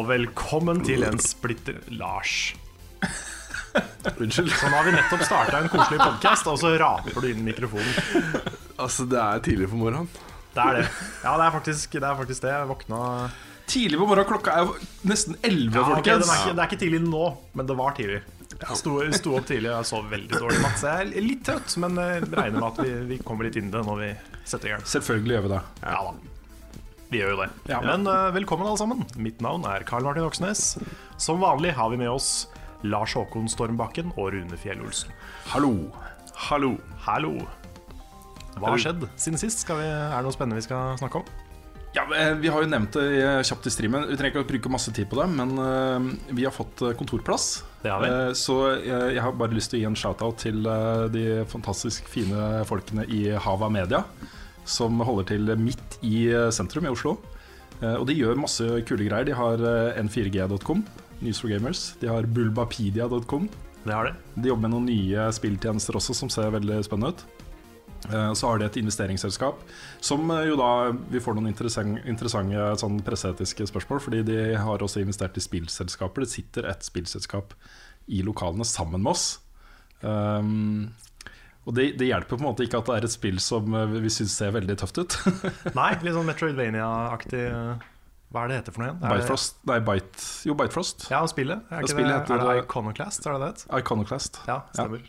og velkommen til en splitter Lars. Unnskyld. Så nå har vi nettopp starta en koselig podkast, og så raper du inn i mikrofonen. Altså, det er tidlig på morgenen. Det er det. Ja, det er faktisk det. Er faktisk det. Jeg våkna Tidlig på morgenen, klokka er jo nesten 11, ja, folkens. er ikke, det er ikke tidlig nå, men det var tidlig. Jeg sto, sto opp tidlig og jeg sov veldig dårlig i natt, så jeg er litt trøtt. Men jeg regner med at vi, vi kommer litt inn i det når vi setter i gang. Selvfølgelig gjør vi det. Ja da. Vi gjør jo det. Ja. Men uh, velkommen, alle sammen. Mitt navn er Karl Martin Oksnes. Som vanlig har vi med oss Lars Håkon Stormbakken og Rune Fjell Olsen. Hallo. Hallo. Hallo. Hva har skjedd siden sist? Skal vi, er det noe spennende vi skal snakke om? Ja, eh, Vi har jo nevnt det eh, kjapt i streamen. Vi trenger ikke å bruke masse tid på det, men vi har fått kontorplass. Det har vi. Eh, Så jeg, jeg har bare lyst til å gi en shout-out til de fantastisk fine folkene i Hava Media, som holder til midt i eh, sentrum i Oslo. Eh, Og de gjør masse kule greier. De har eh, n4g.com, News for Gamers. De har bulbapedia.com. Det har de. De jobber med noen nye spilltjenester også som ser veldig spennende ut. Så har de et investeringsselskap som jo da Vi får noen interessante sånn presseetiske spørsmål, fordi de har også investert i spillselskaper. Det sitter et spillselskap i lokalene sammen med oss. Um, og det, det hjelper på en måte ikke at det er et spill som eh, vi syns ser veldig tøft ut. Nei, litt sånn Metroidvania-aktig eh, Hva er det heter for noe igjen? Bitefrost. det- Nei, Bite, jo, Bitefrost. Ja, spillet. Er, Ja, ikke spillet det, heter er det det- Iconoclast? Er det det? Iconoclast. Ja, stemmer.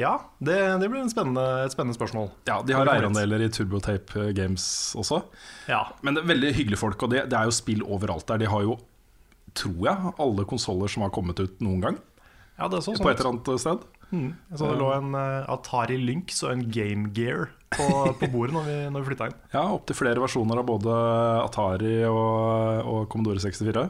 Ja, det, det blir en spennende, et spennende spørsmål. Ja, De har eierandeler i Turbotape Games også. Ja, Men det er veldig hyggelige folk, og det, det er jo spill overalt der. De har jo, tror jeg, alle konsoller som har kommet ut noen gang. ja det så sånn På et eller annet sted. Mm. Så det lå en eh, Atari Lynx og en Game Gear på, på bordet når vi, når vi flytta inn. Ja, Opptil flere versjoner av både Atari og, og Commodore 64.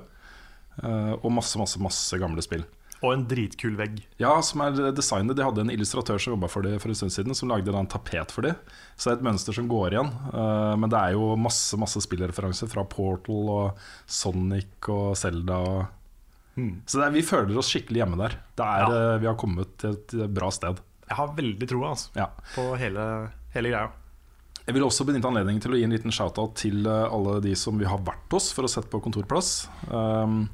Eh, og masse, masse, masse gamle spill. Og en dritkul vegg. Ja, som er designet De hadde en illustratør som jobba for det for en stund siden, som lagde en tapet for dem. Så det er et mønster som går igjen. Uh, men det er jo masse masse spillreferanser fra Portal og Sonic og Zelda. Og Mm. Så det er, vi føler oss skikkelig hjemme der. Det er, Ja. eh, Vi har kommet til et bra sted. Jeg har veldig troa altså, Ja. på hele, hele greia. Jeg vil også benytte anledningen til å gi en liten shout-out til eh, alle de som vi har vært hos for å sette på kontorplass. Um,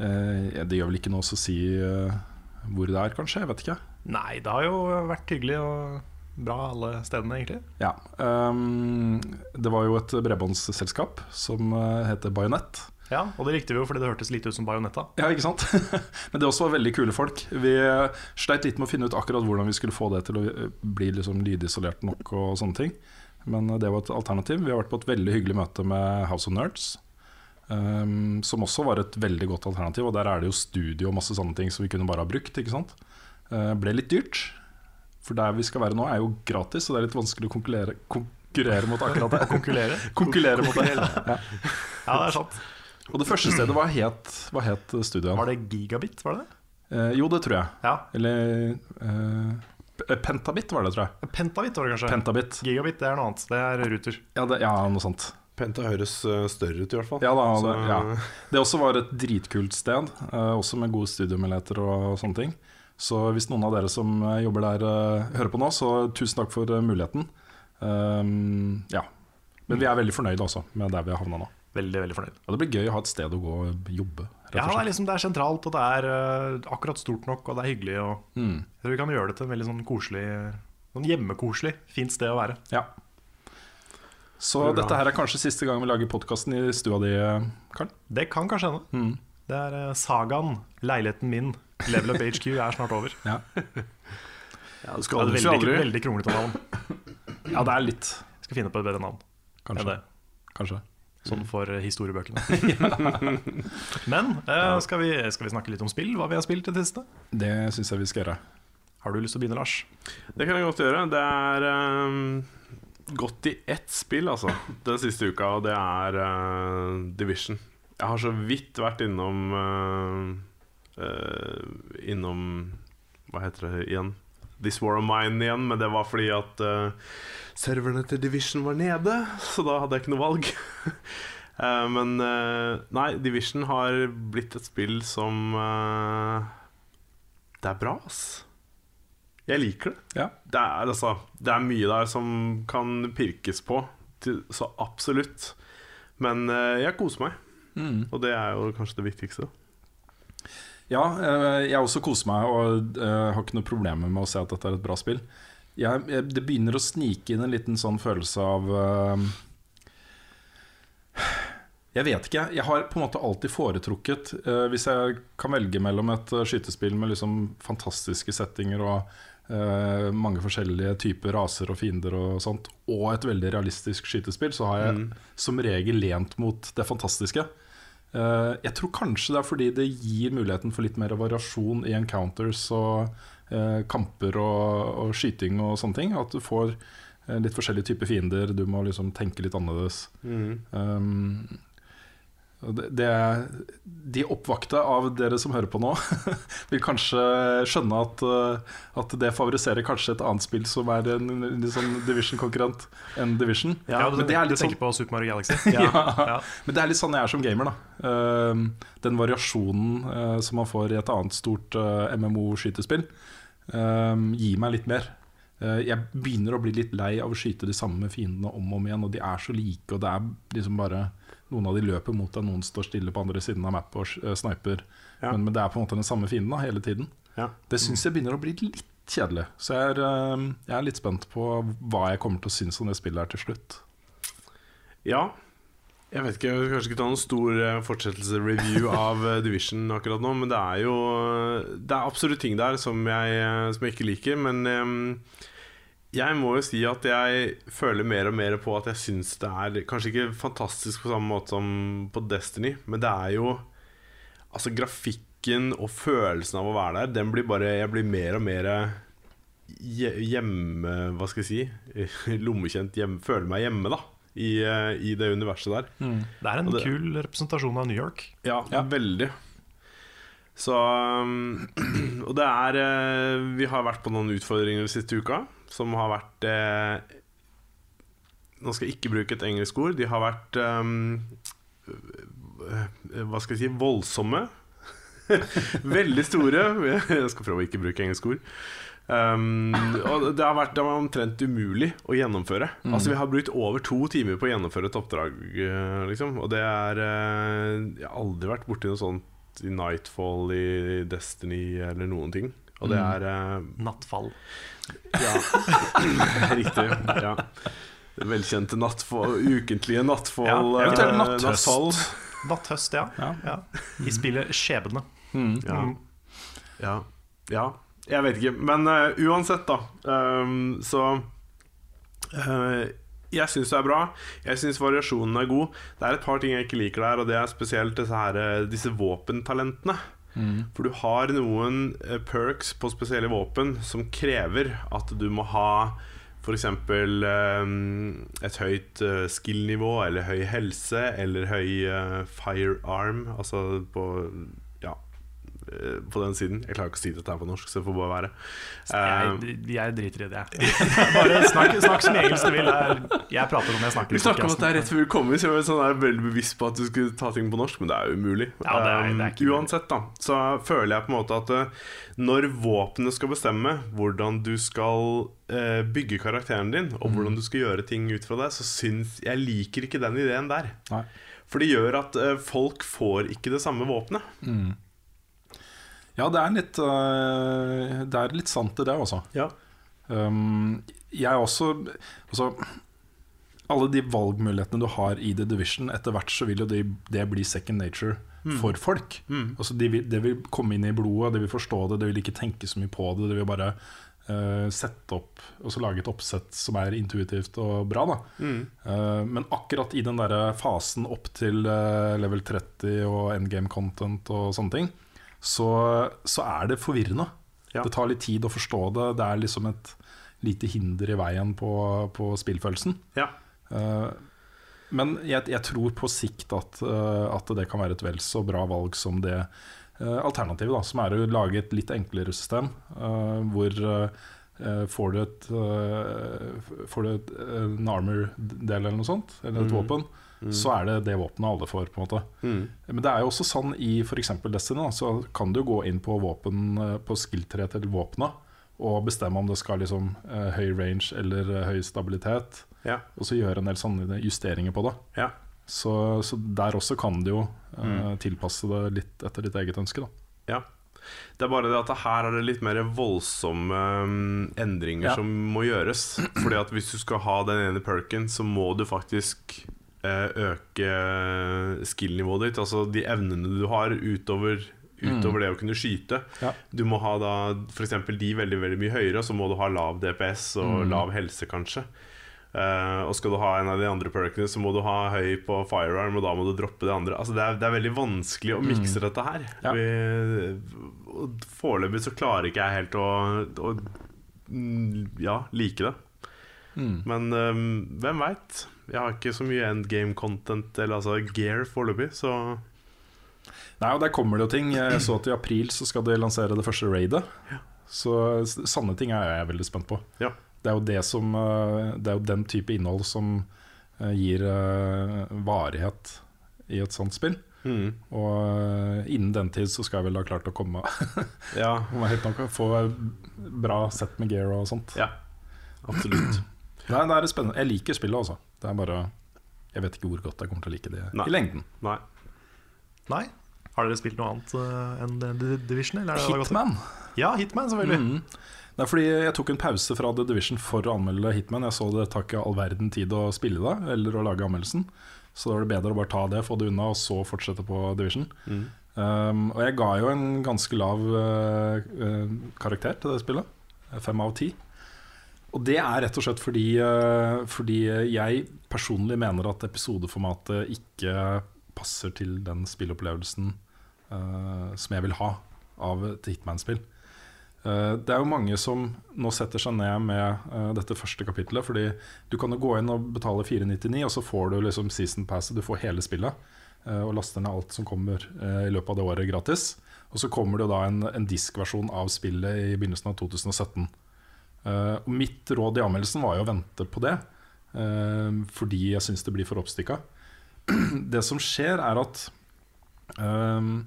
eh, det gjør vel ikke noe å si uh, hvor det er, kanskje? Jeg vet ikke. Nei, det har jo vært hyggelig og bra alle stedene, egentlig. Ja, um, Det var jo et bredbåndsselskap som eh, heter Bajonett. Ja, Og det likte vi jo fordi det hørtes litt ut som Bajonetta. Ja, ikke sant? Men det også var veldig kule folk. Vi sleit litt med å finne ut akkurat hvordan vi skulle få det til å eh, bli liksom lydisolert nok og sånne ting. Men eh, det var et alternativ. Vi har vært på et veldig hyggelig møte med House of Nerds. Um, som også var et veldig godt alternativ. Og der er det jo studio og masse sånne ting som vi kunne bare ha brukt. Ikke sant? Uh, ble litt dyrt. For der vi skal være nå, er jo gratis, så det er litt vanskelig å konkurrere, konkurrere mot akkurat det. Konkurrere. konkurrere mot det. Ja. Ja, det er sant. Og det første stedet var het, hva het studioet? Var det gigabit, var det det? Eh, jo, det tror jeg. Ja. Eller eh, Pentabit var det, tror jeg. Pentabit var det kanskje. Pentabit. Gigabit det er noe annet. Det er ruter. Ja, det, ja noe sånt. Penta høres eh, større ut, i hvert fall. Ja, da, det, ja. det også var et dritkult sted, eh, også med gode studiomuligheter og sånne ting. Så hvis noen av dere som eh, jobber der, eh, hører på nå, så tusen takk for eh, muligheten. Um, ja. Men vi er veldig fornøyde også med der vi har havna nå. Veldig, veldig fornøyd. Og det blir gøy å ha et sted å gå og jobbe. Rett Ja, det er, liksom, det er sentralt, og det er uh, akkurat stort nok, og det er hyggelig. Og Mm, jeg tror vi kan gjøre det til en veldig sånn koselig Sånn hjemmekoselig, fint sted å være. ja. Så Det bra. dette her er kanskje siste gang vi lager podkasten i stua di, Karl. Det kan kanskje hende. Mm. Det er uh, sagaen, leiligheten min, Level Up HQ, er snart over. Ja. Ja, Det skal aldri et si veldig, aldri. veldig kronglete navn. ja, det er litt. Jeg skal finne på et bedre navn Kanskje. kanskje. Sånn for eh, historiebøkene. Men eh, skal, vi, skal vi snakke litt om spill? Hva vi har spilt i det siste? Det syns jeg vi skal gjøre. Har du lyst til å begynne, Lars? Det kan jeg godt gjøre. Det er um, gått i ett spill, altså, den siste uka, og det er uh, Division. Jeg har så vidt vært innom uh, uh, Innom Hva heter det igjen? This War of Mine igjen, men det var fordi at uh, serverne til Division var nede, så da hadde jeg ikke noe valg. uh, men uh, nei, Division har blitt et spill som Det er bra, ass. Jeg liker det. Ja. Det er, altså, det er mye der som kan pirkes på, til, så absolutt. Men jeg koser meg. Mm. Og det er jo kanskje det viktigste. Ja, eh, jeg også koser meg og eh, har ikke noe problemer med å se at dette er et bra spill. Jeg, jeg, det begynner å snike inn en liten sånn følelse av uh, Jeg vet ikke. Jeg har på en måte alltid foretrukket uh, Hvis jeg kan velge mellom et eh, skytespill med liksom fantastiske settinger og uh, mange forskjellige typer raser og fiender og sånt, og et veldig realistisk skytespill, så har jeg Mm. som regel lent mot det fantastiske. Eh, jeg tror kanskje det er fordi det gir muligheten for litt mer variasjon i encounters og eh, kamper og, og skyting og sånne ting. At du får eh, litt forskjellige typer fiender, du må liksom tenke litt annerledes. Um, og det, det, de oppvakte av dere som hører på nå, vil kanskje skjønne at, eh, at det favoriserer kanskje et annet spill som er en, en sånn Division-konkurrent enn Division. Ja, du, men det er du litt sånn- på Super Mario Galaxy? Ja. Ja. Men det er litt sånn jeg er som gamer. da Ehm, Den variasjonen eh, som man får i et annet stort eh, MMO-skytespill, ehm, gir meg litt mer. Jeg begynner å bli litt lei av å skyte de samme fiendene om og om igjen, og de er så like, og det er liksom bare noen av de løper mot deg, noen står stille på andre siden av mappet og uh, sniper. Ja. Men, men det er på en måte den samme fienden da, hele tiden. Ja. Det syns jeg begynner å bli litt kjedelig. Så jeg er, ehm, jeg er litt spent på hva jeg kommer til å synes om det spillet her til slutt. Ja. Jeg vet ikke, jeg vil kanskje ikke ta noen stor eh, fortsettelse-review av eh, Division akkurat nå, men det er jo Det er absolutt ting der som jeg, eh, som jeg ikke liker, men eh, jeg må jo si at jeg føler mer og mer på at jeg syns det er Kanskje ikke fantastisk på samme måte som på Destiny, men det er jo Altså, grafikken og følelsen av å være der, den blir bare Jeg blir mer og mer hjemme Hva skal jeg si? Lommekjent hjemme, Føler meg hjemme, da. I, eh, I det universet der. Det er en det- kul representasjon av New York. Ja, veldig. Så um, Og det er eh, Vi har vært på noen utfordringer den siste uka som har vært eh, Nå skal jeg ikke bruke et engelsk ord. De har vært um, Hva skal jeg si voldsomme. Veldig store. Jeg skal prøve å ikke bruke engelsk ord. Um, og det har vært det var omtrent umulig å gjennomføre. Altså Vi har brukt over to timer på å gjennomføre et oppdrag. eh, Liksom. Og det er eh, Jeg har aldri vært borti noe sånt i Nightfall, i Destiny eller noen ting. Og det er eh, Nattfall. Ja, riktig. Ja. Velkjente nattfall, ukentlige nattfall. Ja, eh, eventuelt natthøst. nattfall. Natthøst, ja. Ja. ja. I spillet Skjebne. Ja. Mm. Ja. ja. Jeg vet ikke. Men uh, uansett, da. um, så uh, Jeg syns det er bra. Jeg syns variasjonen er god. Det er et par ting jeg ikke liker der, og det er spesielt disse, her, eh, disse våpentalentene. For du har noen eh, perks på spesielle våpen som krever at du må ha f.eks. et høyt eh, skill-nivå, eller høy helse, eller høy eh, firearm, altså på på den siden. Jeg klarer ikke å si dette her på norsk, så det får bare være. Eh, Jeg, jeg driter i det. jeg. Bare snakk, snakk som engelsk du vil. Jeg, jeg prater om jeg snakker vi snakka om at det er rett før vi kommer, så jeg var sånn veldig bevisst på at du skulle ta ting på norsk, men det er jo umulig. Ja, det er- det er ikke. Uansett, da, så føler jeg på en måte at eh, når våpenet skal bestemme hvordan du skal eh, bygge karakteren din, og hvordan du skal gjøre ting ut fra det, så syns jeg liker ikke den ideen der. Nei. For det gjør at eh, folk får ikke det samme våpenet. Ja, det er litt, uh, det er litt sant i det, altså. Ja. Um, jeg også altså, Alle de valgmulighetene du har i The Division, etter hvert så vil jo det, det bli second nature for folk. Altså, det vil, det vil komme inn i blodet, det vil forstå det, det vil ikke tenke så mye på det. Det vil bare uh, sette opp og så lage et oppsett som er intuitivt og bra. Da. Uh, men akkurat i den der fasen opp til uh, level 30 og endgame content og sånne ting, så, så er det forvirrende. Ja. Det tar litt tid å forstå det. Det er liksom et lite hinder i veien på, på spillfølelsen. Ja. Uh, men jeg, jeg tror på sikt at, uh, at det kan være et vel så bra valg som det uh, alternativet, da, som er å lage et litt enklere system. hvor får du et Får du et, en armor-del eller noe sånt, eller et Mm. våpen, så er det det våpenet alle får. på en måte Mm. men det er jo også sånn i f.eks. Destiny, da, så kan du gå inn på våpen eh, På skill-treet til våpenet og bestemme om det skal liksom eh, høy range eller eh, høy stabilitet, Ja. og så gjøre en del sånne justeringer på det. Ja. Så, så der også kan du jo eh, tilpasse det litt etter ditt eget ønske. Da. Ja. Det er bare det at her er det litt mer voldsomme um, endringer Ja. som må gjøres. Fordi at hvis du skal ha den ene perken, så må du faktisk øke skill-nivået ditt. Altså de evnene du har utover, utover det å kunne skyte. Ja. Du må ha da f.eks. de veldig veldig mye høyere, så må du ha lav DPS og lav helse, kanskje. Uh, og skal du ha en av de andre perkene, så må du ha høy på firearm, og da må du droppe det andre. Altså det, er, det er veldig vanskelig å mikse dette her. Ja. Foreløpig så klarer ikke jeg helt å, å mm, ja, like det. Mm. Men um, hvem veit? Jeg har ikke så mye endgame-content, eller altså gear, foreløpig, så Nei, og Der kommer det jo ting. Jeg så at i april så skal de lansere det første raidet. Så sanne ting er jeg veldig spent på. Ja. Det er jo, det som, eh, det er jo den type innhold som eh, gir eh, varighet i et sånt spill. mm. Og innen den tid så skal jeg vel ha klart å komme Ja, få bra sett med gear og sånt. ja. Absolutt. Nei, det er spennende. Jeg liker spillet, altså. Det er bare Jeg vet ikke hvor godt jeg kommer til å like det Nei. i lengden. Nei. Nei? Har dere spilt noe annet uh, enn The Division? Er? Hitman. Ja, Hitman, selvfølgelig. Mm. Det er fordi jeg tok en pause fra The Division for å anmelde Hitman. Jeg så det tar ikke all verden tid å spille det, eller å lage anmeldelsen. Så da var det bedre å bare ta det, få det unna, og så fortsette på Division. Mm. Um, og jeg ga jo en ganske lav uh, eh, karakter til det spillet. Fem av ti. Og det er rett og slett fordi, eh, fordi jeg personlig mener at episodeformatet ikke passer til den spillopplevelsen uh, som jeg vil ha av et Hitman-spill. Uh, det er jo mange som nå setter seg ned med uh, dette første kapittelet. Fordi du kan jo gå inn og betale 499, og så får du liksom season passet. Du får hele spillet. og laster ned alt som kommer i løpet av det året gratis. Og så kommer det jo da en, en diskversjon av spillet i begynnelsen av 2017. Eh, og mitt råd i anmeldelsen var jo å vente på det, uh, fordi jeg syns det blir for oppstikka. det som skjer, er at ehm,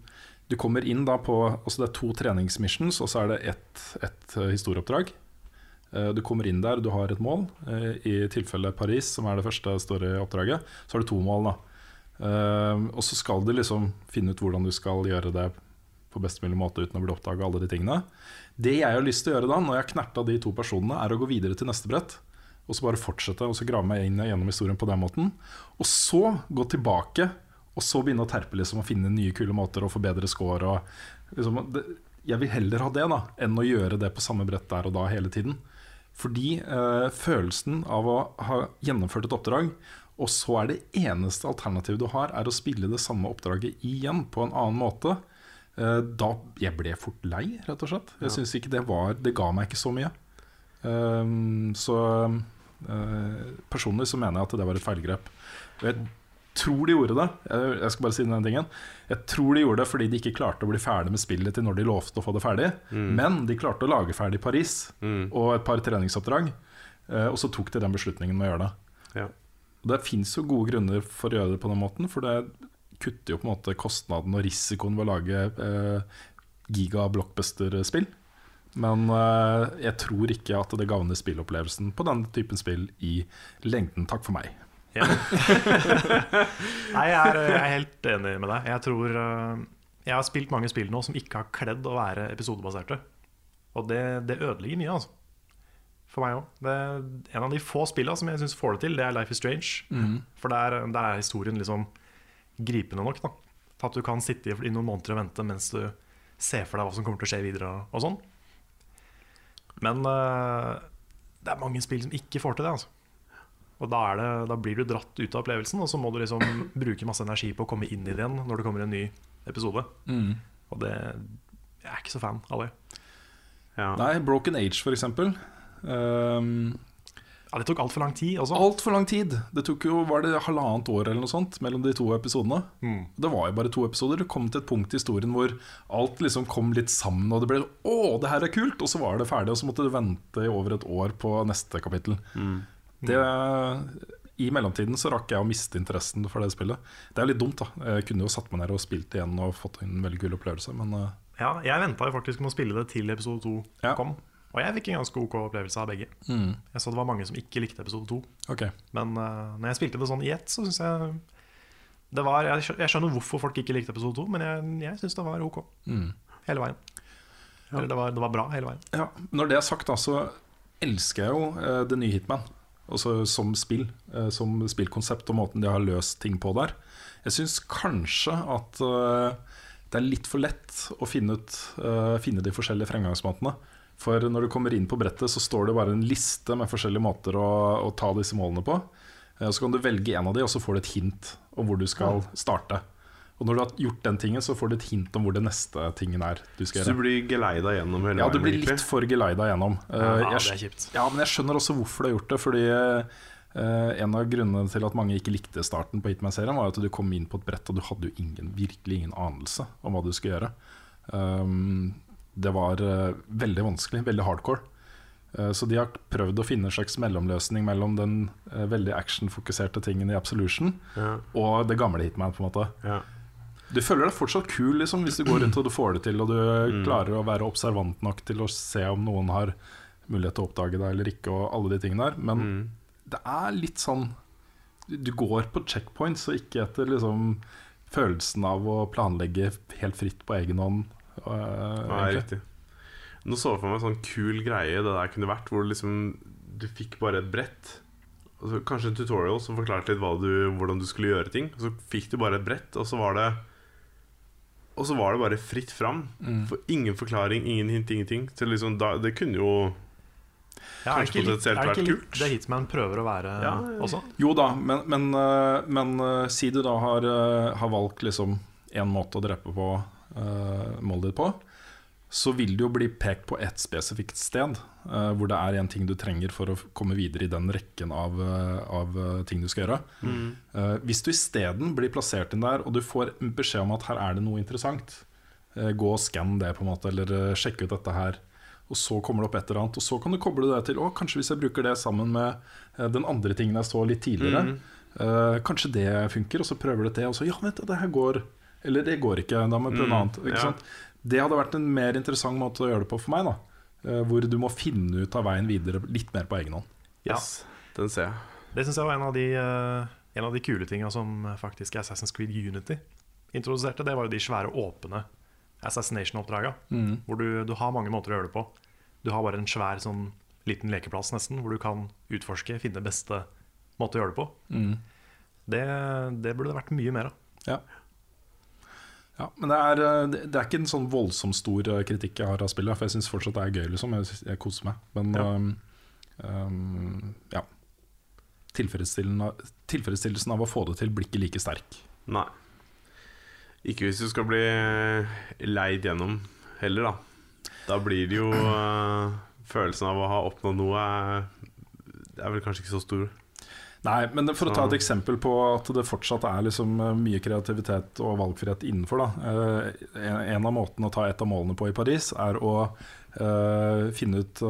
du kommer inn da på altså Det er to treningsmissions, og så er det ett et historieoppdrag. Uh, Du kommer inn der, du har et mål. I tilfelle Paris, som er det første store oppdraget, så har du to mål. da Og så skal du liksom finne ut hvordan du skal gjøre det på best mulig måte uten å bli oppdaga alle de tingene. Det jeg har lyst til å gjøre da, når jeg har knerta de to personene, er å gå videre til neste brett. Og så bare fortsette og så grave meg inn gjennom historien på den måten. Og så gå tilbake og så begynne å terpe liksom, og finne nye kule måter å forbedre score. Og, liksom, det, jeg vil heller ha det da enn å gjøre det på samme brett der og da hele tiden. Fordi eh, følelsen av å ha gjennomført et oppdrag, og så er det eneste alternativet du har, er å spille det samme oppdraget igjen på en annen måte. Eh, da Jeg ble fort lei, rett og slett. Jeg synes ikke det var Det ga meg ikke så mye. Um, så eh, personlig så mener jeg at det var et feilgrep. Og jeg tror de gjorde det. Jeg, skal bare si den tingen. Jeg tror de gjorde det fordi de ikke klarte å bli ferdig med spillet til når de lovte å få det ferdig. Men de klarte å lage ferdig Paris Mm. og et par treningsoppdrag. eh, og så tok de den beslutningen med å gjøre det. Ja. Det fins jo gode grunner for å gjøre det på den måten, for det kutter jo på en måte kostnaden og risikoen ved å lage eh, giga-blockbuster-spill. Men eh, jeg tror ikke at det gagner spillopplevelsen på denne typen spill i lengden. Takk for meg. Ja. Nei, jeg er, jeg er helt enig med deg. Jeg tror eh, Jeg har spilt mange spill nå som ikke har kledd å være episodebaserte. Og det, det ødelegger mye, altså. For meg òg. En av de få spillene som jeg syns får det til, det er Life is Strange. For der, der er historien liksom gripende nok. da At du kan sitte i, i noen måneder og vente mens du ser for deg hva som kommer til å skje videre. Og, sånn Men uh, det er mange spill som ikke får til det. altså og da, er det, da blir du dratt ut av opplevelsen, og så må du liksom bruke masse energi på å komme inn i det igjen når det kommer en ny episode. Og det Jeg er ikke så fan av det. Ja. Nei, Broken Age, for eksempel. Um, Ja, det tok altfor lang tid også. Altfor lang tid. Det tok jo var det halvannet år eller noe sånt mellom de to episodene. Mm. Det var jo bare to episoder. Det kom til et punkt i historien hvor alt liksom kom litt sammen, og det ble 'Å, det her er kult!' Og så var det ferdig, og så måtte du vente i over et år på neste kapittel. Det, I mellomtiden så rakk jeg å miste interessen for det spillet. Det er litt dumt, da. Jeg kunne jo satt meg ned og spilt igjen og fått en veldig kul opplevelse, men eh, Ja, jeg venta jo faktisk med å spille det til episode to Ja. kom. Og jeg fikk en ganske ok opplevelse av begge. Jeg så det var mange som ikke likte episode to. Okay. Men uh, når jeg spilte det sånn i ett, så syns jeg det var, jeg, skjønner hvorfor folk ikke likte episode 2, men jeg, jeg syns det var ok Mm. hele veien. Eller det var, det var bra hele veien. Ja, Når det er sagt, da, så elsker jeg jo uh, det nye Hitman. Altså som spill, uh, som spillkonsept og måten de har løst ting på der. Jeg syns kanskje at det er litt for lett å finne, ut, finne de forskjellige fremgangsmåtene. For når du kommer inn på brettet, så står det bare en liste med forskjellige måter å, å ta disse målene på. Eh, Så kan du velge en av de, og så får du et hint om hvor du skal starte. Og når du har gjort den tingen, så får du et hint om hvor det neste tingen er du skal Så du blir geleida gjennom hele Ja, du blir litt for geleida gjennom. Eh, Ja, det er kjipt. ja, men jeg skjønner også hvorfor du har gjort det. Fordi eh, en av grunnene til at mange ikke likte starten på Hitman-serien, var at du kom inn på et brett, og du hadde jo ingen, virkelig ingen anelse om hva du skulle gjøre. Um, det var eh, veldig vanskelig, veldig hardcore. Eh, så de har prøvd å finne en slags mellomløsning mellom den eh, veldig actionfokuserte tingen i Absolution Ja, og det gamle Hitman. på en måte ja. du føler deg fortsatt kul liksom, hvis du går rundt og du får det til, og du Mm. klarer å være observant nok til å se om noen har mulighet til å oppdage deg eller ikke, og alle de tingene der. Men Mm. det er litt sånn Du går på checkpoints og ikke etter liksom følelsen av å planlegge helt fritt på egen hånd. Øh, Nei, riktig. Nå så jeg for meg en sånn kul greie det der kunne vært, hvor liksom du fikk bare et brett. Altså, kanskje en tutorial som forklarte litt hva du, hvordan du skulle gjøre ting. Og så fikk du bare et brett, og så var det Og så var det bare fritt fram. Mm. For ingen forklaring, ingen hint, ingenting. Så liksom, da, det kunne jo Ja, er Kanskje potensielt ikke kult potensielt er det vært ikke litt det Hitman prøver å være Ja, også? Jo da, men, men, øh, men øh, si du da har, har valgt liksom én måte å drepe på målet ditt på, så vil det jo bli pekt på ett spesifikt sted uh, hvor det er en ting du trenger for å komme videre i den rekken av, øh, av ting du skal gjøre. Eh, hvis du isteden blir plassert inn der, og du får beskjed om at her er det noe interessant, uh, gå og skann det, på en måte, eller sjekke sjekk ut dette her. Og så kommer det opp et eller annet, og så kan du koble det til Å, kanskje hvis jeg bruker det sammen med eh, den andre tingen jeg så litt tidligere, mm. eh, kanskje det funker, og så prøver du det, og så Ja, vet du, det her går. Eller det går ikke, da må vi prøve noe Mm, annet. Ikke ja. sant? Det hadde vært en mer interessant måte å gjøre det på for meg, da. Eh, hvor du må finne ut av veien videre litt mer på egen hånd. Yes, den ser jeg. Det syns jeg var en av de, eh, en av de kule tinga som faktisk Assassin's Creed Unity introduserte. Det var jo de svære, åpne assassination-oppdraga. Hvor du, du har mange måter å gjøre det på. Du har bare en svær sånn liten lekeplass nesten, hvor du kan utforske, finne beste måte å gjøre det på. Det, det burde det vært mye mer av. Ja. Ja men det er, eh, det er ikke en sånn voldsomt stor eh, kritikk jeg har av spillet, for jeg syns fortsatt det er gøy, liksom. Jeg, synes- jeg koser meg. Men Ja. um, um, ja. Tilfredsstillelsen, tilfredsstillelsen av å få det til blir ikke like sterk. Nei. Ikke hvis du skal bli leid gjennom heller, da. Da blir det jo uh, Følelsen av å ha oppnådd noe er, er vel kanskje ikke så stor. Nei, men for å ta et eksempel på at det fortsatt er liksom eh, mye kreativitet og valgfrihet innenfor, da. Eh, En av måtene å ta et av målene på i Paris, er å eh, finne ut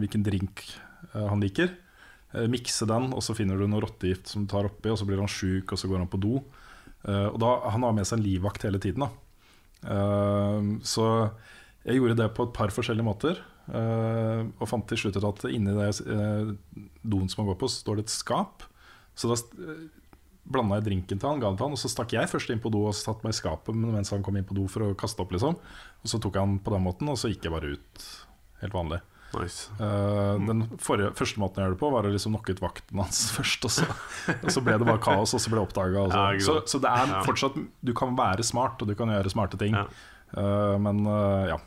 hvilken drink han liker. Mikse den, og så finner du noe rottegift som du tar oppi, og så blir han sjuk, og så går han på do. Og da, Han har med seg en livvakt hele tiden. da Så jeg gjorde det på et par forskjellige måter. Eh, og fant til slutt ut at inni det eh, doen som han går på, står det et skap. Så da uh, blanda jeg drinken til han, ga den til han, og så stakk jeg først inn på do og satte meg i skapet mens han kom inn på do for å kaste opp. liksom Og så tok han på den måten, og så gikk jeg bare ut helt vanlig. Nice. Uh, den forrige, første måten jeg gjorde det på, var å liksom knocke ut vakten hans først. Og så, og så ble det bare kaos, og så ble det oppdaga. Ja, så, så det er fortsatt Du kan være smart, og du kan gjøre smarte ting. Ja. uh, men uh, ja.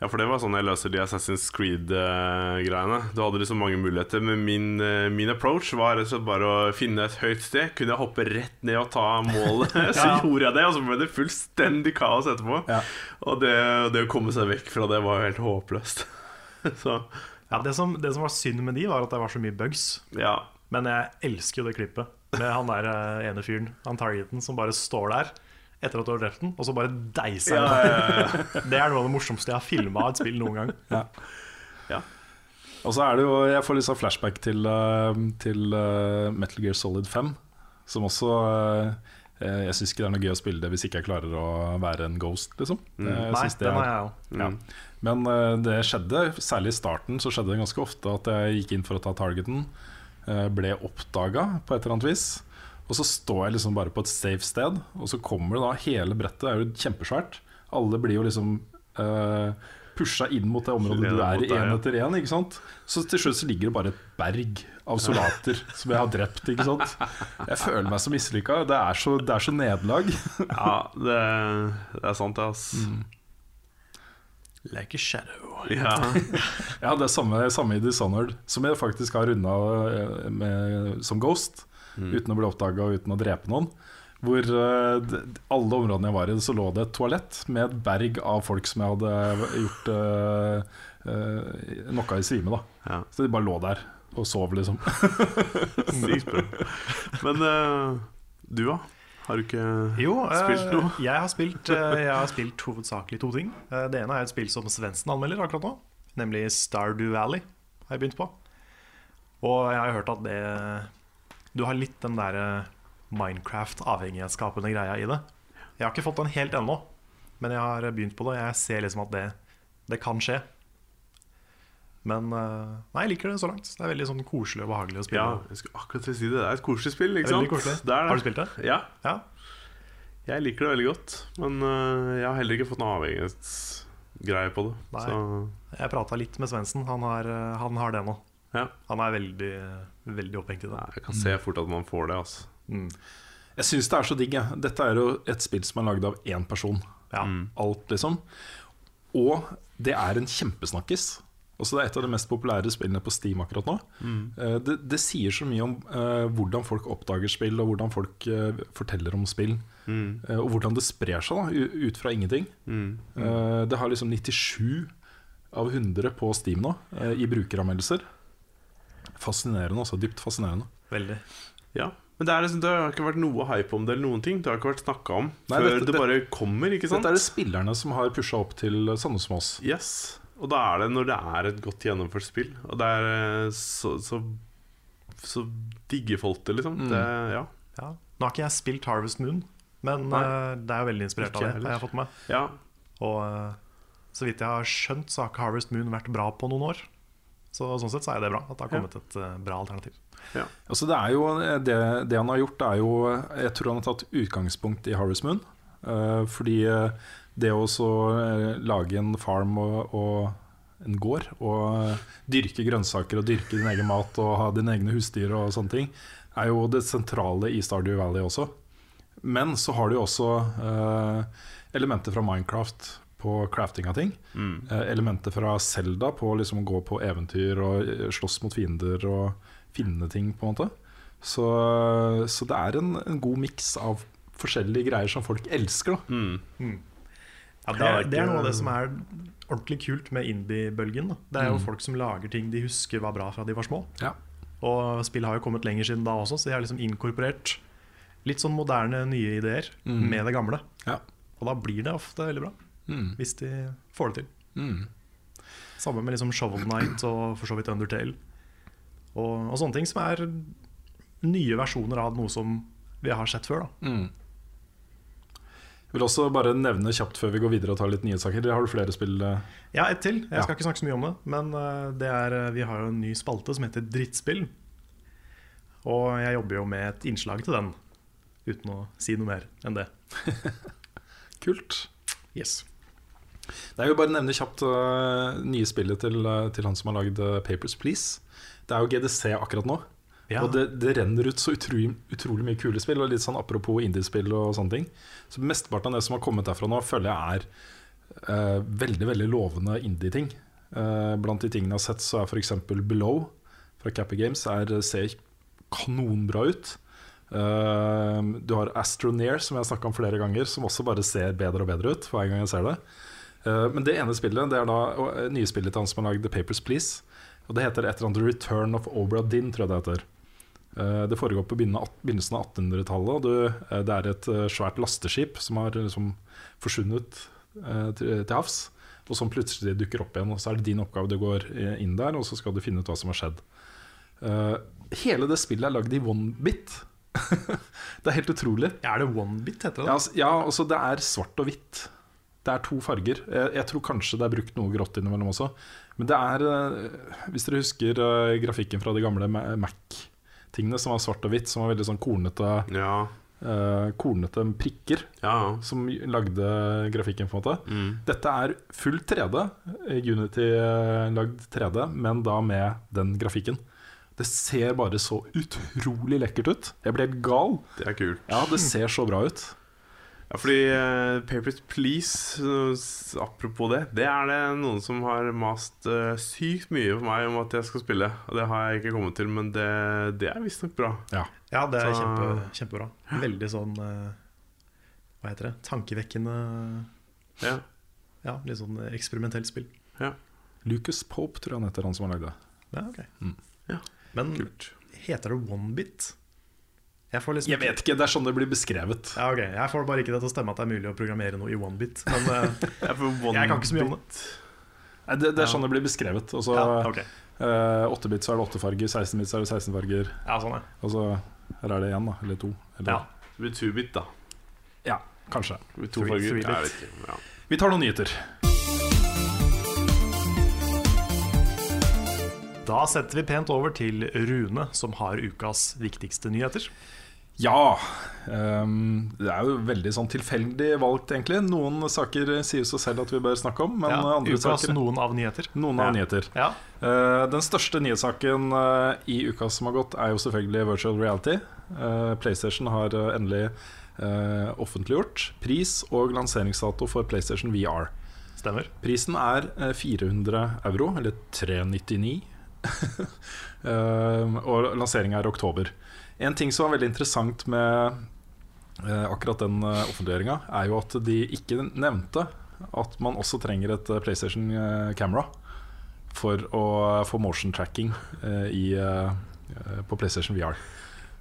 Ja, for det var sånn jeg løser de Assassin's Creed-greiene. Du hadde liksom mange muligheter, men min, eh, min approach var rett og slett bare å finne et høyt sted. Kunne jeg hoppe rett ned og ta målet, så Ja. gjorde jeg det. Og så ble det fullstendig kaos etterpå. Ja. Og det, det å komme seg vekk fra det var jo helt håpløst. så Ja, det, som, det som var synd med de, var at det var så mye bugs. ja. Men jeg elsker jo det klippet med han der eh, ene fyren, han targeten, som bare står der etter at du har drept den, og så bare deiser Ja, han. ja, ja, Det er noe av det morsomste jeg har filma et spill noen gang. ja. Og så er det jo Jeg får litt sånn flashback til, eh, til eh, Metal Gear Solid 5. Som også eh, Jeg syns ikke det er noe gøy å spille det hvis ikke jeg klarer å være en ghost, liksom. Mm. Nei, det den har jeg òg. Ja. Men eh, det skjedde, særlig i starten, så skjedde det ganske ofte at jeg gikk inn for å ta targeten, ble oppdaga på et eller annet vis. Og så står jeg liksom bare på et safe sted, og så kommer det da hele brettet, det er jo kjempesvært. Alle blir jo liksom uh, pusha inn mot det området du er i, én etter én. ikke sant? Så til slutt så ligger det bare et berg av soldater som jeg har drept. ikke sant? Jeg føler meg så mislykka. Det, er så- det er så nederlag. Ja, det, det er sant, det, ass. Like a shadow. Ja. Ja, det er samme, samme i Dishonored, som jeg faktisk har runda med, som Ghost. Uten å bli oppdaga og uten å drepe noen. Hvor uh, alle områdene jeg var i, så lå det et toalett med et berg av folk som jeg hadde gjort uh, knocka i svime. da ja. Så de bare lå der og sov, liksom. Sykt bra. Men uh, du, da? Har du ikke Jo, eh, spilt noe? jeg har spilt, eh, jeg har spilt hovedsakelig to ting. Eh, det ene er et spill som Svendsen anmelder akkurat nå, nemlig Stardew Valley. Har jeg begynt på. Og jeg har hørt at det Du har litt den der Minecraft-avhengighetsskapende greia i det. Jeg har ikke fått den helt ennå, men jeg har begynt på det. Jeg ser liksom at det, det kan skje. Men eh, nei, jeg liker det så langt. Det er veldig sånn koselig og behagelig å spille. Ja, jeg skulle akkurat si det. Det er et koselig spill, ikke sant? koselig. Det det. Har du spilt det? Ja, Ja. jeg liker det veldig godt. Men eh, jeg har heller ikke fått noe avhengighetsgreie på det. Nei. Så Jeg prata litt med Svendsen. Han, eh, han har det nå. Ja. Han er veldig, veldig opphengt i det. Jeg kan se fort at man får det, altså. Mm. Jeg syns det er så digg. Ja. Dette er jo et spill som er lagd av én person. Ja. Alt, liksom. Og det er en kjempesnakkis. Også det er et av de mest populære spillene på Steam akkurat nå. Mm. Det, det sier så mye om uh, hvordan folk oppdager spill, og hvordan folk uh, forteller om spill. Mm. Uh, og hvordan det sprer seg da, ut fra ingenting. Mm. Eh, det har liksom 97 av 100 på Steam nå, eh, i brukeranmeldelser. Fascinerende, altså. Dypt fascinerende. Veldig. Ja. Men det, er liksom, det har ikke vært noe hype om det eller noen ting. Det har ikke vært snakka om Nei, før dette- det det- bare kommer, ikke sant? Dette er det spillerne som har pusha opp til sånne som oss. Yes. Og da er det når det er et godt gjennomført spill. Og det er eh, så, så, så digger folk det, liksom. Mm. Det, ja. Ja. Nå har ikke jeg spilt Harvest Moon, men eh, det er jo veldig inspirert Ikke av det. heller. har fått med ja. Og uh, så vidt jeg har skjønt, så har ikke Harvest Moon vært bra på noen år. Så sånn sett så er det bra at det har kommet et uh, bra alternativ. Altså det, er jo, det, det han har gjort, er jo Jeg tror han har tatt utgangspunkt i Harvest Moon. Uh, fordi eh, det å så eh, lage en farm og, og en gård, og eh, dyrke grønnsaker og dyrke din egen mat og ha dine egne husdyr og sånne ting, er jo det sentrale i Stardew Valley også. Men så har du jo også uh, elementer fra Minecraft på crafting av ting. Mm. Eh, elementer fra Zelda på liksom å gå på eventyr og eh, slåss mot fiender og finne ting, på en måte. Så, så det er en, en god miks av forskjellige greier som folk elsker. Da. Mm. Ja, det, er er, det er noe av det som er ordentlig kult med indie-bølgen. Det er jo Mm. folk som lager ting de husker var bra fra de var små. Ja. Og spill har jo kommet lenger siden da også, så de har liksom inkorporert litt sånn moderne, nye ideer Mm. med det gamle. Ja. Og da blir det ofte veldig bra, Mm. hvis de får det til. Mm. Samme med liksom Shovel Night og for så vidt Undertale. Og, og sånne ting som er nye versjoner av noe som vi har sett før. da Mm. Jeg vil også bare nevne kjapt før vi går videre og tar litt nyhetssaker. Har du flere spill? eh? Ja, ett til. Jeg Ja. skal ikke snakke så mye om det. Men eh, det er, eh, vi har jo en ny spalte som heter Drittspill. Og jeg jobber jo med et innslag til den, uten å si noe mer enn det. Kult. Yes. Nei, Jeg vil bare nevne kjapt uh, nye spillet til, eh, til han som har lagd eh, Papers, Please. Det er jo GDC akkurat nå. Ja. Og det, det renner ut så utrolig, utrolig mye kule spill. Og litt sånn Apropos indiespill og sånne ting. Så Mesteparten av det som har kommet derfra nå, føler jeg er uh, veldig veldig lovende indie-ting. Uh, blant de tingene jeg har sett, så er f.eks. Below fra Cappy Games er, ser kanonbra ut. Uh, du har Astroneer, som jeg har snakka om flere ganger, som også bare ser bedre og bedre ut hver gang jeg ser det. Eh, men det ene spillet Det er da eh, nye spillet til han som har lagd The Papers, Please. Og Det heter et eller annet Return of Obra Dinn, tror jeg det heter. Eh, Det foregår på begynnelsen av- 1800-tallet. og du- eh, Det er et svært lasteskip som har liksom forsvunnet til havs. Og som plutselig dukker opp igjen. Og så er det din oppgave. Du går inn der, og så skal du finne ut hva som har skjedd. Hele det spillet er lagd i one bit. det er helt utrolig. Er det one bit, heter det? Ja, altså, ja altså det er svart og hvitt. Det er to farger. Jeg, jeg tror kanskje det er brukt noe grått innimellom også. Men det er, eh, hvis dere husker eh, grafikken fra de gamle Mac tingene som var svart og hvitt, som var veldig sånn kornete, Ja. uh, kornete prikker ja. som lagde grafikken, på en måte. Mm. Dette er full 3D, Unity-lagd 3D, men da med den grafikken. Det ser bare så utrolig lekkert ut. Jeg ble helt gal. Det er kult. Ja, det ser så bra ut. Ja, fordi uh, Papers Please, uh, apropos det, det er det noen som har mast uh, sykt mye på meg om at jeg skal spille. Og det har jeg ikke kommet til, men det, det er visstnok bra. Ja. Ja, det er Så- kjempe, kjempebra. Veldig sånn eh, Hva heter det? Tankevekkende Ja. Ja, litt sånn eksperimentelt spill. Ja. Lucas Pope tror jeg han heter, han som har lagd det. Ja, ok Mm. Ja, Men Kult. heter det Onebit? Jeg får liksom Jeg vet ikke, det er sånn det blir beskrevet. Ja, ok, Jeg får bare ikke det til å stemme at det er mulig å programmere noe i onebit. Men eh, Jeg, Jeg kan ikke så mye om det. Nei, det, det er Ja. sånn det blir beskrevet. Også, ja, okay. eh, 8-bit så er det 8 farger, 16-bit så er det 16 farger. Ja, sånn er Og så her er det én, da. Eller to. Eller, Ja. Det blir two-bit, da. ja, kanskje. Det To farger. Jeg vet ikke. Ja. Vi tar noen nyheter. Da setter vi pent over til Rune, som har ukas viktigste nyheter. Ja. Um, det er jo veldig sånn tilfeldig valgt, egentlig. Noen saker sier seg selv at vi bør snakke om, men Ja, andre ukas saker noen av nyheter. Noen av Ja. nyheter. Ja, Uh, den største nyhetssaken uh, i uka som har gått, er jo selvfølgelig virtual reality. Uh, PlayStation har eh, endelig eh, offentliggjort pris og lanseringsdato for PlayStation VR. stemmer. Prisen er eh, 400 euro, eller 399. Eh, og lanseringa er i oktober. En ting som var veldig interessant med eh, akkurat den uh, offentliggjøringa, er jo at de ikke nevnte at man også trenger et eh, PlayStation eh, camera for å få motion tracking eh, i, eh, eh, på PlayStation VR.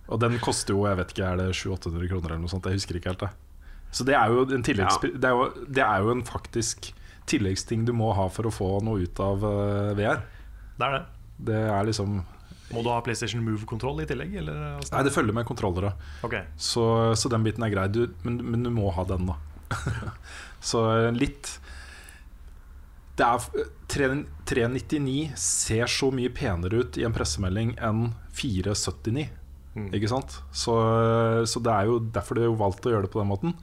Og den koster jo jeg vet ikke, er det 700-800 kroner eller noe sånt. Jeg husker ikke helt det. Så det er jo en, Ja. det er jo, det er jo en faktisk tilleggsting du må ha for å få noe ut av eh, VR. Det er det. Det er liksom Må du ha PlayStation Move-kontroll i tillegg? Eller? Nei, det følger med kontrollere. Okay. Så, så den biten er grei. Du, men, men du må ha den, da. så eh, litt Det er 399 ser så mye penere ut i en pressemelding enn 479. Mm. Ikke sant? Så, så det er jo derfor de har valgt å gjøre det på den måten.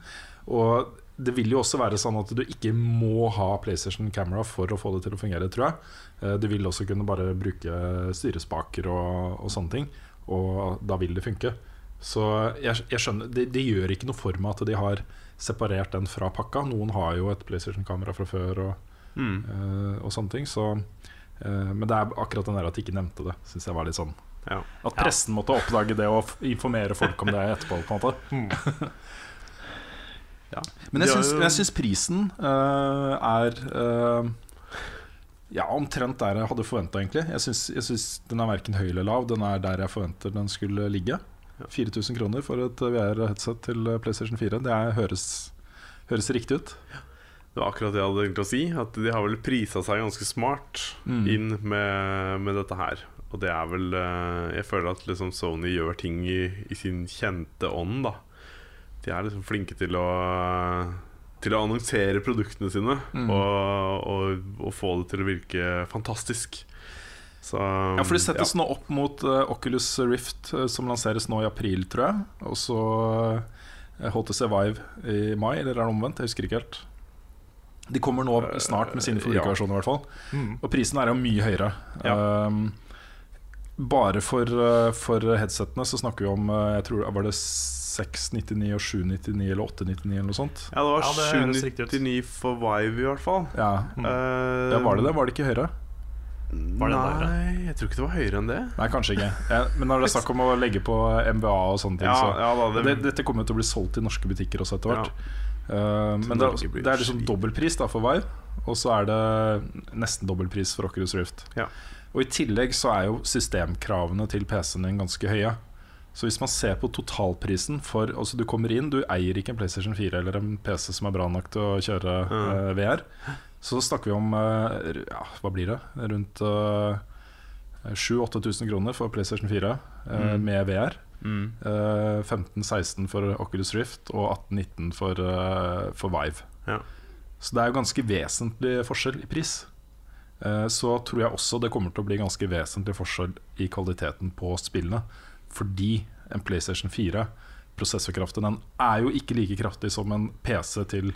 Og det vil jo også være sånn at du ikke må ha PlayStation Camera for å få det til å fungere, tror jeg. Eh, Du vil også kunne bare bruke styrespaker og, og sånne ting, og da vil det funke. Så jeg, jeg skjønner det, det gjør ikke noe for meg at de har separert den fra pakka. Noen har jo et PlayStation-kamera fra før og, Mm. uh, og sånne ting. Så, uh, men det er akkurat den der at de ikke nevnte det, syns jeg var litt sånn Ja. At pressen måtte oppdage det og informere folk om det etterpå. på en måte Mm. Ja. Men jeg syns, jeg syns prisen uh, er uh, Ja, omtrent der jeg hadde forventa, egentlig. Jeg syns, jeg syns den er verken høy eller lav. Den er der jeg forventer den skulle ligge. 4000 kroner for et VR-headset til eh, PlayStation 4. Det er, høres, høres riktig ut. Det var akkurat det jeg hadde tenkt å si. At de har vel prisa seg ganske smart Mm. inn med, med dette her. Og det er vel Jeg føler at liksom Sony gjør ting i, i sin kjente ånd, da. De er liksom flinke til å Til å annonsere produktene sine Mm. og, og, og få det til å virke fantastisk. Så Ja, for det settes nå opp mot uh, Oculus Rift, eh, som lanseres nå i april, tror jeg. Og så uh, HTC Vive i mai, eller er det omvendt? Jeg husker ikke helt. De kommer nå snart med sine forbrukerversjoner, i hvert fall. Mm. Og prisen er jo mye høyere. Ja. Um, bare for, uh, for headsetene så snakker vi om uh, Jeg tror Var det 699 og 799 eller 899 eller noe sånt? Ja, det var Ja, det høres riktig ut. 799 for Vive, i hvert fall. Ja, Mm. Eh, ja Var det det? Var det ikke høyere? Var det Nei, jeg tror ikke det var høyere enn det. Nei, kanskje ikke. Ja, men når det er snakk om å legge på MBA og sånne ting, Ja, så ja da, det, det, Dette kommer jo til å bli solgt i norske butikker også etter hvert. Uh, men det, det er liksom dobbeltpris da for Vive, og så er det nesten dobbeltpris for Oculus Rift. Ja. Og I tillegg så er jo systemkravene til PC-en din ganske høye. Så hvis man ser på totalprisen for Altså Du kommer inn, du eier ikke en PlayStation 4 eller en PC som er bra nok til å kjøre Mm. uh, VR. Så snakker vi om uh, ja, hva blir det? Rundt uh, 7000-8000 kroner for PlayStation 4 uh, Mm. med VR. mm. Eh, 15-16 for Oculus Rift og 18-19 for, eh, for Vive. Ja. Så det er jo ganske vesentlig forskjell i pris. Eh, så tror jeg også det kommer til å bli ganske vesentlig forskjell i kvaliteten på spillene. Fordi en PlayStation 4, prosessorkraften, den er jo ikke like kraftig som en PC til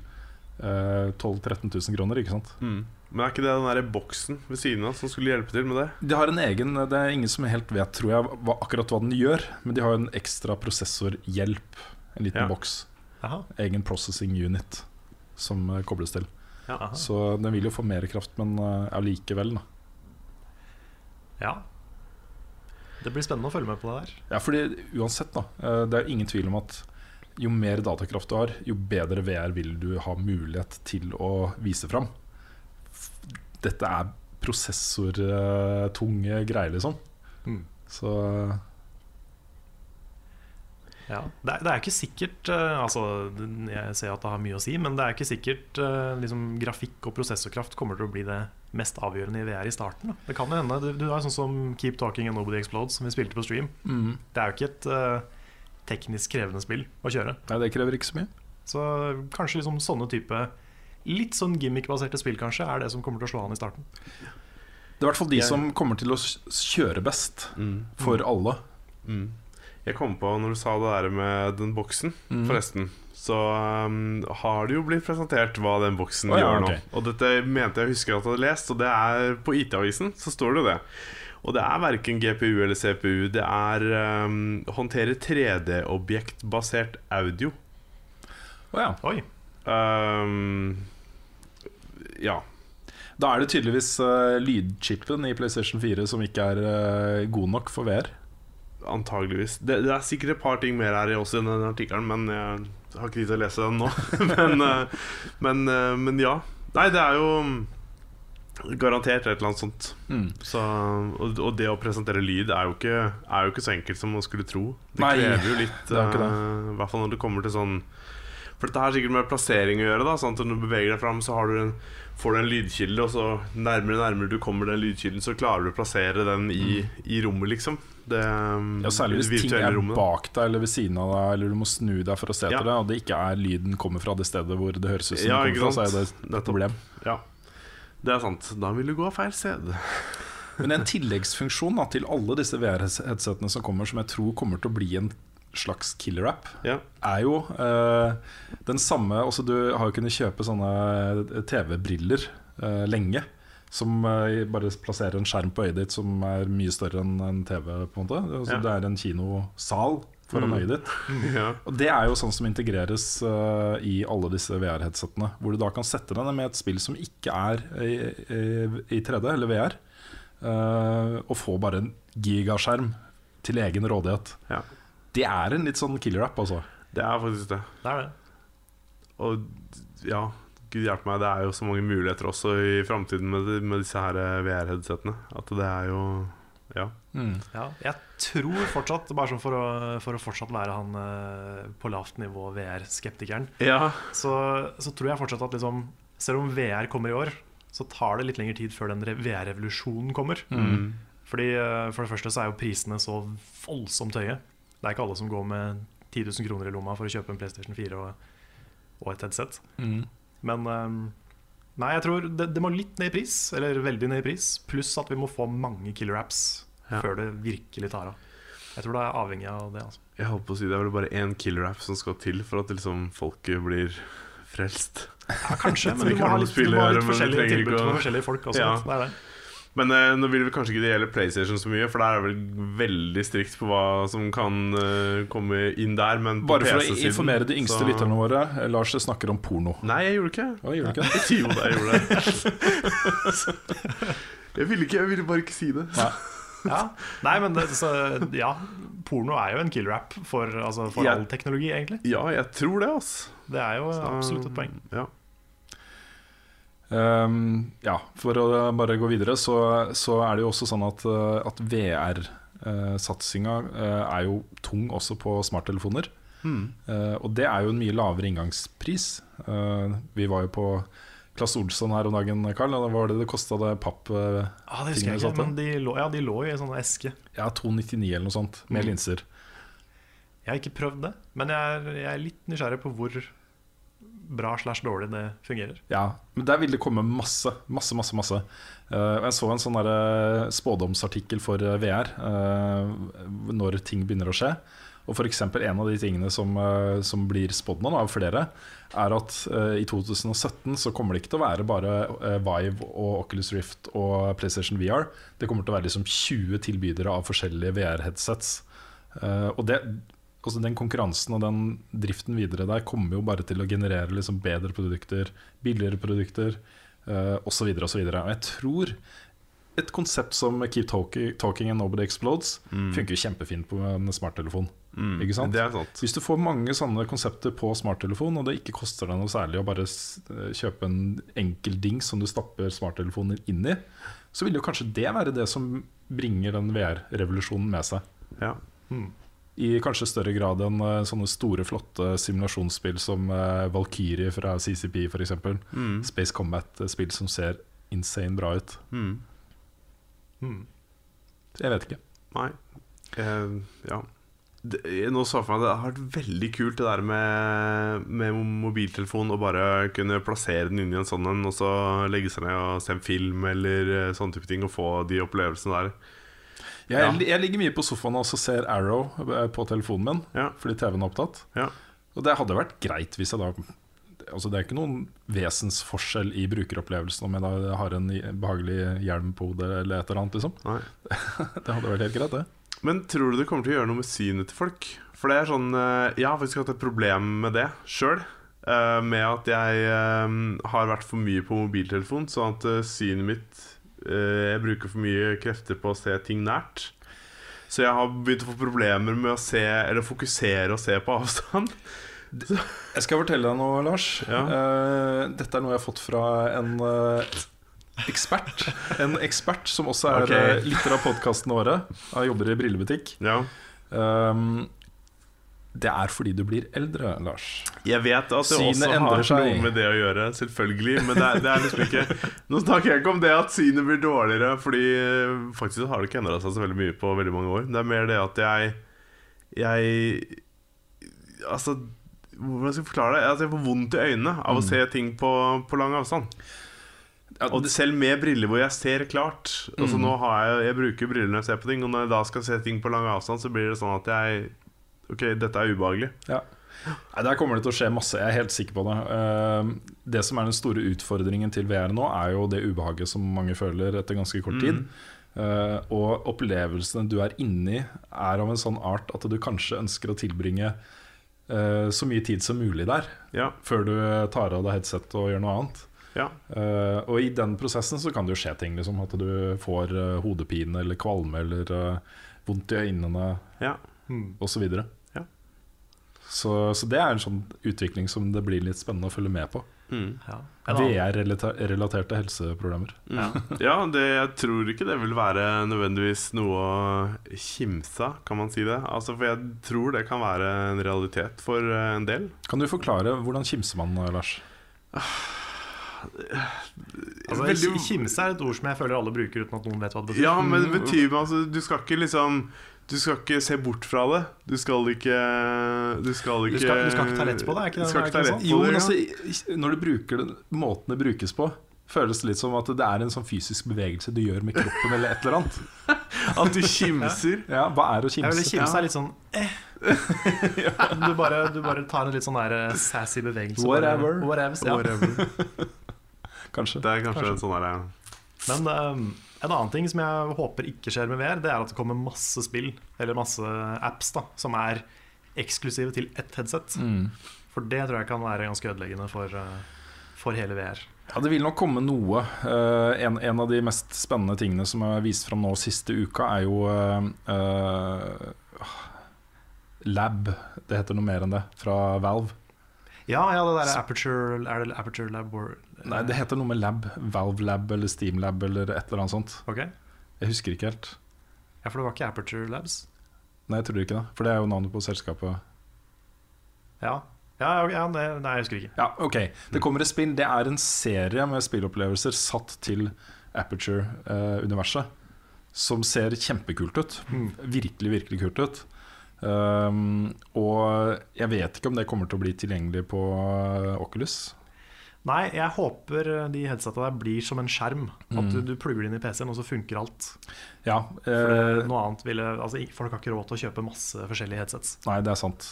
eh, 12 000-13 000 kroner. ikke sant? Mm. Men er ikke det den der boksen ved siden av som skulle hjelpe til med det? De har en egen, Det er ingen som helt vet tror jeg, hva, akkurat hva den gjør, men de har en ekstra prosessorhjelp. En liten Ja. boks. Aha. Egen processing unit som eh, kobles til. Ja, Så den vil jo få mer kraft, men uh, allikevel. da. Ja. Det blir spennende å følge med på det der. Ja, fordi uansett, da. eh, Det er ingen tvil om at jo mer datakraft du har, jo bedre VR vil du ha mulighet til å vise fram. Dette er prosessortunge greier, liksom. Mm. Så Ja. Det, er, det er ikke sikkert eh, Altså, Jeg ser at det har mye å si, men det er ikke sikkert eh, liksom, grafikk og prosessorkraft kommer til å bli det mest avgjørende i VR i starten. Da. Det kan jo hende. Du, du er sånn som Keep Talking and Nobody Explodes, som vi spilte på stream. mm. Det er jo ikke et uh, teknisk krevende spill å kjøre. Nei, det krever ikke så mye. Så kanskje liksom sånne type litt sånn gimmick-baserte spill kanskje er det som kommer til å slå an i starten. Det er i hvert fall de Jeg- som kommer til å kjøre best for alle. Mm. Jeg kom på når du sa det der med den boksen, Mm. forresten. Så um, har det jo blitt presentert hva den boksen oh, ja, gjør nå. Okay. Og dette mente jeg husker at jeg hadde lest, og det er på IT-avisen. Så står det jo det. Og det er verken GPU eller CPU. Det er um, håndtere 3D-objektbasert audio. Å ja. Oi. Um, ja. Da er det tydeligvis uh, lydchipen i PlayStation 4 som ikke er uh, god nok for VR. Antageligvis. Det, det er sikkert et par ting mer her også i den artikkelen, men jeg har ikke tid til å lese den nå. men, eh, men, eh, men ja. Nei, det er jo garantert et eller annet sånt. Mm. Så, og, og det å presentere lyd er jo, ikke, er jo ikke så enkelt som man skulle tro. Det Nei, krever jo litt, eh, i hvert fall når det kommer til sånn For dette har sikkert med plassering å gjøre. da sånn at Når du beveger deg fram, så har du en, får du en lydkilde, og så nærmere og nærmere du kommer den lydkilden, så klarer du å plassere den i, i rommet, liksom. Det, Mm. Ja, Særlig hvis ting er rommet, bak deg eller ved siden av deg, eller du må snu deg for å se Ja. til det, og det ikke er lyden kommer fra det stedet hvor det høres ut som Ja, det kommer fra, så er det et problem. Ja, det er sant. Da vil du gå av feil sted. Men en tilleggsfunksjon da, til alle disse VR-headsetene som kommer, som jeg tror kommer til å bli en slags killer-app, Ja. er jo uh, den samme altså Du har jo kunnet kjøpe sånne TV-briller uh, lenge. Som eh, bare plasserer en skjerm på øyet ditt som er mye større enn en TV. på en måte altså, Ja. Det er en kinosal foran Mm. øyet ditt. ja. Og Det er jo sånn som integreres uh, i alle disse VR-headsetene. Hvor du da kan sette deg ned med et spill som ikke er i, i, i 3D eller VR, uh, og få bare en gigaskjerm til egen rådighet. Ja. Det er en litt sånn killer-app, altså. Det er faktisk det. Det er det. Og ja, gud hjelpe meg, det er jo så mange muligheter også i framtiden med, med disse her eh, VR-headsetene. At det er jo Ja. Ja, jeg tror fortsatt, bare sånn for å, for å fortsatt være han eh, på lavt nivå VR-skeptikeren, Ja, så, så tror jeg fortsatt at liksom, selv om VR kommer i år, så tar det litt lengre tid før den VR-revolusjonen kommer. mm. Fordi eh, For det første så er jo prisene så voldsomt høye. Det er ikke alle som går med 10 000 kroner i lomma for å kjøpe en PlayStation 4 og, og et headset. Men um, Nei, jeg tror det, det må litt ned i pris, eller veldig ned i pris. Pluss at vi må få mange killer apps Ja. før det virkelig tar av. Jeg tror det er avhengig av det. Altså. Jeg holdt på å si det er vel bare én killer-app som skal til for at liksom folket blir frelst. Ja, kanskje, men Vi må kan ha litt, må ha litt forskjellige tilbud for til forskjellige folk også. Ja. Det er det. Men eh, nå vil vi kanskje ikke det gjelde PlayStation så mye, for der er det vel veldig strikt på hva som kan eh, komme inn der. Men på Bare for å PC-siden, informere de yngste så- lytterne våre. eh, Lars snakker om porno. Nei, jeg gjorde ikke du ikke det? Jo da, jeg gjorde det. jeg, ville ikke, jeg ville bare ikke si det. Nei. Ja. Nei, men det, så, ja, porno er jo en killer app for, altså, for Ja. all teknologi, egentlig. Ja, jeg tror det, altså. Det er jo absolutt et poeng. Ja. Um, ja, for å bare gå videre, så, så er det jo også sånn at, uh, at VR-satsinga uh, er jo tung også på smarttelefoner. Mm. Uh, og det er jo en mye lavere inngangspris. Uh, vi var jo på Claes Olsson her om dagen, Karl. Og hva var det det kosta det papp... Uh, Ah, det husker jeg ikke, men de lå, ja, de lå i en sånn eske. ja, 299 eller noe sånt, med Mm. linser. Jeg har ikke prøvd det, men jeg er, jeg er litt nysgjerrig på hvor bra slash dårlig det fungerer. Ja, men der vil det komme masse, masse, masse. masse. Eh, jeg så en sånn derre spådomsartikkel for eh, VR eh, når ting begynner å skje. Og for eksempel En av de tingene som, eh, som blir spådd nå, av flere, er at eh, i 2017 så kommer det ikke til å være bare eh, Vive og Oculus Rift og PlayStation VR. Det kommer til å være liksom 20 tilbydere av forskjellige VR-headsets. Eh, og det, altså den konkurransen og den driften videre der kommer jo bare til å generere liksom bedre produkter, billigere produkter uh, osv. osv. Jeg tror et konsept som Keep Talking, talking and Nobody Explodes funker jo kjempefint på en smarttelefon. Mm, Ikke sant? Sant. Hvis du får mange sånne konsepter på smarttelefon, og det ikke koster deg noe særlig å bare eh, kjøpe en enkel dings som du stapper smarttelefonen inn i, så vil jo kanskje det være det som bringer den VR-revolusjonen med seg. Ja. I kanskje større grad enn eh, sånne store, flotte simulasjonsspill som uh, Valkyrie fra CCP f.eks. Mm. Space Combat-spill som ser insane bra ut. Mm. Mm. Jeg vet ikke. Nei. Uh, ja. Det, nå så for meg at det har vært veldig kult det der med, med mobiltelefon og bare kunne plassere den inn i en sånn en, og så legge seg ned og se en film eller eh, sånne type ting, og få de opplevelsene der. Jeg, jeg ligger mye på sofaen og ser Arrow eh, på telefonen min Ja. fordi TV-en er opptatt. Ja. Og det hadde vært greit hvis jeg da Altså Det er ikke noen vesensforskjell i brukeropplevelsen om jeg da har en behagelig hjelm på hodet eller et eller annet. liksom. Det hadde vært helt greit, det. Men tror du det kommer til å gjøre noe med synet til folk? For det er sånn eh, Jeg har faktisk hatt et problem med det sjøl. Med at jeg eh, har vært for mye på mobiltelefon, sånn at eh, synet mitt eh, Jeg bruker for mye krefter på å se ting nært. Så jeg har begynt å få problemer med å se Eller fokusere og se på avstand. Jeg skal fortelle deg noe, Lars. Ja. Eh, dette er noe jeg har fått fra en eh, ekspert. En ekspert som også er okay. lytter av podkastene våre. Jeg jobber i brillebutikk. Ja Um, det er fordi du blir eldre, Lars. Jeg vet at det Synet også har seg. noe med det å gjøre, selvfølgelig. Men det er, det er liksom ikke Nå snakker jeg ikke om det at synet blir dårligere, Fordi eh, faktisk har det ikke endra seg så veldig mye på veldig mange år. Det er mer det at jeg Jeg Altså Hvordan skal jeg forklare det? Altså, jeg får vondt i øynene av å se ting på, på lang avstand. Og selv med briller hvor jeg ser klart Altså nå har jeg Jeg bruker briller når jeg ser på ting, og når jeg da skal se ting på lang avstand, så blir det sånn at jeg Ok, dette er ubehagelig. Ja. Nei, Der kommer det til å skje masse, jeg er helt sikker på det. Eh, Det som er den store utfordringen til VR nå, er jo det ubehaget som mange føler etter ganske kort tid. Eh, og opplevelsene du er inni, er av en sånn art at du kanskje ønsker å tilbringe eh, så mye tid som mulig der, Ja, før du tar av deg headset og gjør noe annet. ja Eh, og i den prosessen så kan det jo skje ting, liksom, at du får hodepine eller kvalme eller vondt i øynene Ja. mm. osv. Så, så det er en sånn utvikling som det blir litt spennende å følge med på. Mm. Ja. VR-relaterte helseproblemer. Ja, ja det, jeg tror ikke det vil være nødvendigvis noe å kimse av, kan man si det. Altså, for jeg tror det kan være en realitet for eh, en del. Kan du forklare hvordan kimser man, Lars? Altså, Veldig- Kimse er et ord som jeg føler alle bruker uten at noen vet hva det betyr. Ja, men det betyr altså, Du skal ikke liksom Du skal ikke se bort fra det. Du skal ikke Du skal Du ikke skal- du skal ikke ta lett på det, er ikke det- Du skal ikke ta lett sånn? på Jo, det, men altså, når du bruker det, måten det brukes på, føles det litt som at det er en sånn fysisk bevegelse du gjør med kroppen, eller et eller annet. At du kimser. Ja, Hva er å Jeg vil kimse? kimse er litt sånn eh. du, bare, du bare tar en litt sånn der eh, sassy bevegelse. Whatever. Bare, whatevs, ja. Whatever. Kanskje. Det er kanskje en sånn derre Men eh, en annen ting som jeg håper ikke skjer med VR, det er at det kommer masse spill, eller masse apps, da, som er eksklusive til ett headset. Mm. For det tror jeg kan være ganske ødeleggende for, eh, for hele VR. Ja, Det vil nok komme noe. Uh, en, en av de mest spennende tingene som er vist fram nå siste uka, er jo uh, uh, Lab. Det heter noe mer enn det, fra Valve. Ja, ja, det der Aperture Er det Aperture Lab? Nei, det heter noe med Lab. Valve Lab eller Steam Lab eller et eller annet sånt. Ok, Jeg husker ikke helt. ja, For det var ikke Aperture Labs? Nei, jeg tror ikke det. For det er jo navnet på selskapet. Ja, ja, ja nei, jeg husker ikke. Ja, ok. Det kommer et spill. Det er en serie med spillopplevelser satt til Aperture-universet. som ser kjempekult ut. Mm. Virkelig, virkelig kult ut. Um, og jeg vet ikke om det kommer til å bli tilgjengelig på eh, Oculus. Nei, jeg håper de headsetta der blir som en skjerm. At Mm. du, du plugger det inn i PC-en, og så funker alt. Ja, For eh, det, noe annet ville, altså, Folk har ikke råd til å kjøpe masse forskjellige headsets. Nei, det er sant.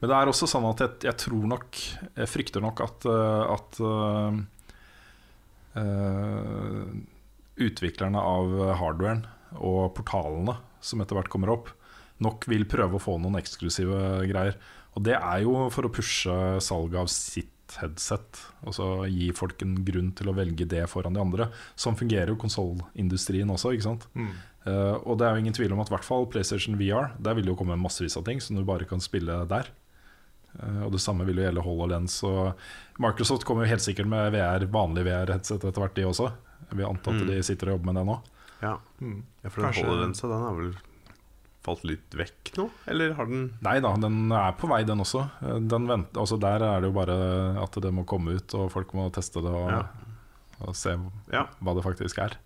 Men det er også sånn at jeg, jeg tror nok Jeg frykter nok at, eh, at uh, eh, utviklerne av hardwaren og portalene som etter hvert kommer opp, nok vil prøve å få noen eksklusive greier. Og det er jo for å pushe salget av sitt headset. Og så gi folk en grunn til å velge det foran de andre. Sånn fungerer jo konsollindustrien også. ikke sant? Eh, og det er jo ingen tvil om at i hvert fall PlayStation VR Der vil det jo komme massevis av ting som du bare kan spille der. Uh, og det samme vil jo gjelde HoloLens. Og Microsoft kommer jo helt sikkert med VR, vanlig VR-headset etter hvert, de også. Vi antar at Mm. de sitter og jobber med det nå. Ja, Mm. ja for den HoloLensa, den er vel falt litt vekk nå? Eller har den Nei da, den er på vei, den også. Den vent, altså der er det jo bare at det må komme ut, og folk må teste det og, Ja. og se Ja. hva det faktisk er.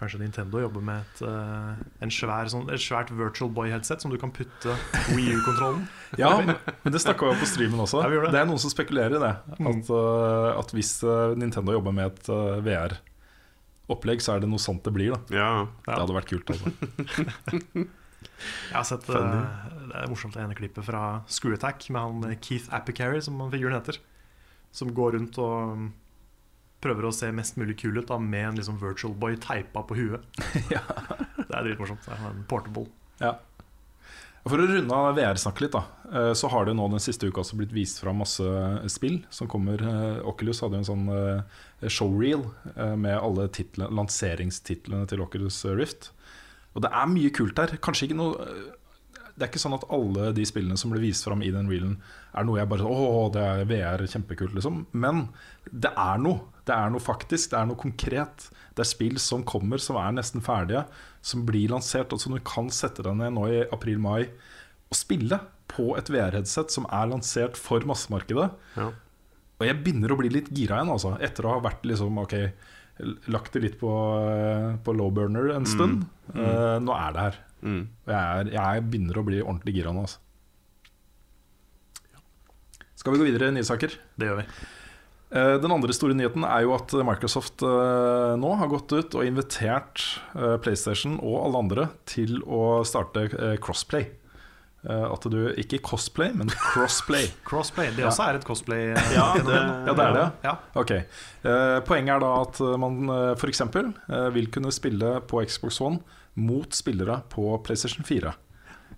Kanskje Nintendo jobber med et, uh, en svær, sånn, et svært Virtual Boy-headset som du kan putte Wii U-kontrollen Ja, men det snakka vi om på streamen også. Ja, det. det er noen som spekulerer i det. At, uh, at hvis uh, Nintendo jobber med et uh, VR-opplegg, så er det noe sånt det blir. da Ja. Det hadde vært kult. altså Jeg har sett Funny. eh, Det er morsomt det ene klippet fra Screw Attack med han eh, Keith Apicary, som han figuren heter. Som går rundt og mm, prøver å se mest mulig kul ut da, med en liksom Virtual Boy teipa på huet. Ja. Det er dritmorsomt. Det er en portable. Ja. For å runde av VR-snakket litt, da eh, så har det nå den siste uka også blitt vist fra masse spill som kommer. Oculus hadde jo en sånn showreel med alle titlene, lanseringstitlene til Oculus Rift. Og det er mye kult der. Kanskje ikke noe eh, Det er ikke sånn at alle de spillene som ble vist fram i den reelen, er noe jeg bare Å, det er VR, kjempekult, liksom. Men det er noe. Det er noe faktisk. Det er noe konkret. Det er spill som kommer, som er nesten ferdige, som blir lansert, og som du kan sette deg ned nå i april-mai og spille på et VR-headset som er lansert for massemarkedet. Ja. Og jeg begynner å bli litt gira igjen, altså. Etter å ha vært liksom, ok lagt det litt på, på low burner en stund. Eh, nå er det her. Mm. Jeg, er, jeg begynner å bli ordentlig gira nå. Altså. Skal vi gå videre i nye saker? Det gjør vi. Eh, Den andre store nyheten er jo at Microsoft eh, nå har gått ut og invitert PlayStation og alle andre til å starte crossplay. Eh, At du ikke cosplay, men crossplay. Crossplay. Det Ja. også er et cosplay. eh, Ja, det- Ja, det er det. Ja. Ok, eh, Poenget er da at man uh, for eksempel eh, vil kunne spille på Xbox One mot spillere på PlayStation 4.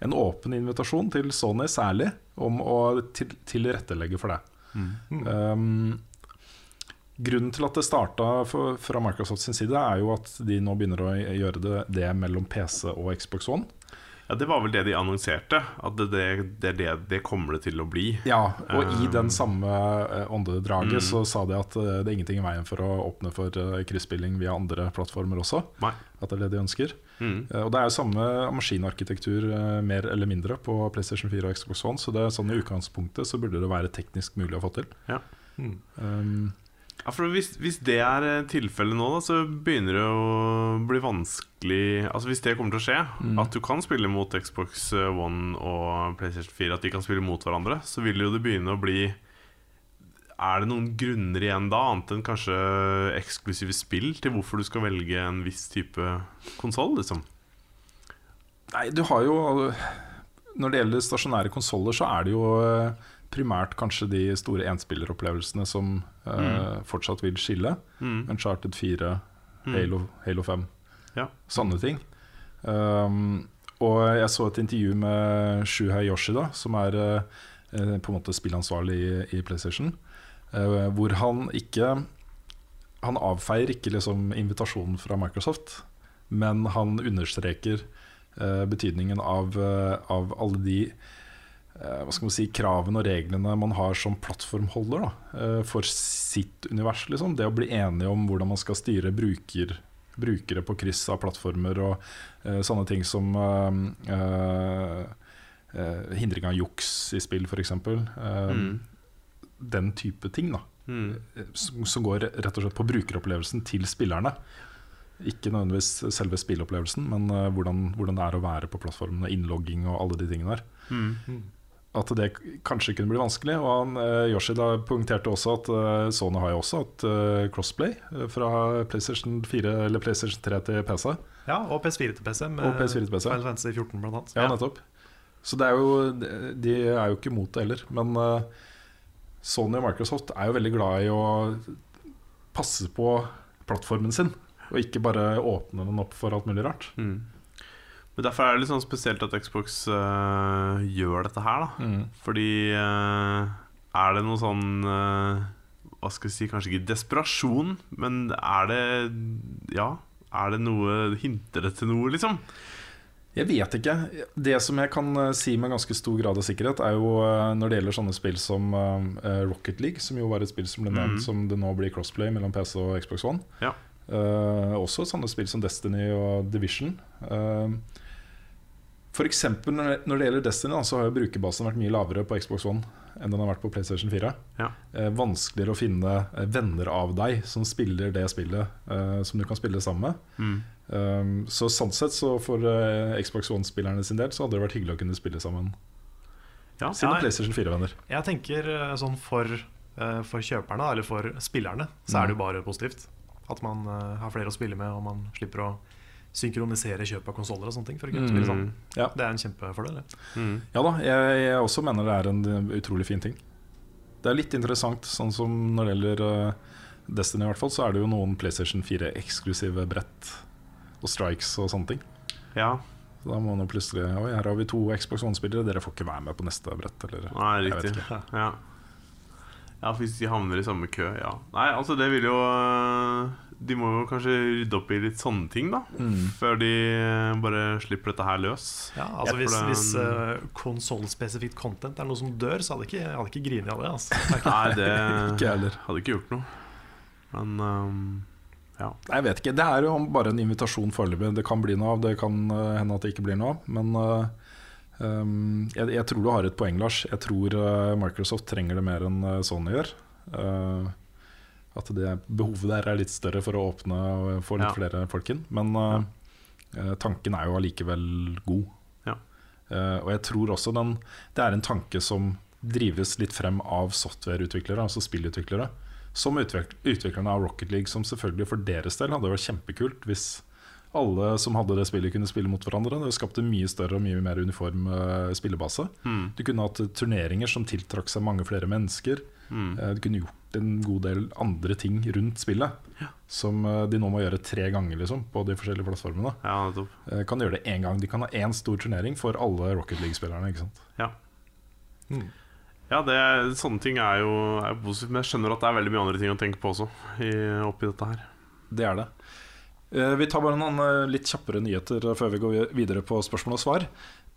En åpen invitasjon til Sony særlig om å til tilrettelegge for det. Um, grunnen til at det starta fra Microsoft sin side, er jo at de nå begynner å gjøre det, det mellom PC og Xbox One. Ja, det var vel det de annonserte. At det, det, det det kommer det til å bli. Ja, og i Um, den samme eh, åndedraget mm. så sa de at eh, det er ingenting i veien for å åpne for eh, krysspilling via andre plattformer også. Nei. At det er det de ønsker. Mm. Eh, Og det er jo samme maskinarkitektur eh, mer eller mindre på PlayStation 4 og Xbox One, så det er sånn i utgangspunktet så burde det være teknisk mulig å få til. Ja. Mm. Um, Ja, for hvis, hvis det er eh, tilfellet nå, da, så begynner det å bli vanskelig Altså Hvis det kommer til å skje, Mm. at du kan spille mot Xbox One og PlayStation 4, at de kan spille mot hverandre, så vil jo det begynne å bli Er det noen grunner igjen da, annet enn kanskje eksklusive spill, til hvorfor du skal velge en viss type konsoll, liksom? nei, du har jo Når det gjelder stasjonære konsoller, så er det jo eh, primært kanskje de store enspilleropplevelsene som eh, fortsatt vil skille. Mm. Uncharted 4, Mm. Halo, Halo 5. Ja. Sånne ting. Um, og jeg så et intervju med Shuhei Yoshida, som er eh, eh, på en måte spillansvarlig i, i PlayStation, eh, hvor han ikke Han avfeier ikke liksom invitasjonen fra Microsoft, men han understreker eh, betydningen av, eh, av alle de hva skal man si, kravene og reglene man har som plattformholder da, eh, for sitt univers. Liksom. Det å bli enige om hvordan man skal styre bruker, brukere på kryss av plattformer og uh, sånne ting som uh, uh, eh, hindring av juks i spill, f.eks. Uh, Mm. Den type ting. da Mm. som, som går rett og slett på brukeropplevelsen til spillerne. Ikke nødvendigvis selve spilleopplevelsen, men eh, hvordan, hvordan det er å være på plattformen, og innlogging og alle de tingene der. Mm. At det kanskje kunne bli vanskelig. Og han, eh, Yoshida poengterte også at eh, Sony har jo også hatt eh, crossplay fra PlayStation 4 eller PlayStation 3 til PC. Ja, og PS4 til PC med Og PS4 til PC. Final Fantasy 14 blant annet. Ja, nettopp. Så det er jo, de er jo ikke mot det heller. Men Sony og Microsoft er jo veldig glad i å passe på plattformen sin, og ikke bare åpne den opp for alt mulig rart. Mm. Men Derfor er det litt sånn spesielt at Xbox eh, gjør dette her. da Fordi eh, er det noe sånn eh, Hva skal vi si, kanskje ikke desperasjon, men er det Ja, er det noe Hinter det til noe, liksom? Jeg vet ikke. Det som jeg kan si med ganske stor grad av sikkerhet, er jo når det gjelder sånne spill som Rocket League, som jo var et spill som ble nevnt Mhm. som det nå blir crossplay mellom PC og Xbox One. Ja. Uh, også sånne spill som Destiny og Division. Uh, for eksempel når det, gjelder Destiny, så har jo brukerbasen vært mye lavere på Xbox One enn den har vært på PlayStation 4. Ja. Eh, vanskeligere å finne eh, venner av deg som spiller det spillet eh, som du kan spille sammen med. Mm. Um, så sånn sett så for eh, Xbox One-spillerne sin del Så hadde det vært hyggelig å kunne spille sammen Ja, sine PlayStation 4-venner. Jeg tenker sånn for, for kjøperne, eller for spillerne, så er det jo bare positivt. At man har flere å spille med, og man slipper å synkronisere kjøp av konsoller og sånne ting. For å kunne spille sammen. Ja. Det er en kjempefordel. Mm. ja da, jeg, jeg også mener det er en utrolig fin ting. Det er litt interessant, sånn som når det gjelder eh, Destiny, i hvert fall, så er det jo noen PlayStation 4-eksklusive brett og strikes og sånne ting. ja. Så da må man jo plutselig Oi, her har vi to Xbox One-spillere, dere får ikke være med på neste brett. Eller, Nei, riktig. Ja. Ja, for hvis de havner i samme kø, ja. Nei, altså, det vil jo øh, De må jo kanskje rydde opp i litt sånne ting, da. Mm. Før de øh, bare slipper dette her løs. Ja, altså Hvis, for hvis uh, konsollspesifikt content er noe som dør, så hadde ikke, jeg hadde ikke grinet av det. Altså. Nei, det Ikke hadde ikke gjort noe. Men um, ja. Jeg vet ikke. Det er jo bare en invitasjon foreløpig. Det kan bli noe av, det kan eh, hende at det ikke blir noe av. Men eh, um, jeg, jeg tror du har et poeng, Lars. Jeg tror eh, Microsoft trenger det mer enn eh, Sony gjør. Uh, at det behovet der er litt større for å åpne og få litt Ja. flere folk inn. Men uh, tanken er jo allikevel god. Ja. Og jeg tror også den, det er en tanke som drives litt frem av softwareutviklere, altså spillutviklere. Som utviklerne av Rocket League, som selvfølgelig for deres del hadde vært kjempekult hvis alle som hadde det spillet, kunne spille mot hverandre. Det skapte mye større og mye mer uniform eh, spillebase. Mm. Du kunne hatt turneringer som tiltrakk seg mange flere mennesker. Mm. Eh, Du kunne gjort en god del andre ting rundt spillet. Som eh, de nå må gjøre tre ganger liksom, på de forskjellige plattformene. Ja. Eh, Kan gjøre det én gang. De kan ha én stor turnering for alle Rocket League-spillerne. ikke sant? Ja. Mm. Ja, det, sånne ting er jo er positivt. Men jeg skjønner at det er veldig mye andre ting å tenke på også. I, oppi dette her Det er det. Eh, Vi tar bare noen eh, litt kjappere nyheter før vi går videre på spørsmål og svar.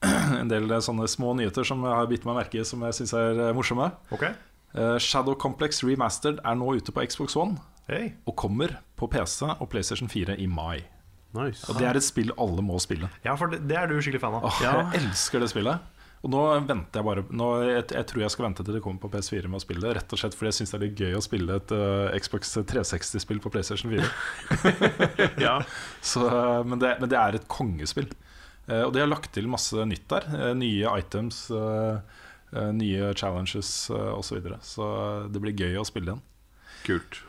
En del eh, sånne små nyheter som jeg har bitt meg merke i, som jeg syns er eh, morsomme. Ok, Eh, Shadow Complex Remastered er nå ute på Xbox One hey. og kommer på PC og PlayStation 4 i mai. Nice. Og det er et spill alle må spille. Ja, for det, det er du skikkelig fan av. Åh, Ja. Jeg elsker det spillet. Og nå venter jeg bare nå, jeg, jeg tror jeg skal vente til det kommer på PS4 med å spille det. Rett og slett fordi jeg syns det er litt gøy å spille et uh, Xbox 360-spill på PlayStation 4. ja. Så, eh, men, det, men det er et kongespill. Uh, og de har lagt til masse nytt der. Uh, nye items, nye challenges uh, osv. Så, videre. så det blir gøy å spille igjen. Kult.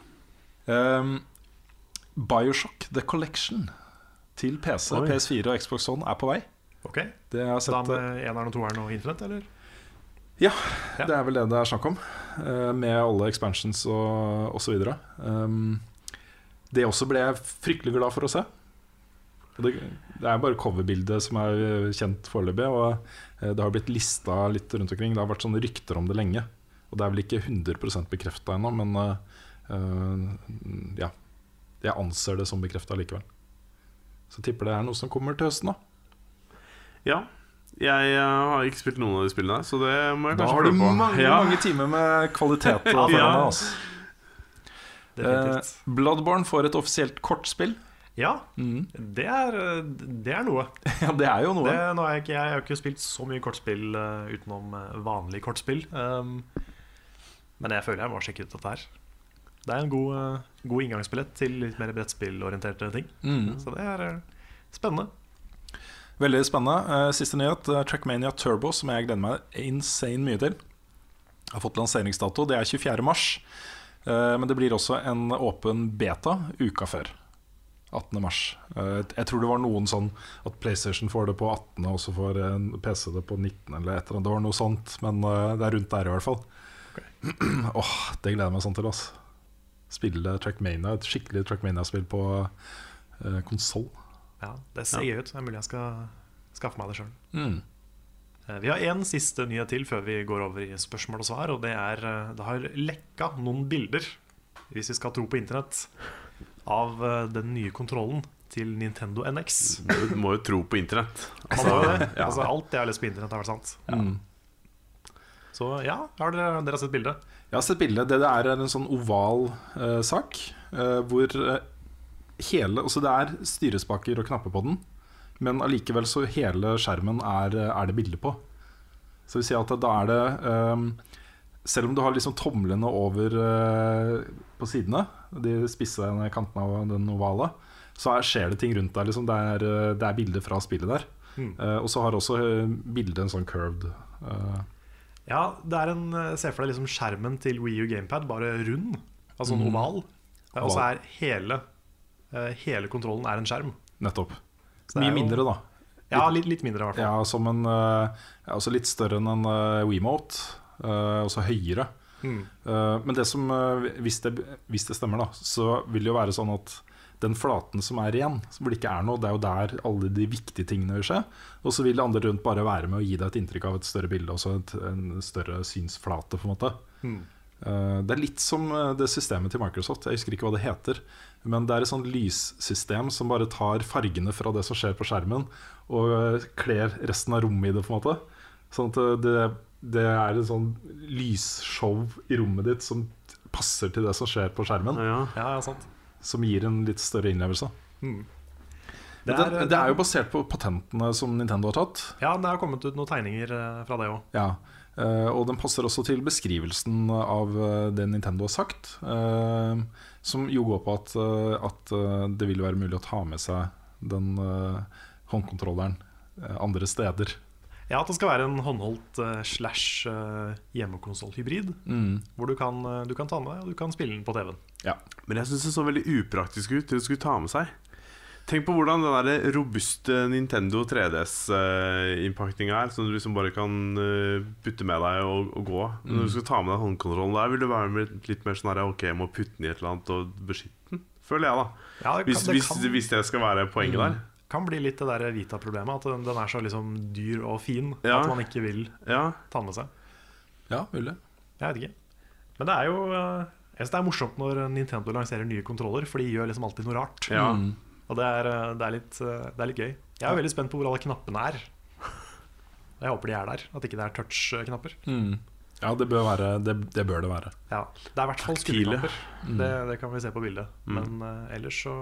Um, Bioshock The Collection til PC, Oi. PS4 og Xbox One er på vei. Ok, Det jeg har sett, Da med eneren og toeren og Infinite, eller? Ja, Ja. det er vel det det er snakk om. eh, med alle expansions og osv. Um, det også ble jeg fryktelig glad for å se. Det, det er bare coverbildet som er kjent foreløpig. Og eh, det har blitt lista litt rundt omkring. Det har vært sånne rykter om det lenge. Og det er vel ikke 100% bekrefta ennå, men eh, eh, ja. Jeg anser det som bekrefta likevel. Så tipper det er noe som kommer til høsten, da. Ja. Jeg eh, har ikke spilt noen av de spillene, så det må jeg Da kanskje har du mange, ja. mange timer med kvalitet foran Ja. deg. Altså. Definitivt. Eh, Bloodborne får et offisielt kortspill. Ja, det er, det er noe. Ja, det er jo noe. Det, nå har jeg, ikke, jeg har ikke spilt så mye kortspill uh, utenom uh, vanlig kortspill. Um, men jeg føler jeg må sjekke ut dette her. Det er en god, uh, god inngangsbillett til litt mer brettspillorienterte ting. Mm. Så det er eh, spennende. Veldig spennende. Eh, Siste nyhet. eh, Trackmania Turbo, som jeg gleder meg insane mye til, har fått lanseringsdato. Det er 24. mars. Eh, Men det blir også en åpen beta uka før. 18. mars. Jeg tror det var noen sånn at PlayStation får det på 18., og så får en PC det på 19. eller et eller annet. Det var noe sånt, men det er rundt der i hvert fall. Åh, det gleder jeg meg sånn til. Altså. Spille Trackmania, et skikkelig Trackmania-spill på uh, konsoll. Ja, Det ser gøy ut. Det er mulig jeg skal skaffe meg det sjøl. Mm. Vi har én siste nyhet til før vi går over i spørsmål og svar. Og det er eh, det har lekka noen bilder, hvis vi skal tro på internett, av eh, den nye kontrollen til Nintendo NX. Du må jo tro på internett. Det. ja. Altså, alt jeg har lest på internett, har vært sant. Mm. Så ja, har dere, dere har sett bildet? Jeg har sett bildet. Det det er en sånn oval uh, sak uh, hvor eh, hele Altså det er styrespaker og knapper på den, men allikevel så hele skjermen er, er det bilde på. Så vi sier at da er det um, Selv om du har liksom tomlene over uh, på sidene, de spisse kantene av den ovale, så er, skjer det ting rundt deg. Liksom. Det er, eh, det er bilder fra spillet der. Mm. Uh, og så har også bildet en sånn curved uh, Ja, det er en Se for deg liksom skjermen til Wii U Gamepad, bare rund. Altså en Mm. oval. Og så er hele, hele kontrollen er en skjerm. Nettopp. Mye jo- mindre, da. Ja, litt, litt mindre i hvert fall. Ja, som en uh, ja, også litt større enn en uh, WeMote. Også høyere. Mm. Men det som, hvis, det, hvis det stemmer, da, så vil det jo være sånn at den flaten som er igjen, hvor det ikke er noe, det er jo der alle de viktige tingene vil skje. Og så vil det andre rundt bare være med å gi deg et inntrykk av et større bilde, også et, en større synsflate, på en måte. Mm. Det er litt som det systemet til Microsoft. Jeg husker ikke hva det heter. Men det er et sånt lyssystem som bare tar fargene fra det som skjer på skjermen, og uh, kler resten av rommet i det. på en måte Sånn at uh, det, det er et sånn lysshow i rommet ditt som passer til det som skjer på skjermen. Ja. Ja, ja, sant. Som gir en litt større innlevelse. Mm. Det, er, det, det er jo basert på patentene som Nintendo har tatt. Ja, det har kommet ut noen tegninger eh, fra det òg. Ja, eh, og den passer også til beskrivelsen av eh, det Nintendo har sagt. Som jo går på at, eh, at eh, det vil være mulig å ta med seg den eh, håndkontrolleren andre steder. Ja, at det skal være en håndholdt uh, slash uh, hjemmekonsollhybrid. Hvor du kan, du kan ta med deg, og du kan spille den på TV-en. Ja. Men jeg syns det så veldig upraktisk ut til å skulle ta med seg. Tenk på hvordan den der robuste Nintendo 3DS-innpakninga er, som du liksom bare kan putte med deg og, og gå. Når du skal ta med deg håndkontrollen der, vil du være med litt mer sånn her Ok, jeg må putte den i et eller annet og beskytte den. Føler jeg, da. Ja, det kan, Hvis, det hvis, kan, hvis det skal være poenget der. kan bli litt det der Vita-problemet. At den, den er så liksom dyr og fin Ja. at man ikke vil Ja, ta den med seg. Ja, mulig. Jeg vet ikke. Men det er jo eh, Jeg synes det er morsomt når Nintendo lanserer nye kontroller, for de gjør liksom alltid noe rart. ja. Mm. Og det er, eh, det, er litt, eh, det er litt gøy. Jeg er veldig spent på hvor alle knappene er. Jeg håper de er der, at ikke det er touch-knapper. Mm. Ja, det bør, være, det, det bør det være. Ja, Det er i hvert fall skuddknapper. Mm. Det, det kan vi se på bildet. Mm. Men uh, ellers så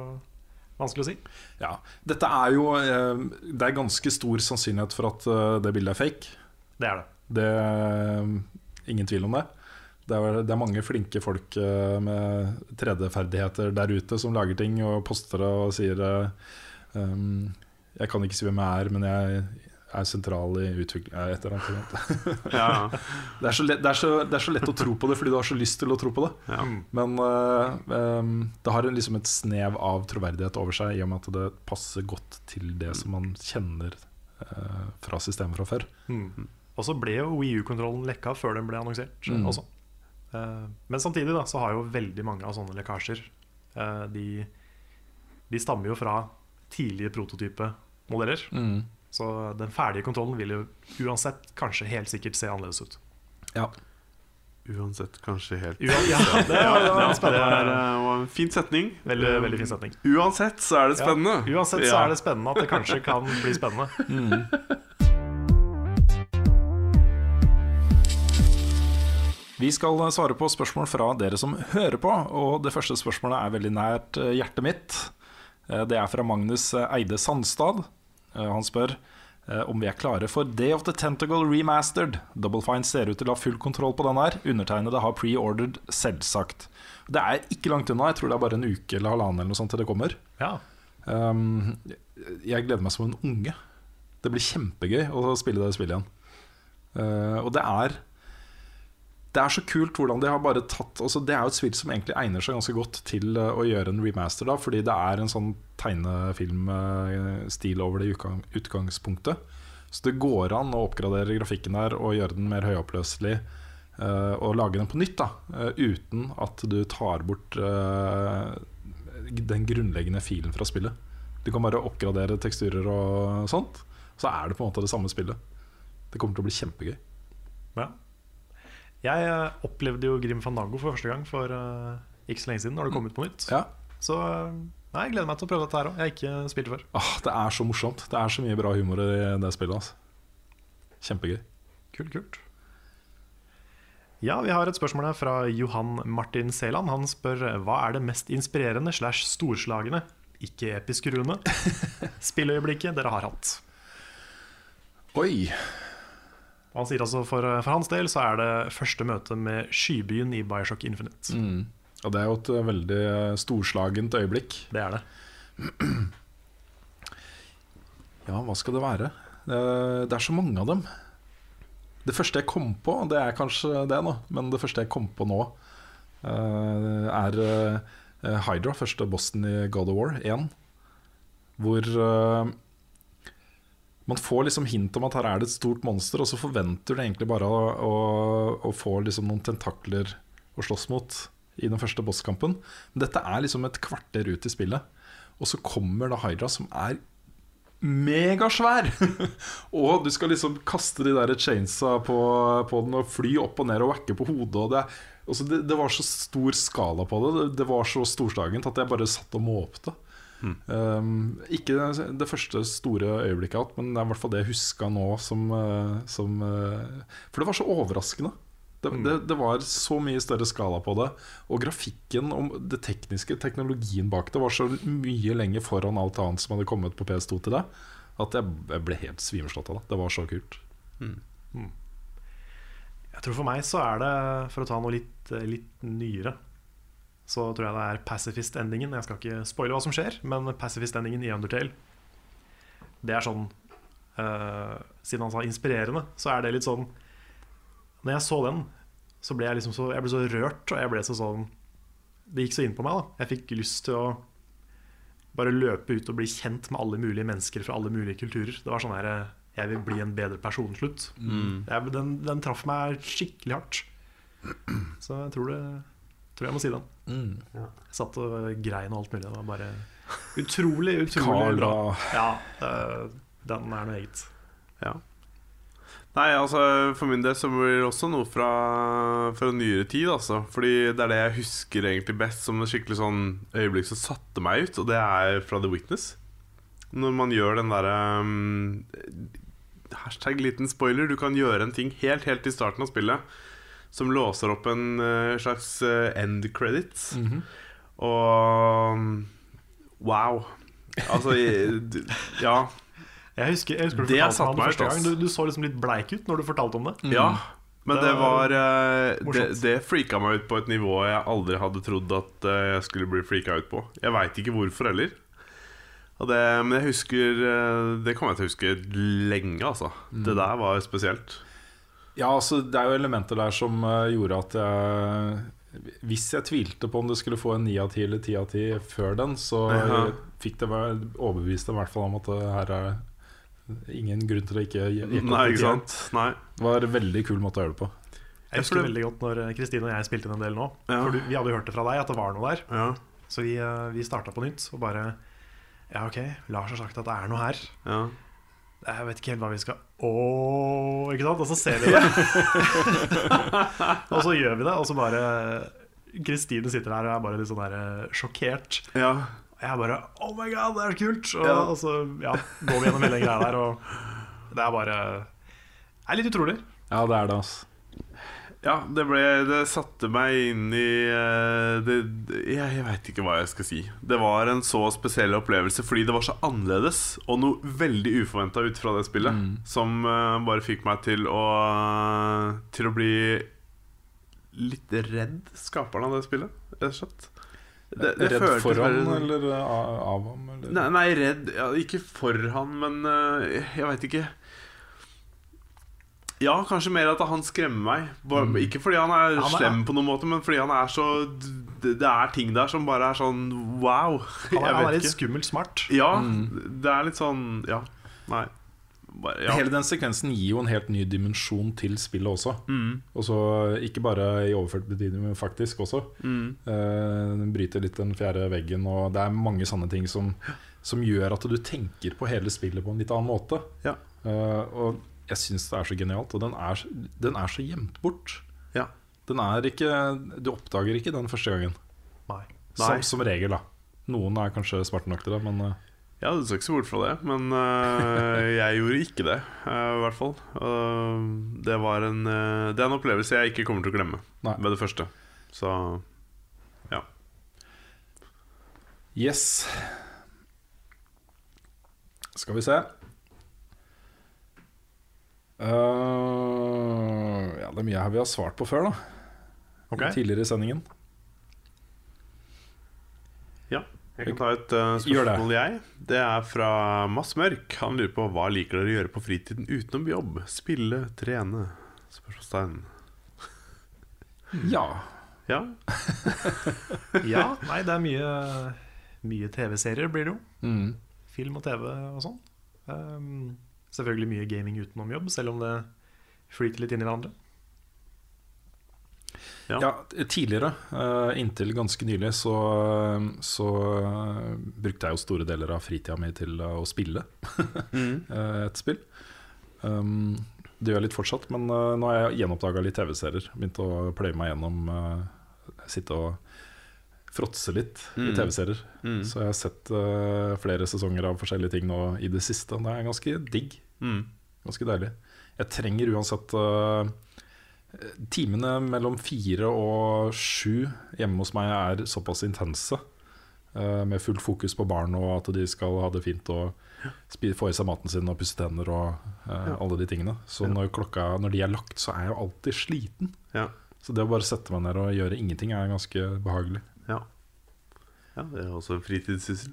Vanskelig å si. Ja. Dette er jo uh, Det er ganske stor sannsynlighet for at uh, det bildet er fake. Det er det. Det uh, ingen tvil om det. Det er, det er mange flinke folk eh, med 3D-ferdigheter der ute som lager ting og poster og sier um, Jeg kan ikke si hvem jeg er, men jeg er sentral i utvikling Et eller annet. ja. Det er, så lett, det, er så, det er så lett å tro på det fordi du har så lyst til å tro på det. ja. Mm. Men uh, um, det har en, liksom et snev av troverdighet over seg i og med at det passer godt til det som man kjenner uh, fra systemet fra før. Mm. Og så ble jo Wii U-kontrollen lekka før den ble annonsert Mm. også. Eh, men samtidig da, så har jo veldig mange av sånne lekkasjer eh, de, de stammer jo fra tidlige prototype-modeller. Så den ferdige kontrollen vil jo uansett kanskje helt sikkert se annerledes ut. Ja. Uansett, kanskje helt Uansett, ja, det var, det det var var en fin setning. Veldig, veldig fin setning. Uansett så er det spennende. Ja, uansett så er det spennende at det kanskje kan bli spennende. Vi skal svare på spørsmål fra dere som hører på, og det første spørsmålet er veldig nært eh, hjertet mitt. Eh, Det er fra Magnus eh, Eide Sandstad. Han spør om vi er klare for Day of the Tentacle Remastered. Double Fine ser ut til å ha full kontroll på den her. Undertegnede har pre-ordered, selvsagt. Det er ikke langt unna. Jeg tror det er bare en uke eller halvannen eller noe sånt til det kommer. Ja. Um, jeg gleder meg som en unge. Det blir kjempegøy å spille det spillet igjen. Uh, og det er Det er så kult hvordan de har bare tatt altså Det er jo et spill som egentlig egner seg ganske godt til uh, å gjøre en remaster, da fordi det er en sånn tegnefilmstil over det utgangspunktet. Så det går an å oppgradere grafikken der og gjøre den mer høyoppløselig. uh, og lage den på nytt, da uh, uten at du tar bort den grunnleggende filen fra spillet. Du kan bare oppgradere teksturer og sånt, så er det på en måte det samme spillet. Det kommer til å bli kjempegøy. Ja. Jeg eh, opplevde jo Grim Fandango for første gang for uh, ikke så lenge siden, når det kom ut på nytt. Ja. Så eh, nei, jeg gleder meg til å prøve dette her òg. Jeg har ikke spilt før. Ah, det er så morsomt. Det er så mye bra humor i det spillet. Altså. Kjempegøy. Kult, kult. Ja, vi har et spørsmål her fra Johan Martin Seland. Han spør hva er det mest inspirerende slash storslagne, ikke episk rune, spilløyeblikket dere har hatt? Oi! Og han sier altså for, for hans del så er det første møte med skybyen i Bioshock Infinite. Mm. Og det er jo et eh, veldig eh, storslagent øyeblikk. Det er det. Ja, hva skal det være? Det, er så mange av dem. Det første jeg kom på, det er kanskje det, nå, men det første jeg kom på nå, eh, er eh, Hydra, første bossen i God of War 1. Hvor eh, man får liksom hint om at her er det et stort monster, og så forventer du egentlig bare å, å, å få liksom noen tentakler å slåss mot i den første bosskampen. Men dette er liksom et kvarter ut i spillet, og så kommer da Hydra, som er megasvær! og du skal liksom kaste de der chainsa på, på den og fly opp og ned og wacke på hodet. Og det, altså det, det var så stor skala på det. det. Det var så storslagent at jeg bare satt og måpte. Um, ikke det, det første store øyeblikket hatt, men det er i hvert fall det jeg huska nå som, eh, som eh, For det var så overraskende. Det, det, det var så mye større skala på det. Og grafikken og det tekniske, teknologien bak det, var så mye lenger foran alt annet som hadde kommet på PS2 til det, at jeg, jeg ble helt svimeslått av det. Det var så kult. Jeg tror for meg så er det, for å ta noe litt, litt nyere, så tror jeg det er pacifist-endingen. Jeg skal ikke spoile hva som skjer, men pacifist-endingen i Undertale, det er sånn uh, Siden han sa inspirerende, så er det litt sånn Når jeg så den, så ble jeg liksom så Jeg ble så rørt, og jeg ble så sånn Det gikk så inn på meg, da. Jeg fikk lyst til å bare løpe ut og bli kjent med alle mulige mennesker fra alle mulige kulturer. Det var sånn her Jeg vil bli en bedre person slutt. slutt. Jeg, den, den traff meg skikkelig hardt. Så jeg tror, det, tror jeg må si den. Jeg satt og grein og alt mulig. Det var bare utrolig, utrolig bra. Ja, den er noe eget. Ja. Nei, altså for min del så blir det også noe fra, fra nyere tid, altså. Fordi det er det jeg husker egentlig best som et skikkelig sånn øyeblikk som satte meg ut, og det er fra The Witness. Når man gjør den derre um, Hashtag liten spoiler. Du kan gjøre en ting helt, helt i starten av spillet som låser opp en eh, slags eh, end credits. Og um, wow. Altså Ja. Jeg husker, jeg husker du Det fortalte meg første gang. Du, du så liksom litt bleik ut når du fortalte om det. Ja, men Det det var eh, det, det freaka meg ut på et nivå jeg aldri hadde trodd at uh, jeg skulle bli freaka ut på. Jeg veit ikke hvorfor heller. Og det, men jeg husker uh, Det kommer jeg til å huske lenge, altså. Det der var spesielt. Ja, altså det er jo elementer der som eh, gjorde at jeg Hvis jeg tvilte på om det skulle få en 9 av 10 eller 10 av 10 før den, så Ja. fikk det være overbevist i hvert fall om at det her er ingen grunn til å ikke opp Nei, ikke sant? Nei. Det var en veldig kul måte å gjøre det på. Jeg husker det- veldig godt når eh, Kristine og jeg spilte inn en del nå. Ja. For du, vi hadde hørt det fra deg at det var noe der. Ja. Så vi, eh, vi starta på nytt og bare Ja, ok, Lars har sagt at det er noe her. ja. Jeg vet ikke helt hva vi skal Ååå, ikke sant? Og så ser vi det. og så gjør vi det, og så bare Kristine sitter der og er bare litt sånn der eh, sjokkert. ja. Og jeg bare Oh my god, det er kult! Og, Ja. og så ja, går vi gjennom hele greia der, og det er bare Det er litt utrolig. Ja, det er det, altså. Ja, det, ble, det satte meg inn i eh, det, Jeg, jeg veit ikke hva jeg skal si. Det var en så spesiell opplevelse fordi det var så annerledes, og noe veldig uforventa ut fra det spillet, Mm. som eh, bare fikk meg til å Til å bli litt redd skaperen av det spillet, rett og slett. Det, det Redd for han veldig- eller uh, av ham? Eller? Nei, nei redd ja, Ikke for han, men eh, jeg veit ikke. Ja, kanskje mer at han skremmer meg. Bare, Mm. Ikke fordi han er Han er- slem på noen måte, men fordi han er så Det, det er ting der som bare er sånn wow. Han er, han er litt skummelt smart. Ja, Mm. det er litt sånn Ja. Nei. Bare, ja. Hele den sekvensen gir jo en helt ny dimensjon til spillet også. Mm, Og så Ikke bare i overført betydning, men faktisk også. mm, Eh, Den bryter litt den fjerde veggen, og det er mange sånne ting som, som gjør at du tenker på hele spillet på en litt annen måte. Ja. Eh, og jeg syns det er så genialt, og den er, den er så gjemt bort. ja. Den er ikke Du oppdager ikke den første gangen. Nei. Som, som regel, da. Noen er kanskje smarte nok til det, men uh. Ja, du skal ikke se bort fra det, men uh, jeg gjorde ikke det, uh, i hvert fall. Det var en Det er en opplevelse jeg ikke kommer til å glemme Nei. med det første. Så ja. yes. Skal vi se. Eh, ja, det er mye her vi har svart på før, da. Okay. Tidligere i sendingen. ja. Jeg kan ta et uh, spørsmål, det. jeg. Det er fra Mass Mørk. Han lurer på hva liker dere å gjøre på fritiden utenom jobb? Spille, trene? Spørsmålstegn. Ja. Ja. Ja, nei, det er mye, mye TV-serier blir det jo. Mm. Film og TV og sånn. Um, selvfølgelig mye gaming utenom jobb, selv om det flyter litt inn i hverandre. Ja. Ja, tidligere, eh, inntil ganske nylig, så, så eh, brukte jeg jo store deler av fritida mi til å spille Mm. eh, et spill. Um, det gjør jeg litt fortsatt, men nå har jeg gjenoppdaga litt TV-serier. Begynt å pløye meg gjennom Sitte og fråtse litt i Mm. TV-serier. Mm. Så jeg har sett flere sesonger av forskjellige ting nå i det siste. Det er ganske digg. Mm. Ganske deilig. Jeg trenger uansett uh, Timene mellom fire og sju hjemme hos meg er såpass intense. Uh, med fullt fokus på barn og at de skal ha det fint og få i seg maten sin og pusse tenner og uh, Ja. alle de tingene. Så Ja. når, klokka, når de er lagt, så er jeg jo alltid sliten. Ja. Så det å bare sette meg ned og gjøre ingenting er ganske behagelig. ja. Ja, det er også en fritidssyssel.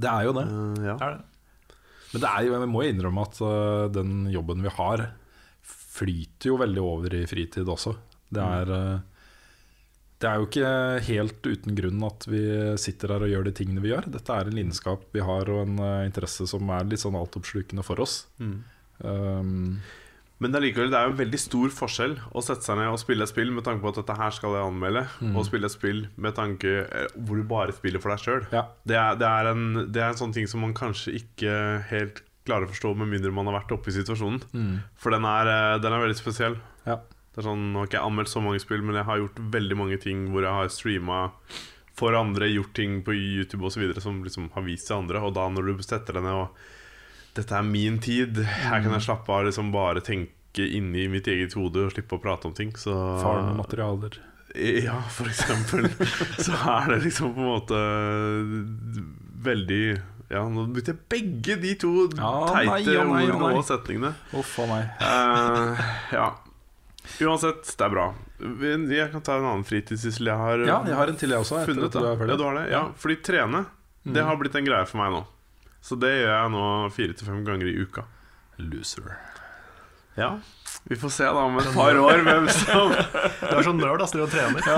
Det er jo det. Uh, ja. Er det? Men det er jo, jeg må innrømme at øh, den jobben vi har, flyter jo veldig over i fritid også. Det er, øh, det er jo ikke helt uten grunn at vi sitter her og gjør de tingene vi gjør. Dette er en lidenskap vi har, og en øh, interesse som er litt sånn altoppslukende for oss. Mm. Um, Men allikevel, det er jo en veldig stor forskjell å sette seg ned og spille et spill med tanke på at dette her skal jeg anmelde, Mm. og spille et spill med tanke eh, hvor du bare spiller for deg sjøl. ja. Det, det, en- det er en sånn ting som man kanskje ikke helt klarer å forstå med mindre man har vært oppe i situasjonen. Mm. For den er, eh, den er veldig spesiell. Ja. Det er sånn, Nå har ikke jeg anmeldt så mange spill, men jeg har gjort veldig mange ting hvor jeg har streama for andre, gjort ting på YouTube osv. som liksom har vist til andre. Og da når du setter deg ned og Dette er min tid. Her kan jeg slappe av liksom bare tenke inni mitt eget hode og slippe å prate om ting. Så Faren med materialer. Ja, for eksempel. så er det liksom på en måte veldig Ja, nå brukte jeg begge de to Ja, teite ordene og setningene. Uff a meg. uh, ja. Uansett, det er bra. Jeg kan ta en annen fritidssyssel jeg har Ja, jeg har en til, jeg også. funnet. Ja, du har det? Ja, fordi trene, det har blitt en greie for meg nå. Så det gjør jeg nå fire til fem ganger i uka. Loser. Ja Vi får se da om et par år hvem som Du er så nerd, ass, du og trener.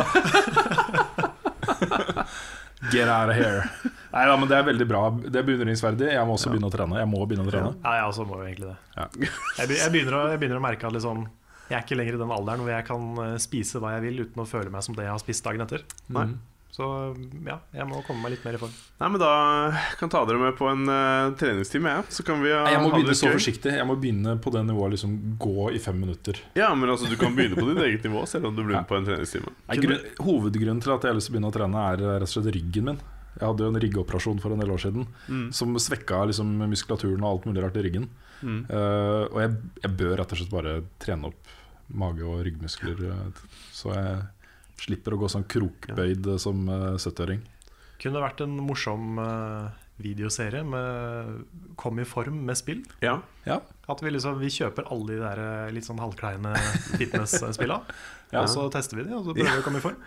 Get out of here. Nei da, men det er veldig bra. Det er beundringsverdig. Jeg må også begynne å trene. Jeg må begynne å trene. Ja, jeg også må jo egentlig det. Ja. Jeg, begynner å, jeg begynner å merke at liksom, jeg er ikke lenger i den alderen hvor jeg kan eh, spise hva jeg vil uten å føle meg som det jeg har spist dagen etter. Nei. Mm. Så ja, jeg må komme meg litt mer i form. Nei, men da kan ta dere med på en uh, treningstime, jeg. Så kan vi ha, Nei, Jeg må ha begynne så gøy. forsiktig. Jeg må begynne på det nivået liksom gå i fem minutter. Ja, men altså, du kan begynne på ditt eget nivå, selv om du blir med på en treningstime. Nei, grunn, hovedgrunnen til at jeg har lyst til å begynne å trene, er rett og slett ryggen min. Jeg hadde jo en ryggoperasjon for en del år siden Mm. som svekka liksom, muskulaturen og alt mulig rart i ryggen. Mm. Uh, og jeg, jeg bør rett og slett bare trene opp mage- og ryggmuskler. eh, Så jeg slipper å gå sånn krokbøyd ja. som eh, 70-åring. Kunne det vært en morsom eh, videoserie med Kom i form med spill. Ja. Ja. At vi, liksom, vi kjøper alle de der eh, litt sånn halvkleine fitness-spilla. Ja. Og så tester vi de, og så prøver vi å komme i form.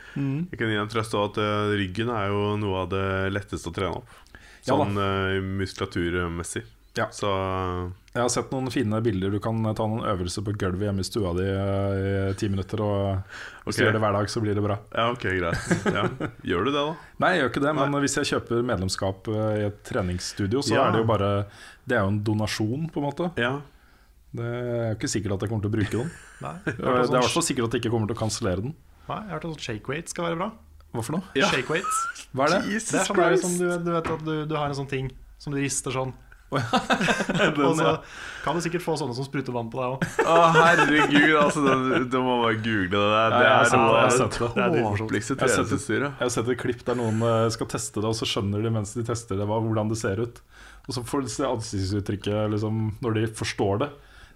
Jeg kan gi en trøst av at eh, ryggen er jo noe av det letteste å trene opp. Sånn eh, muskulaturmessig. Ja. Så Jeg har sett noen fine bilder. Du kan ta noen øvelser på gulvet hjemme i stua di eh, i ti minutter. Og hvis Ok. du gjør det hver dag, så blir det bra. ja, ok, greit. Ja. Gjør du det, da? Nei, jeg gjør ikke det, men hvis jeg kjøper medlemskap eh, i et treningsstudio, så Ja. er det jo bare Det er jo en donasjon, på en måte. Ja. Det er jo ikke sikkert at jeg kommer til å bruke den. Nei, Det er i hvert sånn, fall sikkert at jeg ikke kommer til å kansellere den. nei, jeg har hørt at sånn shake weight skal være bra. Hva for noe? Ja. Shake weight. Hva er det? Det er sånn som du, du vet at du, du har en sånn ting som du rister sånn. Og så kan du sikkert få sånne som spruter vann på deg òg. Å, herregud, altså. Du, må bare google det der. Det har er det, det. Det det tåpeligste det. treningsutstyret. Jeg har sett et klipp der noen eh, skal teste det, og så skjønner de mens de tester det, hvordan det ser ut. Og så får de se ansiktsuttrykket liksom, når de forstår det.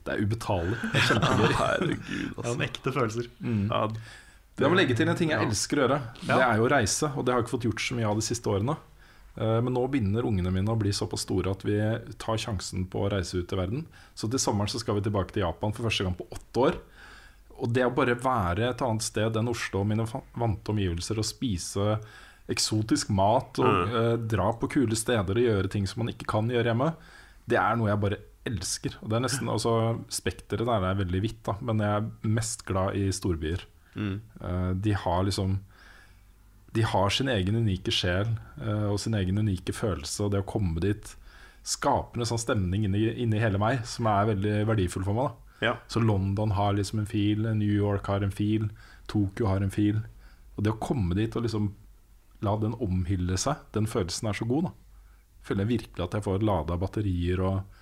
Det er ubetalelig. Det kjempegøy. Herregud, Det er noen en ekte følelser. Ja, Jeg må legge til en ting jeg elsker å gjøre. Det er jo å reise, og det har jeg ikke fått gjort så mye av de siste årene. Eh, Men nå begynner ungene mine å bli såpass store at vi tar sjansen på å reise ut i verden. Så til sommeren så skal vi tilbake til Japan for første gang på åtte år. Og det å bare være et annet sted enn Oslo og mine vante omgivelser og spise eksotisk mat og Mm. eh, dra på kule steder og gjøre ting som man ikke kan gjøre hjemme, det er noe jeg bare elsker. Og det er nesten, altså Spekteret der er veldig hvitt, da, men jeg er mest glad i storbyer. Mm. Eh, de har liksom De har sin egen unike sjel eh, og sin egen unike følelse, og det å komme dit skaper en sånn stemning inni, inni hele meg som er veldig verdifull for meg. Ja. Så London har liksom en fil, New York har en fil, Tokyo har en fil. Og det å komme dit og liksom la den omhylle seg, den følelsen er så god. da Føler jeg virkelig at jeg får lada batterier og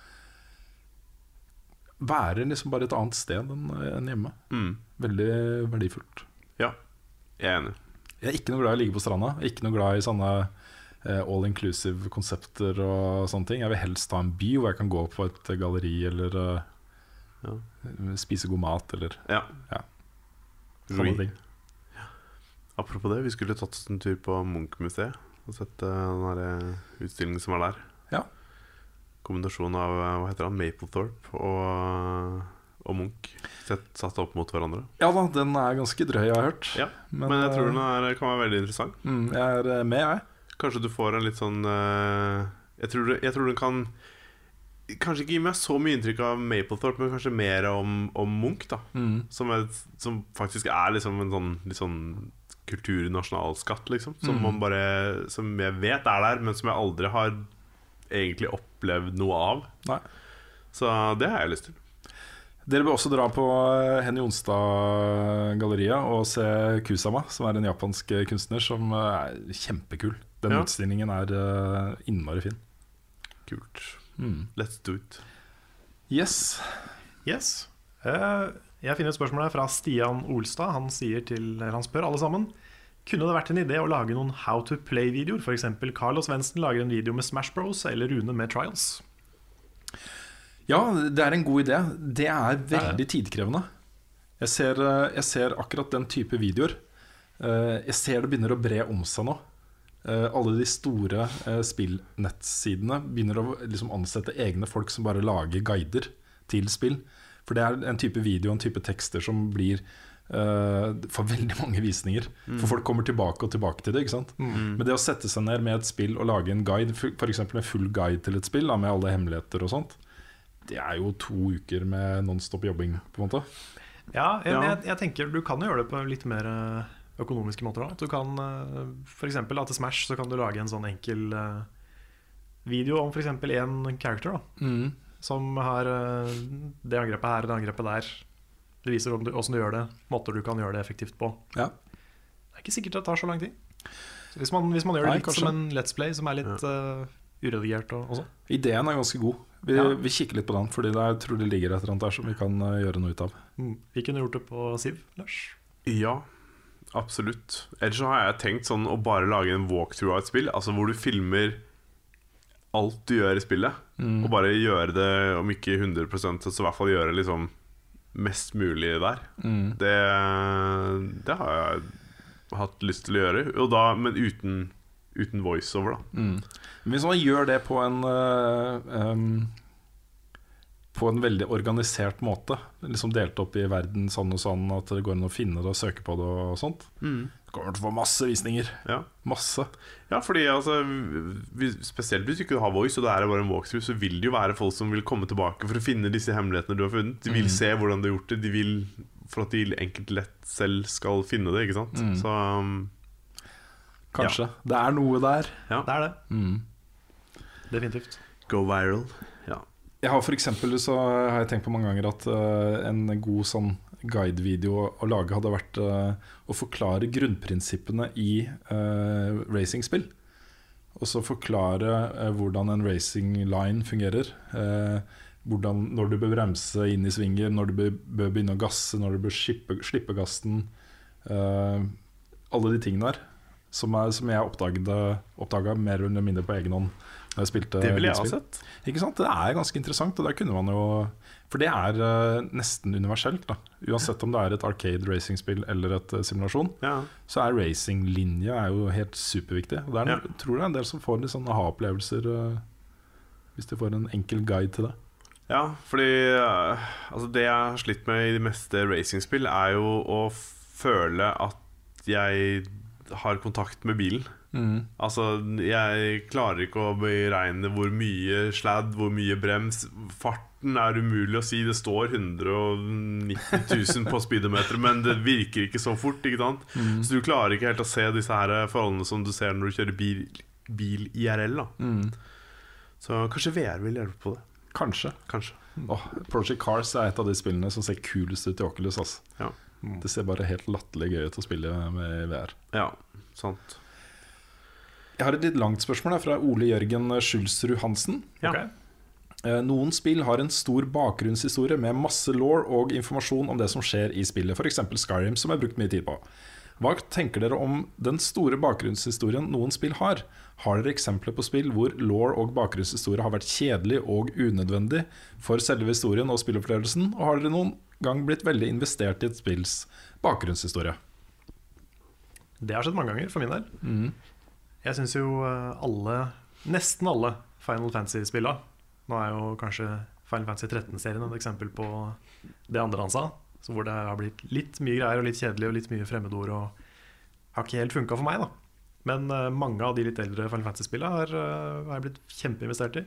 være liksom bare et annet sted enn hjemme. Mm. Veldig verdifullt. ja. Jeg er enig. Jeg er ikke noe glad i å ligge på stranda. Jeg er Ikke noe glad i sånne eh, all inclusive-konsepter og sånne ting. Jeg vil helst ha en by hvor jeg kan gå på et galleri eller eh, Ja. spise god mat eller Ja. Ja. Sånne ting. Apropos det, vi skulle tatt oss en tur på Munch-museet og sett eh, den der utstillingen som er der. Ja. Kombinasjon av hva heter han, Maplethorpe og, og Munch sett, satt opp mot hverandre. Ja da, den er ganske drøy, jeg har hørt. Ja, Men, jeg tror eh, den er, kan være veldig interessant. mm, Jeg er eh, med, jeg. Kanskje du får en litt sånn eh, jeg, tror, jeg tror den kan Kanskje ikke gi meg så mye inntrykk av Maplethorpe, men kanskje mer om, om Munch. da Mm. som, er, som faktisk er liksom en sånn, litt sånn kulturnasjonalskatt, liksom. Som Mm. man bare Som jeg vet er der, men som jeg aldri har egentlig opplevd noe av. Nei. Så det har jeg lyst til. Dere bør også dra på eh, Henny Onstad-galleriet og se Kusama, som er en japansk eh, kunstner som eh, er kjempekul. Den Ja. utstillingen er innmari fin. Kult. Mm. Let's do it. Yes. Yes. Jeg finner et spørsmål her fra Stian Olstad. Han, til, han spør alle sammen Kunne det vært en idé å lage noen How to Play-videoer? F.eks. Carlos Svendsen lager en video med Smash Bros, eller Rune med Trials. Ja, det er en god idé. Det er veldig tidkrevende. Jeg ser, eh, jeg ser akkurat den type videoer. Eh, Jeg ser det begynner å bre om seg nå. Eh, Alle de store spillnettsidene begynner å liksom ansette egne folk som bare lager guider til spill. For det er en type video og en type tekster som blir Uh, for veldig mange visninger. For folk kommer tilbake og tilbake til det. ikke sant? Men det å sette seg ned med et spill og lage en guide, f.eks. en full guide til et spill da, med alle hemmeligheter og sånt, det er jo to uker med nonstop jobbing, på en måte. Ja, jeg, Ja. Jeg, jeg tenker du kan jo gjøre det på litt mer eh, økonomiske måter. Da. Du kan f.eks. for eksempel til Smash så kan du lage en sånn enkel eh, video om f.eks. én character. da Som har eh, det angrepet her og det angrepet der. Det viser åssen du- du gjør det, måter du kan gjøre det effektivt på. Ja. Det er ikke sikkert det tar så lang tid. Så hvis, man, hvis man gjør det Nei, litt kanskje. som en Let's Play, som er litt eh, uredigert og, og. Ideen er ganske god. Vi, Ja. vi kikker litt på den, Fordi jeg tror det ligger et eller annet der som vi kan eh, gjøre noe ut av. Mm. Vi kunne gjort det på Siv, Lars. Ja, absolutt. Ellers så har jeg tenkt sånn å bare lage en walkthrough av et spill. Altså hvor du filmer alt du gjør i spillet. Og bare gjøre det, om ikke 100% så i hvert fall gjøre liksom mest mulig der. Mm. Det, det har jeg hatt lyst til å gjøre. Og da, men uten, uten voiceover, da. Mm. Hvis man gjør det på en uh, um, På en veldig organisert måte, liksom delt opp i verden sånn og sånn, at det går an å finne det og søke på det og sånt, det kommer til å få masse visninger. Ja. Masse. Ja, fordi altså Spesielt hvis du ikke har voice, og det er bare en walkthrough, så vil det jo være folk som vil komme tilbake for å finne disse hemmelighetene du har funnet. De vil Mm. se hvordan du har gjort det. De vil For at de enkelt lett selv skal finne det, ikke sant. Mm. Så um, Kanskje. Det er noe der. ja, Det er det. Mm. Definitivt. go viral. Ja. Jeg har for eksempel så har jeg tenkt på mange ganger at uh, en god sånn guidevideo å lage hadde vært uh, å forklare grunnprinsippene i uh, racingspill. Og så forklare hvordan en racing line fungerer. hvordan, når du bør bremse inn i svinger, når du bør, bør begynne å gasse, når du bør slippe, slippe gassen. alle de tingene der. Som, er, som jeg oppdaga mer eller mindre på egen hånd. Da jeg spilte Det ville jeg ha sett. Ikke sant? Det er ganske interessant, og der kunne man jo For det er uh, nesten universelt. da Uansett om det er et arcade racingspill eller et uh, simulasjon, Ja. så er racinglinje er helt superviktig. Og det er, Ja. tror det er en del som får litt sånne aha-opplevelser uh, hvis de får en enkel guide til det. Ja, fordi altså det jeg har slitt med i de meste racingspill, er jo å føle at jeg har kontakt med bilen. Altså, jeg klarer ikke å beregne hvor mye sladd, hvor mye brems. Farten er umulig å si. Det står 190 000 på speedometeret, men det virker ikke så fort. Ikke sant? Så du klarer ikke helt å se disse her forholdene som du ser når du kjører bil, bil IRL. Da. Så kanskje VR vil hjelpe på det. Kanskje. Kanskje. Oh, Project Cars er et av de spillene som ser kulest ut i Oculus. Altså. Ja. Det ser bare helt latterlig gøy ut å spille med VR. Ja, sant. Jeg har et litt langt spørsmål her, fra Ole Jørgen Skjulsrud Hansen. Ja. Ok. Eh, Noen spill har en stor bakgrunnshistorie med masse law og informasjon om det som skjer i spillet, f.eks. Skyrim, som jeg har brukt mye tid på. Hva tenker dere om den store bakgrunnshistorien noen spill har? Har dere eksempler på spill hvor law og bakgrunnshistorie har vært kjedelig og unødvendig for selve historien og spillopplevelsen? Og har dere noen gang blitt veldig investert i et spills bakgrunnshistorie? Det har skjedd mange ganger for min del. Jeg syns jo eh, alle, nesten alle Final Fantasy-spilla Nå er jo kanskje Final Fantasy 13-serien et eksempel på det andre han sa. Så hvor det har blitt litt mye greier og litt kjedelig og litt mye fremmedord. Og har ikke helt funka for meg, da. Men eh, mange av de litt eldre Final Fantasy-spilla har, eh, har jeg blitt kjempeinvestert i.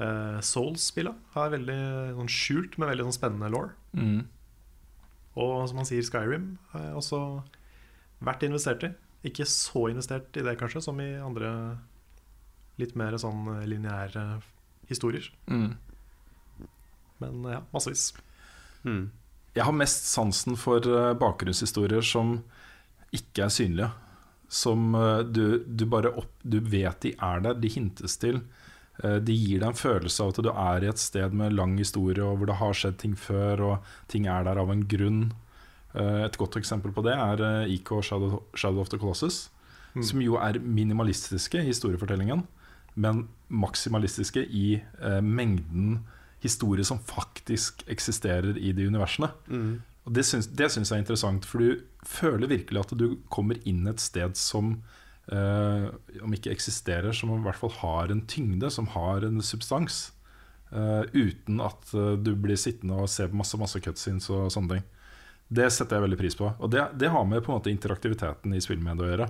Uh, Souls-spilla har veldig sånn skjult, men veldig sånn spennende law. Og som han sier, Skyrim har jeg også vært investert i. Ikke så investert i det, kanskje, som i andre litt mer sånn lineære historier. Men ja, massevis. Mm. Jeg har mest sansen for eh, bakgrunnshistorier som ikke er synlige. Som eh, du, du bare opp, Du vet de er der, de hintes til. Eh, De gir deg en følelse av at du er i et sted med lang historie, og hvor det har skjedd ting før, og ting er der av en grunn. Eh, Et godt eksempel på det er eh, IK Shadow, Shadow of the Colossus. Som jo er minimalistiske i historiefortellingen, men maksimalistiske i eh, mengden historie som faktisk eksisterer i de universene. Og det syns, det syns jeg er interessant, for du føler virkelig at du kommer inn et sted som om ikke eksisterer, som i hvert fall har en tyngde, som har en substans. eh, uten at eh, du blir sittende og se på masse, masse cutscenes og sånne ting. Det setter jeg veldig pris på. Og det, det har med på en måte interaktiviteten i spillmediet å gjøre.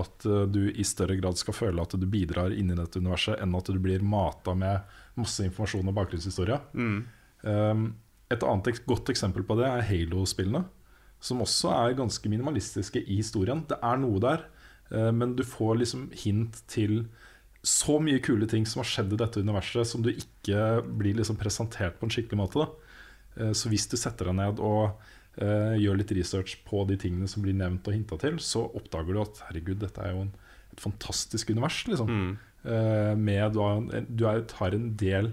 At eh, du i større grad skal føle at du bidrar inn i dette universet, enn at du blir mata med masse informasjon og bakgrunnshistorie. Um, et annet godt eksempel på det er Halo-spillene, som også er ganske minimalistiske i historien. Det er noe der, eh, men du får liksom hint til så mye kule ting som har skjedd i dette universet, som du ikke blir liksom presentert på en skikkelig måte. Da. Eh, Så hvis du setter deg ned og uh, gjør litt research på de tingene som blir nevnt og hinta til, så oppdager du at herregud, dette er jo en, et fantastisk univers. Liksom. Eh, med da, en- du er, tar en del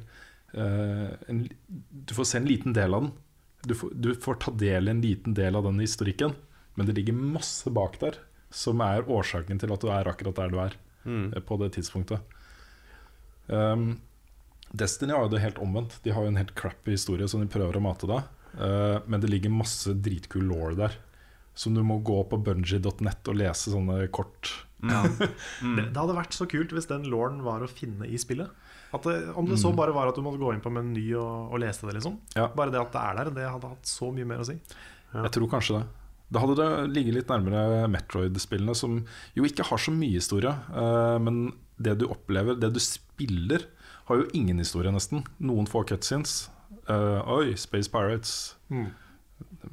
uh, en, Du får se en liten del av den. Du får, du får ta del i en liten del av den historikken, men det ligger masse bak der som er årsaken til at du er akkurat der du er mm. på det tidspunktet. Um, Destiny har jo det helt omvendt. De har jo en helt crappy historie som de prøver å mate deg. Uh, men det ligger masse dritkul law der. Som du må gå på bungee.net og lese sånne kort. Det, det hadde vært så kult hvis den lawen var å finne i spillet. At det, om det så bare var at du måtte gå inn på meny og, og lese det, liksom. Ja. Bare det at det er der, det hadde hatt så mye mer å si. Jeg tror kanskje det. Da hadde det ligget litt nærmere Metroid-spillene, som jo ikke har så mye historie. eh, men det du opplever, det du spiller, har jo ingen historie, nesten. Noen få cutscenes. Eh, oi, Space Pirates.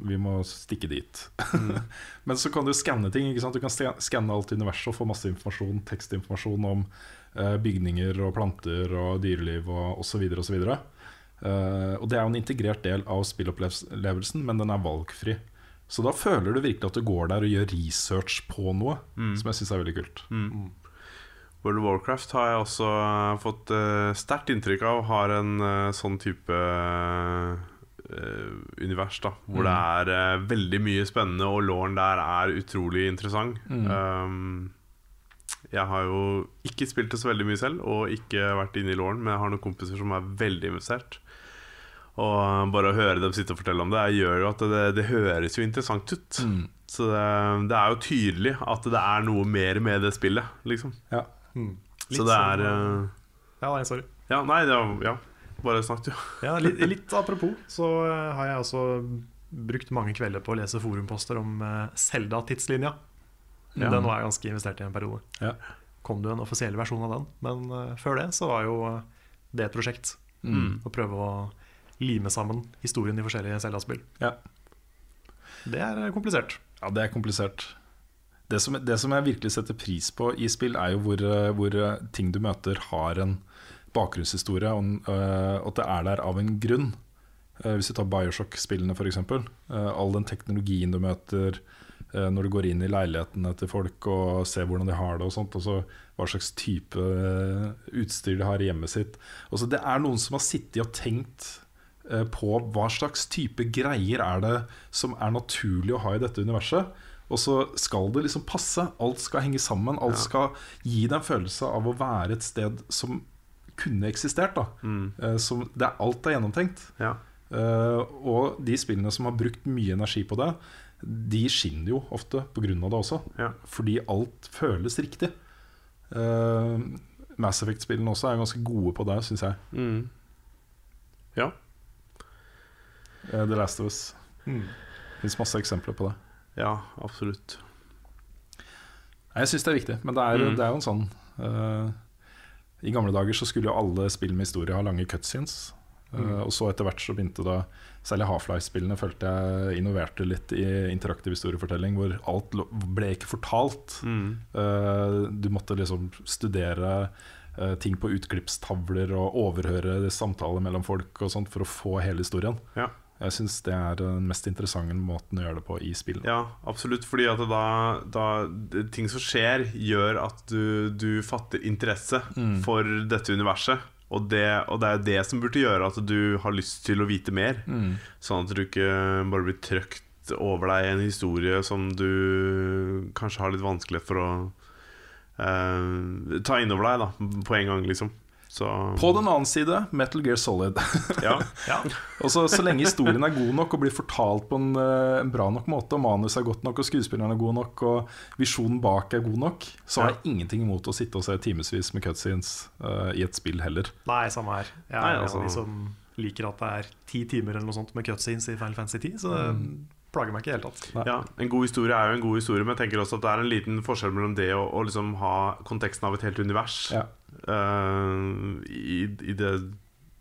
Vi må stikke dit. Men så kan du skanne ting. Ikke sant? Du kan skanne alt universet og få masse informasjon, tekstinformasjon om eh, bygninger og planter og dyreliv og osv. osv. Uh, og det er jo en integrert del av spillopplevelsen, men den er valgfri. Så da føler du virkelig at du går der og gjør research på noe, som jeg syns er veldig kult. World of Warcraft har jeg også eh, fått uh, sterkt inntrykk av har en uh, sånn type uh, univers, da. Hvor det er uh, veldig mye spennende, og lawen der er utrolig interessant. Um, jeg har jo ikke spilt det så veldig mye selv, og ikke vært inne i lawen, men jeg har noen kompiser som er veldig investert. Og bare å høre dem sitte og fortelle om det, gjør jo at det, det høres jo interessant ut. Så det, det er jo tydelig at det er noe mer med det spillet, liksom. Ja. Mm. Så det er som, eh, Ja, nei, sorry. Ja, nei, det ja. Bare snakk, du. Ja, litt, litt apropos, så eh, har jeg også brukt mange kvelder på å lese forumposter om Selda-tidslinja. Ja. Den var jeg ganske investert i en periode. Ja. Kom det en offisiell versjon av den, men før det så var jo det et prosjekt. Mm. Å prøve å lime sammen historien i forskjellige Zelda-spill. Ja. Det er eh, komplisert. Ja, det er komplisert. Det som, det som jeg virkelig setter pris på i spill, er jo hvor, eh, hvor eh, ting du møter, har en bakgrunnshistorie, og eh, at det er der av en grunn. Uh, Hvis du tar Bioshock-spillene, f.eks. All den teknologien du møter uh, når du går inn i leilighetene til folk og ser hvordan de har det, og sånt, og så hva slags type utstyr de har i hjemmet sitt. Også, det er noen som har sittet og tenkt på hva slags type greier er det som er naturlig å ha i dette universet. Og så skal det liksom passe. Alt skal henge sammen. Alt skal gi deg en følelse av å være et sted som kunne eksistert. Da. Mm. Som, det er, alt er gjennomtenkt. Ja. Uh, og de spillene som har brukt mye energi på det, de skinner jo ofte pga. det også. Ja. Fordi alt føles riktig. Uh, Mass Effect-spillene også er ganske gode på det, syns jeg. Mm. Ja. Eh, The Last of Us. Mm. Det fins masse eksempler på det. ja, absolutt. Jeg syns det er viktig, men det er, Mm. det er jo en sånn uh, I gamle dager så skulle jo alle spill med historie ha lange cutscenes. Mm. og så etter hvert så begynte da Særlig Half-Life-spillene følte jeg innoverte litt i interaktiv historiefortelling, hvor alt ble ikke fortalt. Mm. Uh, du måtte liksom studere uh, ting på utklippstavler og overhøre samtaler mellom folk og sånt for å få hele historien. Ja. Jeg syns det er den mest interessante måten å gjøre det på i spillet. ja, absolutt. Fordi at da, da Ting som skjer, gjør at du, du fatter interesse Mm. for dette universet. Og det, og det er det som burde gjøre at du har lyst til å vite mer. Mm. Sånn at du ikke bare blir trøkt over deg en historie som du kanskje har litt vanskelig for å eh, ta inn over deg da, på en gang, liksom. Så På den annen side, Metal Gear Solid. ja. Ja. Og så, så lenge historien er god nok og blir fortalt på en, eh, en bra nok måte, og manus er godt nok, og skuespilleren er god nok, og visjonen bak er god nok, så har Ja. jeg ingenting imot å sitte og se timevis med cutscenes uh, i et spill heller. Nei, samme her. Jeg er Nei, en altså- av de som liker at det er ti timer eller noe sånt med cutscenes i Final Fantasy 10, så det Mm. Plager meg ikke i det hele tatt. Ja, En god historie er jo en god historie, men jeg tenker også at det er en liten forskjell mellom det og og liksom ha konteksten av et helt univers Ja. uh, i, i det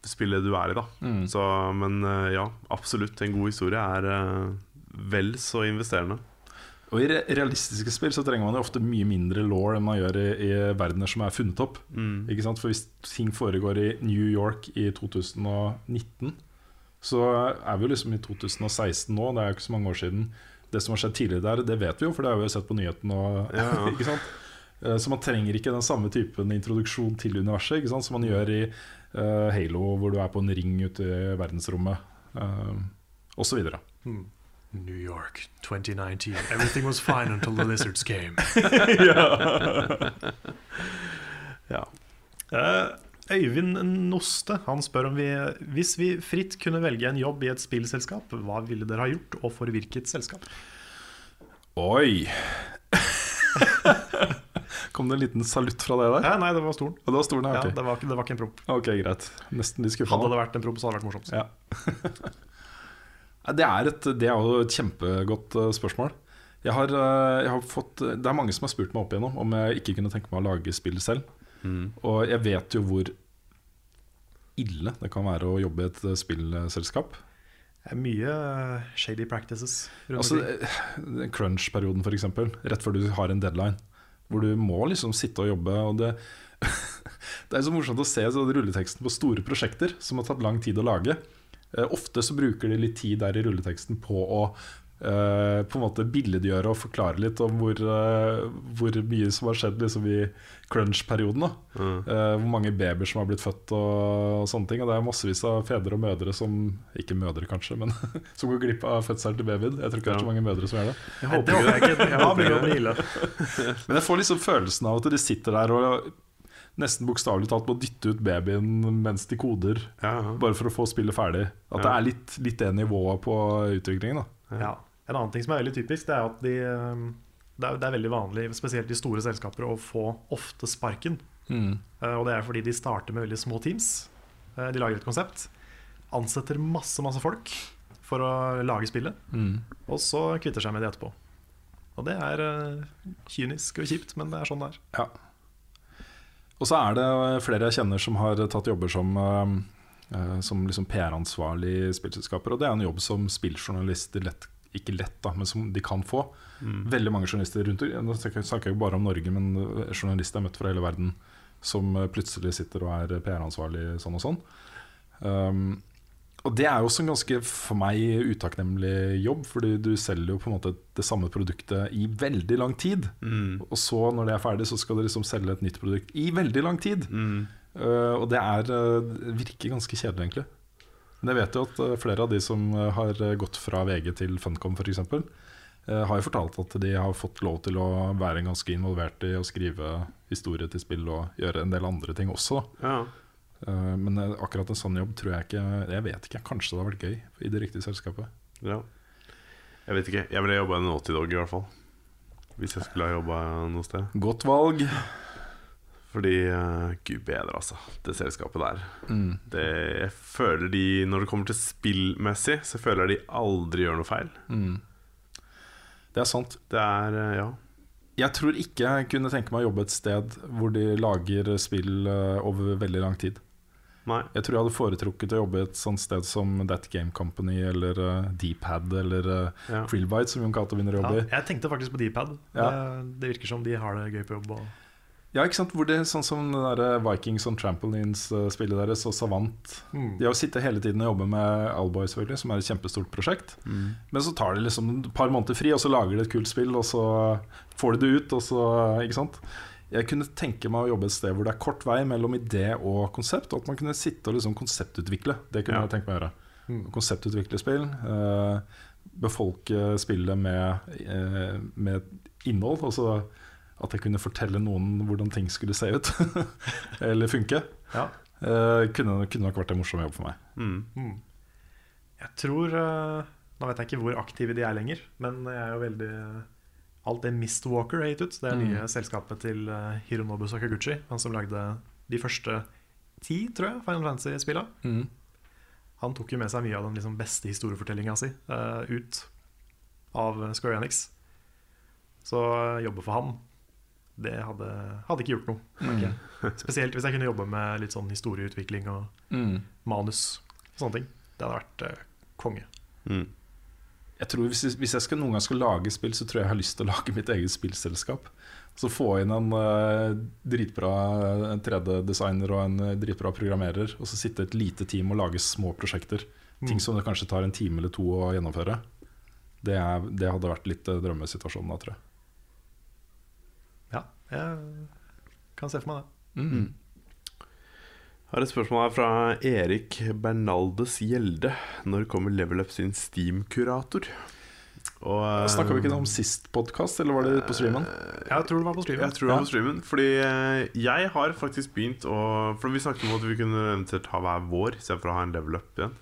spillet du er i. da Mm. Så, Men uh, ja, absolutt. En god historie er uh, vel så investerende. Og i realistiske spill så trenger man jo ofte mye mindre law enn man gjør i, i verdener som er funnet opp. Mm. Ikke sant? For hvis ting foregår i New York i 2019, så er vi jo liksom i 2016 nå, det er jo ikke så mange år siden. Det som har skjedd tidligere der, det vet vi jo, for det har vi jo sett på nyhetene. Ja, ja. ikke sant? Eh, Så man trenger ikke den samme typen introduksjon til universet ikke sant? som man gjør i uh, Halo, hvor du er på en ring ute i verdensrommet, uh, osv. New York 2019. Everything was fine until the lizards came. Ja. Eh, Øyvind Noste han spør om vi Hvis vi fritt kunne velge en jobb i et spillselskap, hva ville dere ha gjort, og for hvilket selskap? Oi! Kom det en liten salutt fra deg der? Ja, nei, det var stolen. Det var stolen, ja. Ja, det, var, det var ikke en promp. Ok, greit. Nesten litt Hadde det vært en promp, så hadde det vært morsomt. Ja. Det, er et, det er jo et kjempegodt eh, spørsmål. Jeg har, eh, jeg har fått, det er mange som har spurt meg opp igjennom om jeg ikke kunne tenke meg å lage spill selv. Mm. Og jeg vet jo hvor ille det kan være å jobbe i et eh, spillselskap. Det er mye eh, shady practices. Altså, eh, Crunch-perioden, f.eks. Rett før du har en deadline. Hvor du må liksom sitte og jobbe. Og det, det er så morsomt å se rulleteksten på store prosjekter som har tatt lang tid å lage. Ofte så bruker de litt tid der i rulleteksten på å eh, på en måte billedgjøre og forklare litt om hvor, uh, hvor mye som har skjedd liksom, i crunch-perioden. Mm. Uh, hvor mange babyer som har blitt født og, og sånne ting. Og det er massevis av fedre og mødre som Ikke mødre, kanskje, men som går glipp av fødselen til babyen. Jeg tror ikke det er så mange mødre som gjør det. Jeg håper det jeg ikke. Jeg håper det ille. Men jeg får liksom følelsen av at de sitter der og nesten bokstavelig talt må dytte ut babyen mens de koder, Ja, ja. bare for å få spillet ferdig. At det er litt, litt det nivået på utviklingen. da Ja. En annen ting som er veldig typisk, det er at de, eh, det, er, det er veldig vanlig, spesielt i store selskaper, å få ofte sparken. Mm. Og det er fordi de starter med veldig små teams. Eh, De lager et konsept, ansetter masse, masse folk for å lage spillet, og så kvitter seg med det etterpå. Og det er eh, kynisk og kjipt, men det er sånn det er. Ja. Og så er det flere jeg kjenner som har tatt jobber som, eh, som liksom PR-ansvarlig i spillselskaper. Og det er en jobb som spilljournalister lett, ikke lett, da, men som de kan få. Veldig mange journalister rundt Nå snakker jeg ikke bare om Norge, men journalister jeg er møtt fra hele verden som eh, plutselig sitter og er PR-ansvarlig sånn og sånn. Um, og det er jo også en ganske for meg utakknemlig jobb, fordi du selger jo på en måte det samme produktet i veldig lang tid. Mm. Og så når det er ferdig, så skal du liksom selge et nytt produkt i veldig lang tid. Mm. Uh, og det er, virker ganske kjedelig, egentlig. Men jeg vet jo at uh, flere av de som uh, har uh, gått fra VG til Funcom f.eks., har jo fortalt at de har fått lov til å være ganske involvert i å skrive historie til spill og gjøre en del andre ting også. Ja. Men akkurat en sånn jobb tror jeg ikke Jeg vet ikke, kanskje det hadde vært gøy i det riktige selskapet. ja. Jeg vet ikke. Jeg ville jobba i en 80-dog i hvert fall. Hvis jeg skulle ha jobba noe sted. Godt valg. Fordi uh, gud bedre, altså. Det selskapet der. Mm. Det, jeg føler de, Når det kommer til spillmessig, så føler jeg de aldri gjør noe feil. Mm. Det er sant. Det er uh, Ja. Jeg tror ikke jeg kunne tenke meg å jobbe et sted hvor de lager spill uh, over veldig lang tid. Nei. Jeg tror jeg hadde foretrukket å jobbe et sånt sted som That Game Company eller uh, Dpad eller uh, Ja. Krillbite, som Jon Cato begynner å jobbe i. jeg tenkte faktisk på Dpad. Ja. Det, det virker som de har det gøy på jobb. Og Ja, ikke sant? Hvor det, sånn som det der Vikings on Trampolines-spillet deres og Savant. Mm. De har jo sittet hele tiden og jobbet med Alboy, selvfølgelig, som er et kjempestort prosjekt. Mm. Men så tar de liksom et par måneder fri, og så lager de et kult spill, og så får de det ut, og så Ikke sant? Jeg kunne tenke meg å jobbe et sted hvor det er kort vei mellom idé og konsept, og at man kunne sitte og liksom konseptutvikle. Det kunne Ja. jeg tenke meg å gjøre. Mm. Konseptutvikle spill. Eh, befolke spillet med, eh, med innhold. Altså at jeg kunne fortelle noen hvordan ting skulle se ut. Eller funke. Ja. Uh, kunne, kunne nok vært en morsom jobb for meg. Mm. Mm. Jeg tror uh, Nå vet jeg ikke hvor aktive de er lenger, men jeg er jo veldig Alt det Mistwalker har gitt ut. Det er Mm. nye selskapet til eh, Hironobu Sakaguchi. Han som lagde de første ti, tror jeg, Final Fantasy-spilla. Han tok jo med seg mye av den liksom beste historiefortellinga si uh, ut av Square Enix. Så uh, jobbe for han, det hadde, hadde ikke gjort noe. merker. Spesielt hvis jeg kunne jobbe med litt sånn historieutvikling og Mm. manus. og Sånne ting. Det hadde vært uh, konge. Mm. Jeg tror hvis, hvis jeg skal, noen gang skal lage spill, så tror jeg jeg har lyst til å lage mitt eget spillselskap. Så få inn en uh, dritbra 3D-designer og en dritbra programmerer, og så sitte et lite team og lage små prosjekter. Ting som det kanskje tar en time eller to å gjennomføre. Det, er, det hadde vært litt uh, drømmesituasjonen da, tror jeg. Ja, jeg kan se for meg det. Mm. Har et spørsmål her fra Erik Bernaldes Gjelde. Når kommer Level Up sin Steam-kurator? Og, eh, Snakka vi ikke om sist podkast, eller var det på streamen? Jeg tror det var på streamen. Jeg tror det var på streamen. Fordi eh, jeg har faktisk begynt å For vi snakket om at vi kunne eventuelt ha hver vår istedenfor å ha en level up igjen.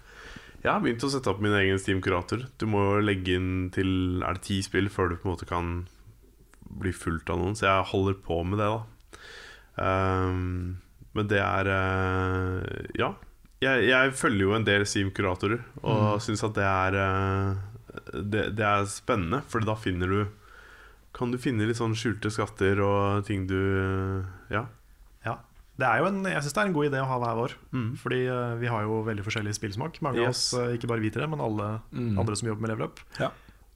Jeg har begynt å sette opp min egen Steam-kurator. Du må jo legge inn til Er det ti spill før du på en måte kan bli fulgt av noen? Så jeg holder på med det, da. Um, men det er uh, Ja. Jeg, jeg følger jo en del SIM-kuratorer, og Mm. syns at det er uh, det, det er spennende, for da finner du Kan du finne litt sånn skjulte skatter og ting du Ja. Ja. Det er jo en, jeg syns det er en god idé å ha hver vår. Mm. Fordi uh, vi har jo veldig forskjellig spillsmak. Mange av oss, eh, ikke bare vi tre, men alle Mm. andre som jobber med leveløp. Ja.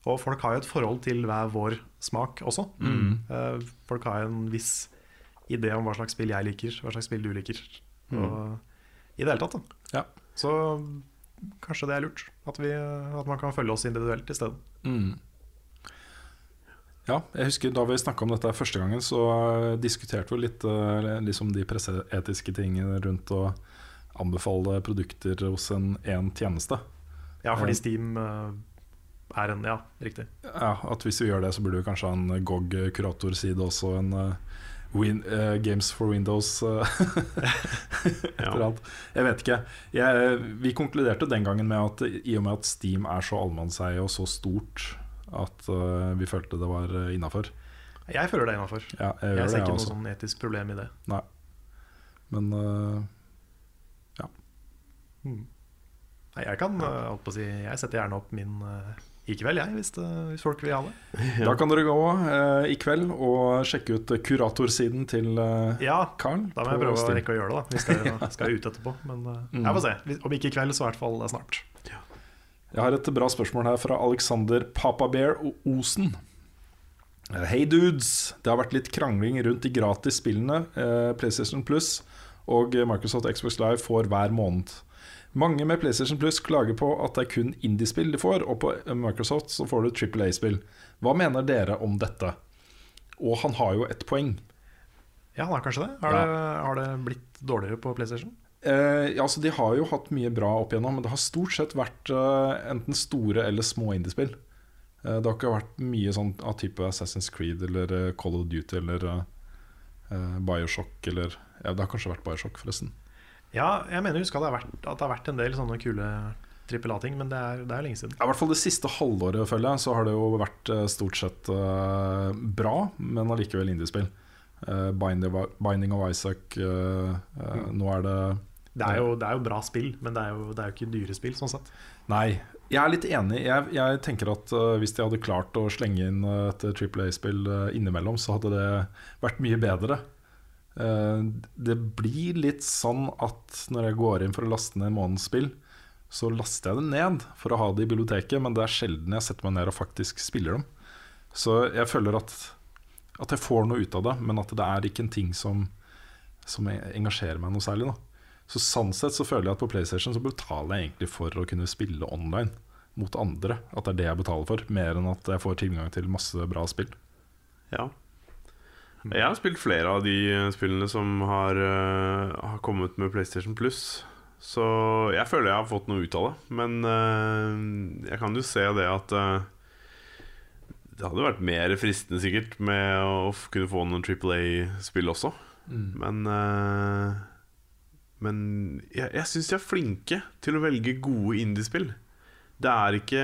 Og folk har jo et forhold til hver vår smak også. Mm. Eh, folk har en viss idé om hva slags spill jeg liker, hva slags spill du liker. Og, I det hele tatt, da. Ja. Så kanskje det er lurt at, vi, at man kan følge oss individuelt i stedet. Mm. Ja, jeg husker Da vi snakka om dette første gangen, så eh, diskuterte vi litt eh, liksom de presseetiske tingene rundt å anbefale produkter hos en én tjeneste. Ja, fordi Steam er en Ja, riktig. Ja, At hvis vi gjør det, så burde vi kanskje ha en GOG-kuratorside også. En uh, win, uh, Games for Windows eh, et Ja. eller annet. Jeg vet ikke. Jeg, vi konkluderte den gangen med at i og med at Steam er så allmannseie og så stort, at vi følte det var uh, innafor. Jeg føler det innafor. Ja, jeg Jeg ser ikke noe sånn etisk problem i det. Nei. Men ja. Hmm. Nei, jeg kan holdt på å si Jeg setter gjerne opp min uh, i kveld, jeg, hvis, det, hvis folk vil ha det. da kan dere gå eh, i kveld og sjekke ut kuratorsiden til uh, Ja, Karl. da må jeg prøve å rekke å gjøre det. da Vi skal, skal ut etterpå. Men eh, Mm. jeg får se. Om ikke i kveld, så i hvert fall snart. Jeg har et bra spørsmål her fra Alexander Papabear Osen. Eh, Hei dudes, det har vært litt krangling rundt de gratis spillene eh, PlayStation Plus og Microsoft Xbox Live får hver måned. Mange med PlayStation Plus klager på at det er kun indiespill de får, og på Microsoft så får du Triple A-spill. Hva mener dere om dette? Og han har jo et poeng. Ja, han har kanskje det. Har, Ja. det. har det blitt dårligere på PlayStation? Eh, ja, altså De har jo hatt mye bra opp igjennom, men det har stort sett vært eh, enten store eller små indiespill. Eh, det har ikke vært mye sånn av type Assassin's Creed eller eh, Call of Duty eller Bioshock eller ja, Det har kanskje vært Bioshock, forresten. Ja, jeg mener jeg husker at det har vært, at det har vært en del sånne kule trippel A-ting, men det er, det er lenge siden. Ja, I hvert fall det siste halvåret føler jeg Så har det jo vært eh, stort sett uh, bra, men allikevel indiespill. Uh, Binding, of, Binding of Isaac uh, mm. Nå er det Det er, jo, det er jo bra spill, men det er jo, det er jo ikke dyre spill, sånn sett. Nei, jeg er litt enig. Jeg, jeg tenker at uh, hvis de hadde klart å slenge inn et Triple A-spill uh, innimellom, så hadde det vært mye bedre. Uh, det blir litt sånn at når jeg går inn for å laste ned månedens spill, så laster jeg det ned for å ha det i biblioteket, men det er sjelden jeg setter meg ned og faktisk spiller dem. Så jeg føler at, at jeg får noe ut av det, men at det er ikke en ting som, som engasjerer meg noe særlig. da så sånn sett så føler jeg at på PlayStation så betaler jeg egentlig for å kunne spille online mot andre. At det er det jeg betaler for, mer enn at jeg får tilgang til masse bra spill. Ja. Jeg har spilt flere av de eh, spillene som har, uh, har kommet med PlayStation Plus. Så jeg føler jeg har fått noe ut av det. Men uh, jeg kan jo se det at uh, Det hadde vært mer fristende sikkert med å kunne få noen Triple A-spill også. Men eh, Men jeg, jeg syns de er flinke til å velge gode indiespill. Det er ikke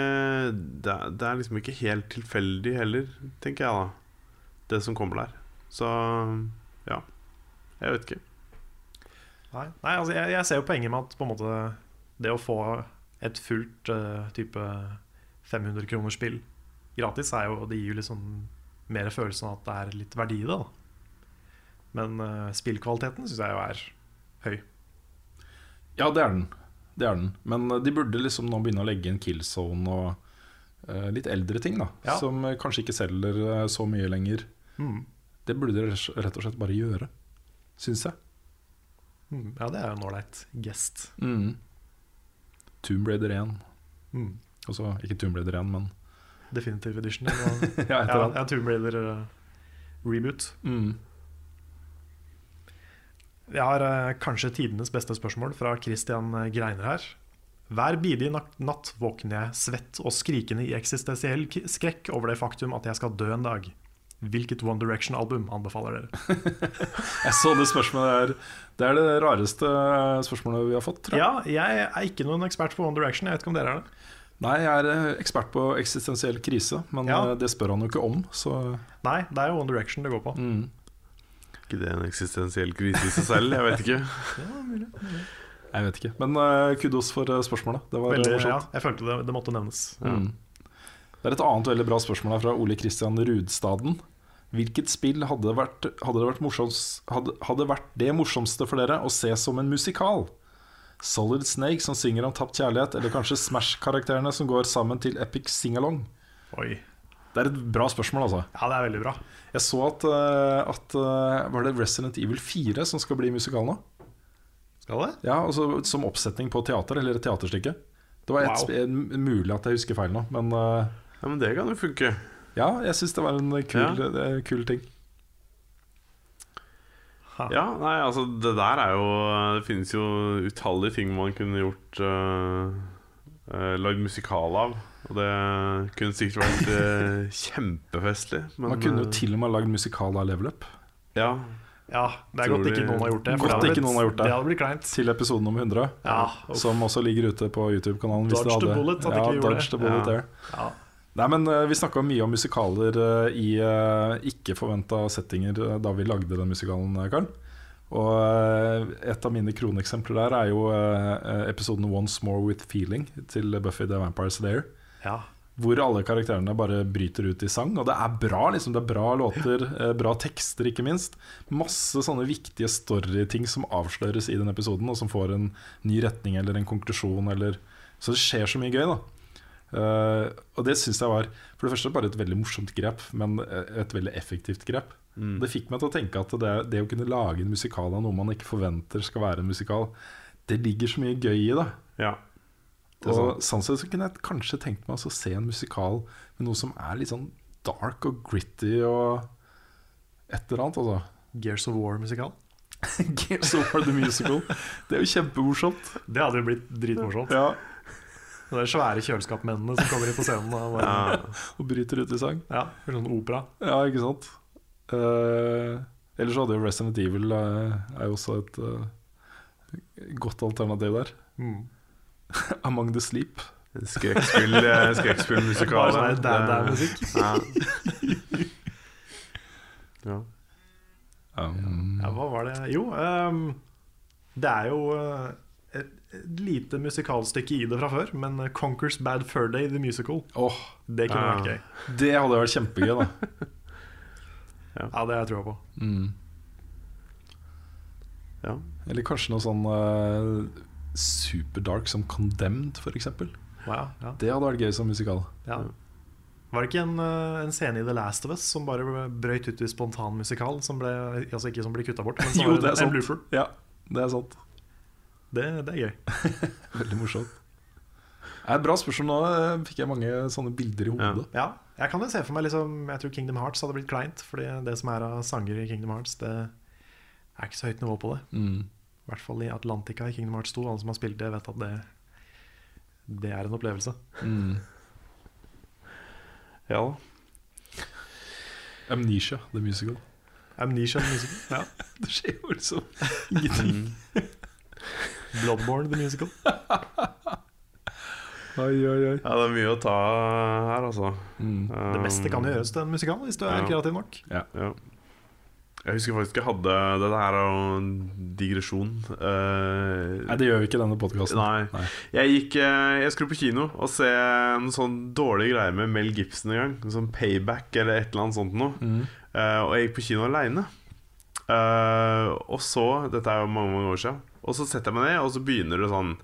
det er, det er liksom ikke helt tilfeldig heller, tenker jeg da. Det som kommer der. Så ja. Jeg vet ikke. Nei, Nei altså jeg, jeg ser jo poenget med at på en måte det å få et fullt uh, type 500 kroners spill gratis, er jo, det gir jo liksom mer følelsen av at det er litt verdi i det. Da. Men uh, spillkvaliteten syns jeg jo er høy. Ja, det er den. Det er den. Men eh, de burde liksom nå begynne å legge inn Killzone og uh, litt eldre ting, da. Ja. Som kanskje ikke selger så mye lenger. Mm. Det burde de rett og slett bare gjøre, syns jeg. Mm. Ja, det er jo en ålreit gest. Mm. Tomb Raider 1. Mm. Altså ikke Tomb Raider 1, men Definitive Edition. eller ja, ja, ja, Tomb Raider uh, reboot. Mm. Jeg har uh, kanskje tidenes beste spørsmål fra Christian Greiner her. Hver bidige natt våkner jeg svett og skrikende i eksistensiell skrekk over det faktum at jeg skal dø en dag. Hvilket One Direction-album anbefaler dere? Jeg så det spørsmålet der. Det er det rareste spørsmålet vi har fått. Tror jeg. Ja, jeg er ikke noen ekspert på One Direction. Jeg vet ikke om dere er det. Nei, jeg er eh, ekspert på eksistensiell krise, men Ja. eh, det spør han jo ikke om. Så Nei, det er jo One Direction det går på. mm. ikke det en eksistensiell krise i seg selv? Jeg vet ikke. jeg vet ikke. Men uh, kudos for eh, spørsmålet. Det var Veldig, morsomt. ja, jeg følte det, det måtte nevnes. Mm. Det er et annet veldig bra spørsmål her fra Ole Kristian Rudstaden. Hvilket spill hadde, vært, hadde, det vært morsoms- hadde, hadde vært det morsomste for dere å se som en musikal? Solid Snake som synger om tapt kjærlighet, eller kanskje Smash-karakterene som går sammen til Epic Singalong? Oi. Det er et bra spørsmål, altså. Ja, det er veldig bra. Jeg så at, eh, at eh, Var det Resident Evil 4 som skal bli musikal nå? Skal det? Ja, altså Som oppsetning på teater, eller et teaterstykke. Det var et, Wow. mulig at jeg husker feil nå, men eh, Ja, Men det kan jo funke. Ja, jeg syns det var en kul, Ja. eh, kul ting. Ja, nei, altså det der er jo Det finnes jo utallige ting man kunne gjort uh, Lagd musikal av. Og det kunne sikkert vært uh, kjempefestlig. Men, Man kunne jo eh, til og med lagd musikal av Level Up Ja, Ja, det er godt ikke noen har gjort det. Godt det ikke blitt- noen har gjort det. Det hadde blitt kleint. til episode nummer 100. Ja. Som også ligger ute på YouTube-kanalen. Dodge the bullet, at ja, ikke vi gjorde dodge det. the bullet Ja. there. Nei, men eh, Vi snakka mye om musikaler eh, i uh, ikke forventa settinger eh, da vi lagde den musikalen, eh, Karl. Og eh, et av mine kroneksempler der er jo eh, episoden 'Once More With Feeling' til Buffy the Vampire Slayer. ja. Hvor alle karakterene bare bryter ut i sang. Og det er bra, liksom. Det er bra låter, eh, bra tekster, ikke minst. Masse sånne viktige storyting som avsløres i den episoden, og som får en ny retning eller en konklusjon. Eller så det skjer så mye gøy, da. Eh, og det syns jeg var for det første bare et veldig morsomt grep, men et veldig effektivt grep. Mm. Det fikk meg til å tenke at det, det å kunne lage en musikal av noe man ikke forventer skal være en musikal, det ligger så mye gøy i det. ja. Det Og sånn sett så kunne jeg kanskje tenkt meg å se en musikal med noe som er litt sånn dark og gritty og et eller annet, altså. Gears of War-musikal. Gears of War the Musical. Det er jo kjempemorsomt. Det hadde jo blitt dritmorsomt. Ja. De er svære kjøleskapmennene som kommer inn på scenen. Og, bare, ja. Og bryter ut i sang. ja, eller sånn opera. Ja, ikke sant. Uh, ellers så hadde jo Resident Evil uh, er jo også et uh, godt alternativ der. Mm. Among the Sleep. Skrekkspillmusikal. Bare sånn det- dad-dad-musikk. Ja. ja. Um, Ja, hva var det Jo, um, det er jo lite musikalstykke i det fra før, men Conquers Bad Fur Day, the musical, oh, det kunne Ja. vært gøy. det hadde vært kjempegøy, da. Ja, det har jeg trua på. Mm. ja. Eller kanskje noe sånn uh, superdark som Condemned, f.eks. Wow, ja, Det hadde vært gøy som musikal. ja. Var det ikke en, eh, en scene i The Last of Us som bare brøyt ut i spontan musikal? Som ble, altså ikke som ble kutta bort, men som Jo, det er en, en sant. blooper. Ja, det er sant. Det, det er gøy. Veldig morsomt. Det er et bra spørsmål. Nå eh, fikk jeg mange sånne bilder i hodet. Ja, jeg kan jo se for meg liksom, Jeg tror Kingdom Hearts hadde blitt kleint. Fordi det som er av sanger i Kingdom Hearts, det er ikke så høyt nivå på det. Mm. I hvert fall i Atlantica i Kingdom Hearts 2. Alle som har spilt det, vet at det, det er en opplevelse. Mm. ja. Amnesia, the musical. Amnesia the Musical. Ja. Det skjer jo liksom ingenting. Bloodborne the Musical. Oi, oi, oi. Ja, det er mye å ta her, altså. Mm. Det beste kan jo gjøres til en musikal hvis du er Ja. kreativ nok. Ja. Jeg husker faktisk jeg hadde Dette her er jo en digresjon. Uh, Nei, det gjør vi ikke i denne podkasten. Nei. Jeg gikk eh, Jeg skulle på kino og se en sånn dårlig greie med Mel Gibson en gang. En sånn Payback eller et eller annet sånt noe. Mm. Uh, og jeg gikk på kino aleine. og så Dette er jo mange mange år siden. Og så setter jeg meg ned, og så begynner det sånn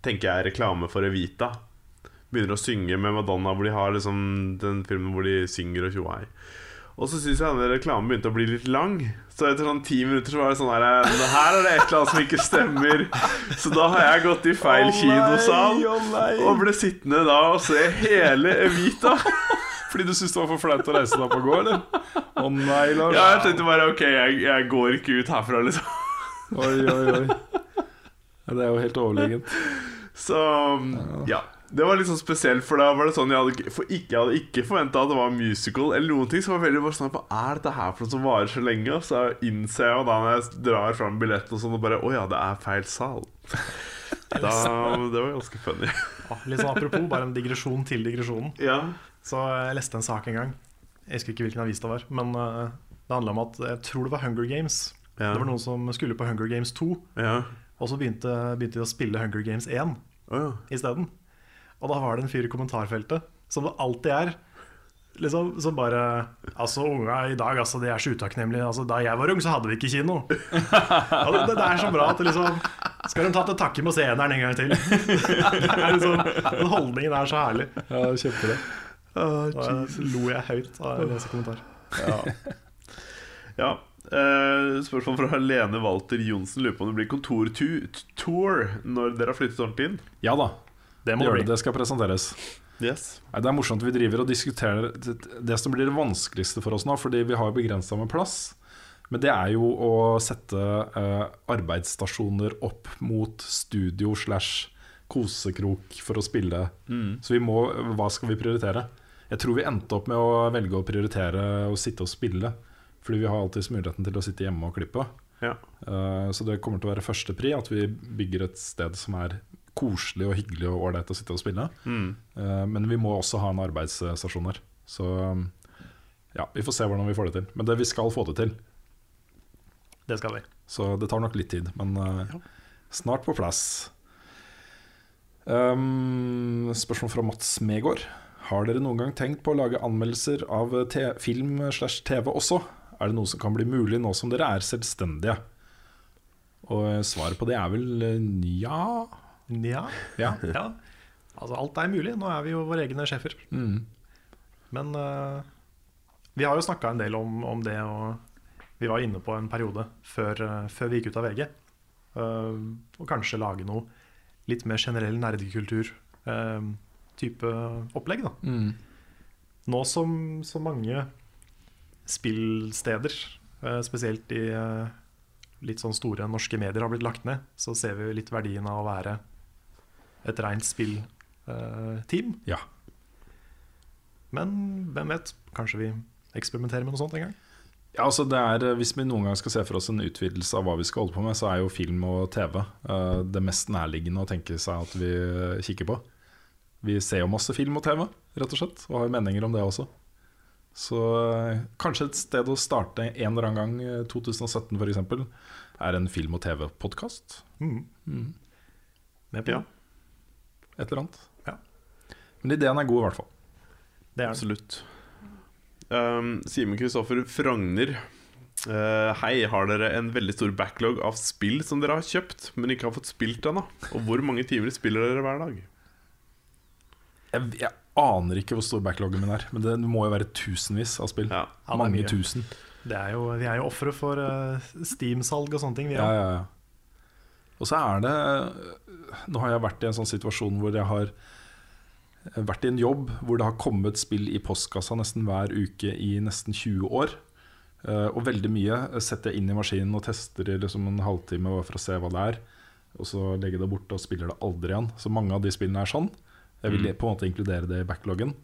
Tenker jeg reklame for Evita. Begynner å synge med Madonna, hvor de har liksom den filmen hvor de synger og tjoei. Og så syns jeg denne reklamen begynte å bli litt lang. Så etter sånn ti minutter så var det sånn her "Det Her er det et eller annet som ikke stemmer. Så da har jeg gått i feil kinosal og ble sittende da og se hele Evita. Fordi du syntes det var for flaut å reise deg opp og gå, eller? Å nei, Lars. Ja, jeg tenkte bare ok, jeg, jeg går ikke ut herfra, liksom. Oi, oi, oi. Ja, det er jo helt overlegent. Så ja. Det var litt sånn spesielt, for da var det sånn jeg hadde, ikke- for ikke, jeg hadde ikke forventa at det var musical eller noen ting. Så var veldig bare sånn Hva er dette her for noe som varer så lenge? Og så innser jeg jo da når jeg drar fram billetten og sånn, og bare Å ja, det er feil sal. Da, det var ganske funny. Ja, litt sånn apropos, bare en digresjon til digresjonen. Ja. Så jeg leste en sak en gang. Jeg husker ikke hvilken avis det var. Men eh, det handla om at jeg tror det var Hunger Games. Ja. Det var noen som skulle på Hunger Games 2, ja. og så begynte, begynte de å spille Hunger Games 1 oh, ja. isteden. Og da var det en fyr i kommentarfeltet, som det alltid er. Liksom, som bare Altså, unga i dag, altså, de er så utakknemlige. Altså, da jeg var ung, så hadde vi ikke kino. Ja, det, det er så bra at det liksom Skal de ta til takke med å se eneren en gang til? Det er liksom, den holdningen er så herlig. Ja, det. Og jeg lo jeg høyt av å lese kommentar. Ja. Ja. Eh, spørsmål fra Lene Walter Johnsen lurer på om det blir kontortour når dere har flyttet ordentlig inn. Ja da, Det må det det. bli. Det skal presenteres. Yes. Nei, det er morsomt vi driver og diskuterer det, som blir det vanskeligste for oss nå, fordi vi har begrensa med plass. Men det er jo å sette uh, arbeidsstasjoner opp mot studio slash kosekrok for å spille. Så vi må Hva skal vi prioritere? Jeg tror vi endte opp med å velge å prioritere å sitte og spille. Fordi vi har alltid muligheten til å sitte hjemme og klippe. Ja. Uh, Så det kommer til å være førstepri at vi bygger et sted som er koselig og hyggelig og ålreit å sitte og spille. Mm. Uh, Men vi må også ha en arbeidsstasjon her. Så um, ja, vi får se hvordan vi får det til. Men det vi skal få det til. Det skal vi. Så det tar nok litt tid, men eh, snart på plass. Um, spørsmål fra Mats Megård. Har dere noen gang tenkt på å lage anmeldelser av film slash TV også? Er det noe som kan bli mulig nå som dere er selvstendige? Og eh, svaret på det er vel eh, ja. Ja. ja. ja. Altså, alt er mulig. Nå er vi jo våre egne sjefer. Mm. Men uh, vi har jo snakka en del om, om det, og vi var inne på en periode før, uh, før vi gikk ut av VG. Uh, og kanskje lage noe litt mer generell nerdekultur-type opplegg. da Mm. Nå som så mange spillsteder, eh, spesielt i eh, litt sånn store norske medier, har blitt lagt ned, så ser vi litt verdien av å være et rent spillteam. Ja. Men hvem vet, kanskje vi eksperimenterer med noe sånt en gang? Ja, altså det er, Hvis vi noen gang skal se for oss en utvidelse av hva vi skal holde på med, så er jo film og TV uh, det mest nærliggende å tenke seg at vi eh, kikker på. Vi ser jo masse film og TV, rett og slett, og har meninger om det også. Så eh, kanskje et sted å starte en eller annen gang, eh, 2017 f.eks., er en film- og TV-podkast. Mm. Med på Ja. Et eller annet. Ja. Men ideen er god, i hvert fall. Det er. Absolutt. Um, Simen Kristoffer Frogner. Uh, hei, har dere en veldig stor backlog av spill som dere har kjøpt, men ikke har fått spilt ennå? Og hvor mange timer spiller dere hver dag? Jeg, jeg aner ikke hvor stor backloggen min er, men det må jo være tusenvis av spill. Ja. Mange mye. tusen. Det er jo, vi er jo ofre for uh, Steam-salg og sånne ting. Vi Ja, ja, ja. Og så er det Nå har jeg vært i en sånn situasjon hvor jeg har vært i en jobb hvor det har kommet spill i postkassa nesten hver uke i nesten 20 år. Eh, Og veldig mye setter jeg inn i maskinen og tester i liksom en halvtime for å se hva det er. Og så legger jeg det bort og spiller det aldri igjen. Så mange av de spillene er sånn. Jeg vil Mm. på en måte inkludere det i backloggen.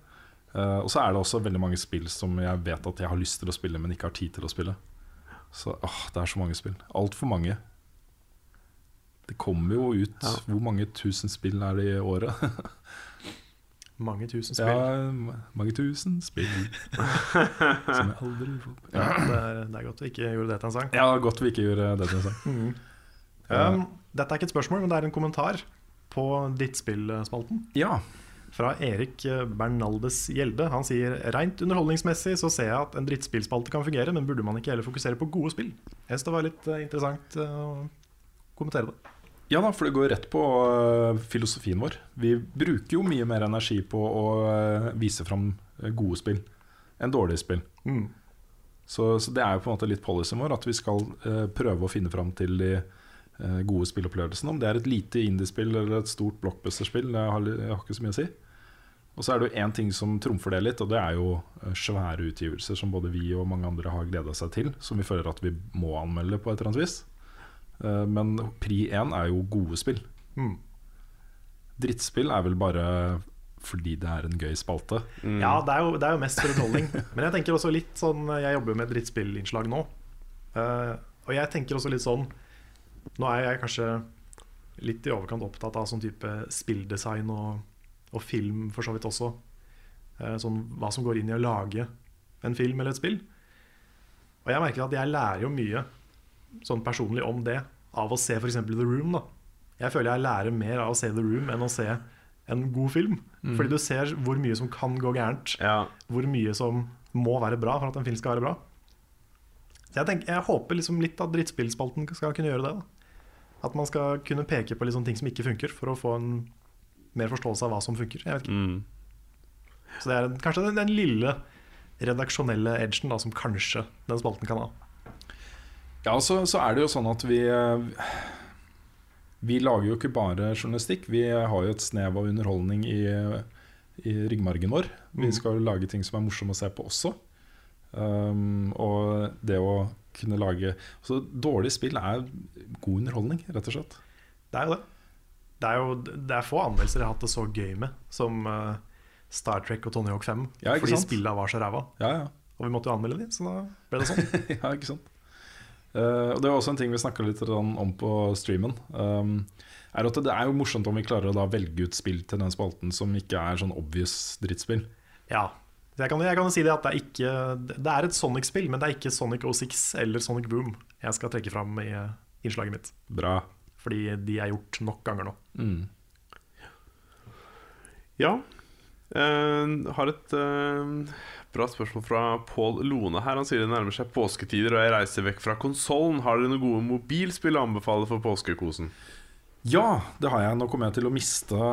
Uh, og så er det også veldig mange spill som jeg vet at jeg har lyst til å spille, men ikke har tid til å spille. Så åh, det er så mange spill. Altfor mange. Det kommer jo ut Ja. Hvor mange tusen spill er det i året? Mange tusen spill. Ja, mange tusen spill som jeg aldri får Ja, det, er, det er godt vi ikke gjorde det til en sang. Ja, godt vi ikke gjorde det til en sang. Um, dette er ikke et spørsmål, men det er en kommentar på Drittspillspalten. Ja. Fra Erik Bernaldes Gjelde. Han sier rent underholdningsmessig så ser jeg at en drittspillspalte kan fungere, men burde man ikke heller fokusere på gode spill? Jeg synes det var litt eh, interessant eh, å kommentere det. ja da, for det går rett på øh, filosofien vår. Vi bruker jo mye mer energi på å vise fram gode spill enn dårlige spill. Mm. Så, så det er jo på en måte litt policyen vår, at vi skal prøve å finne fram til de gode spillopplevelsen. Om det er et lite indiespill eller et stort blockbusterspill, det har, jeg har ikke så mye å si. Og så er det jo én ting som trumfer det litt, og det er jo øh, svære utgivelser som både vi og mange andre har gleda seg til, som vi føler at vi må anmelde på et eller annet vis. Eh, Men pri én er jo gode spill. Mm. drittspill er vel bare fordi det er en gøy spalte. Mm. Ja, det er, jo, det er jo mest for underholdning. Men jeg tenker også litt sånn Jeg jobber jo med drittspillinnslag nå. Eh, og jeg tenker også litt sånn Nå er jeg kanskje litt i overkant opptatt av sånn type spilldesign og, og film for så vidt også. Eh, sånn hva som går inn i å lage en film eller et spill. Og jeg merker at jeg lærer jo mye sånn personlig om det av å se f.eks. The Room. da Jeg føler jeg lærer mer av å se The Room enn å se en god film. Fordi du ser hvor mye som kan gå gærent. Ja. Hvor mye som må være bra for at en film skal være bra. Så jeg, tenker, jeg håper liksom litt at drittspillspalten skal kunne gjøre det. da At man skal kunne peke på sånne ting som ikke funker, for å få en mer forståelse av hva som funker. Jeg vet ikke. Mm. Så det er en- kanskje den, den lille redaksjonelle edgen da som kanskje den spalten kan ha. Ja, så, så er det jo sånn at vi Vi lager jo ikke bare journalistikk. Vi har jo et snev av underholdning i, i ryggmargen vår. Vi Mhm. skal jo lage ting som er morsomme å se på også. Um, og det å kunne lage Så dårlig spill er god underholdning, rett og slett. Det er jo det. Det er jo det er få anmeldelser jeg har hatt det så gøy med som eh, Star Trek og Tony Hawk 5. Ja, fordi spilla var så ræva. Ja, ja. Og vi måtte jo anmelde de, så da ble det sånn. ja, ikke sant Uh, Og Det er også en ting vi snakka litt om på streamen. Um, er at Det er jo morsomt om vi klarer å velge ut spill til den spalten som ikke er sånn obvious drittspill. Ja. Så Jeg kan, jeg kan jo si det at det er ikke Det er et Sonic-spill, men det er ikke Sonic 06 eller Sonic Boom jeg skal trekke fram i innslaget mitt. Bra. Fordi de er gjort nok ganger nå. Mm. Ja. Uh, har et uh, bra spørsmål fra Pål Lone her. Han sier det nærmer seg påsketider og jeg reiser vekk fra konsollen. Har dere noen gode mobilspill å anbefale for påskekosen? Ja, det har jeg. Nå kommer jeg til å miste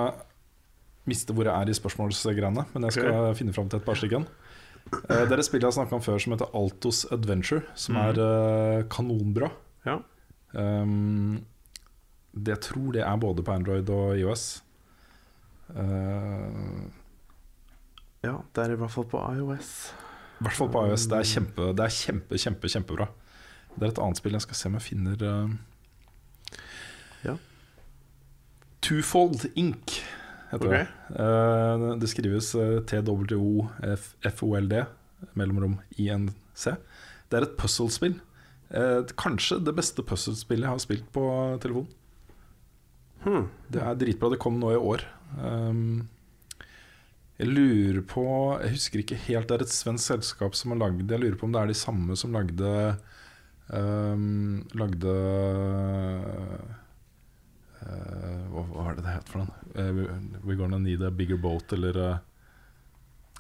Miste hvor jeg er i spørsmålsgreiene, men jeg skal finne fram til et par stykker. Uh, Det er et spill jeg har snakka om før som heter Altos Adventure, som mm. er uh, kanonbra. Ja. Um, det jeg tror det er både på Android og IOS. Uh, Ja, det er i hvert fall på iOS. I hvert fall på iOS. Det er kjempe, det er kjempe, kjempe, kjempebra. Det er et annet spill jeg skal se om jeg finner Ja. Twofold Ink heter okay. det. Uh, det skrives uh, TWOFOLD, mellomrom INC. Det er et puzzlespill. Uh, kanskje det beste puzzlespillet jeg har spilt på telefon. Hmm. Det er dritbra. Det kom nå i år. Um, jeg lurer på Jeg husker ikke helt. Det er et svensk selskap som har lagd. Jeg lurer på om det er de samme som lagde um, Lagde hva, hva er det det heter for noe? Uh, we're gonna need a bigger boat, eller uh,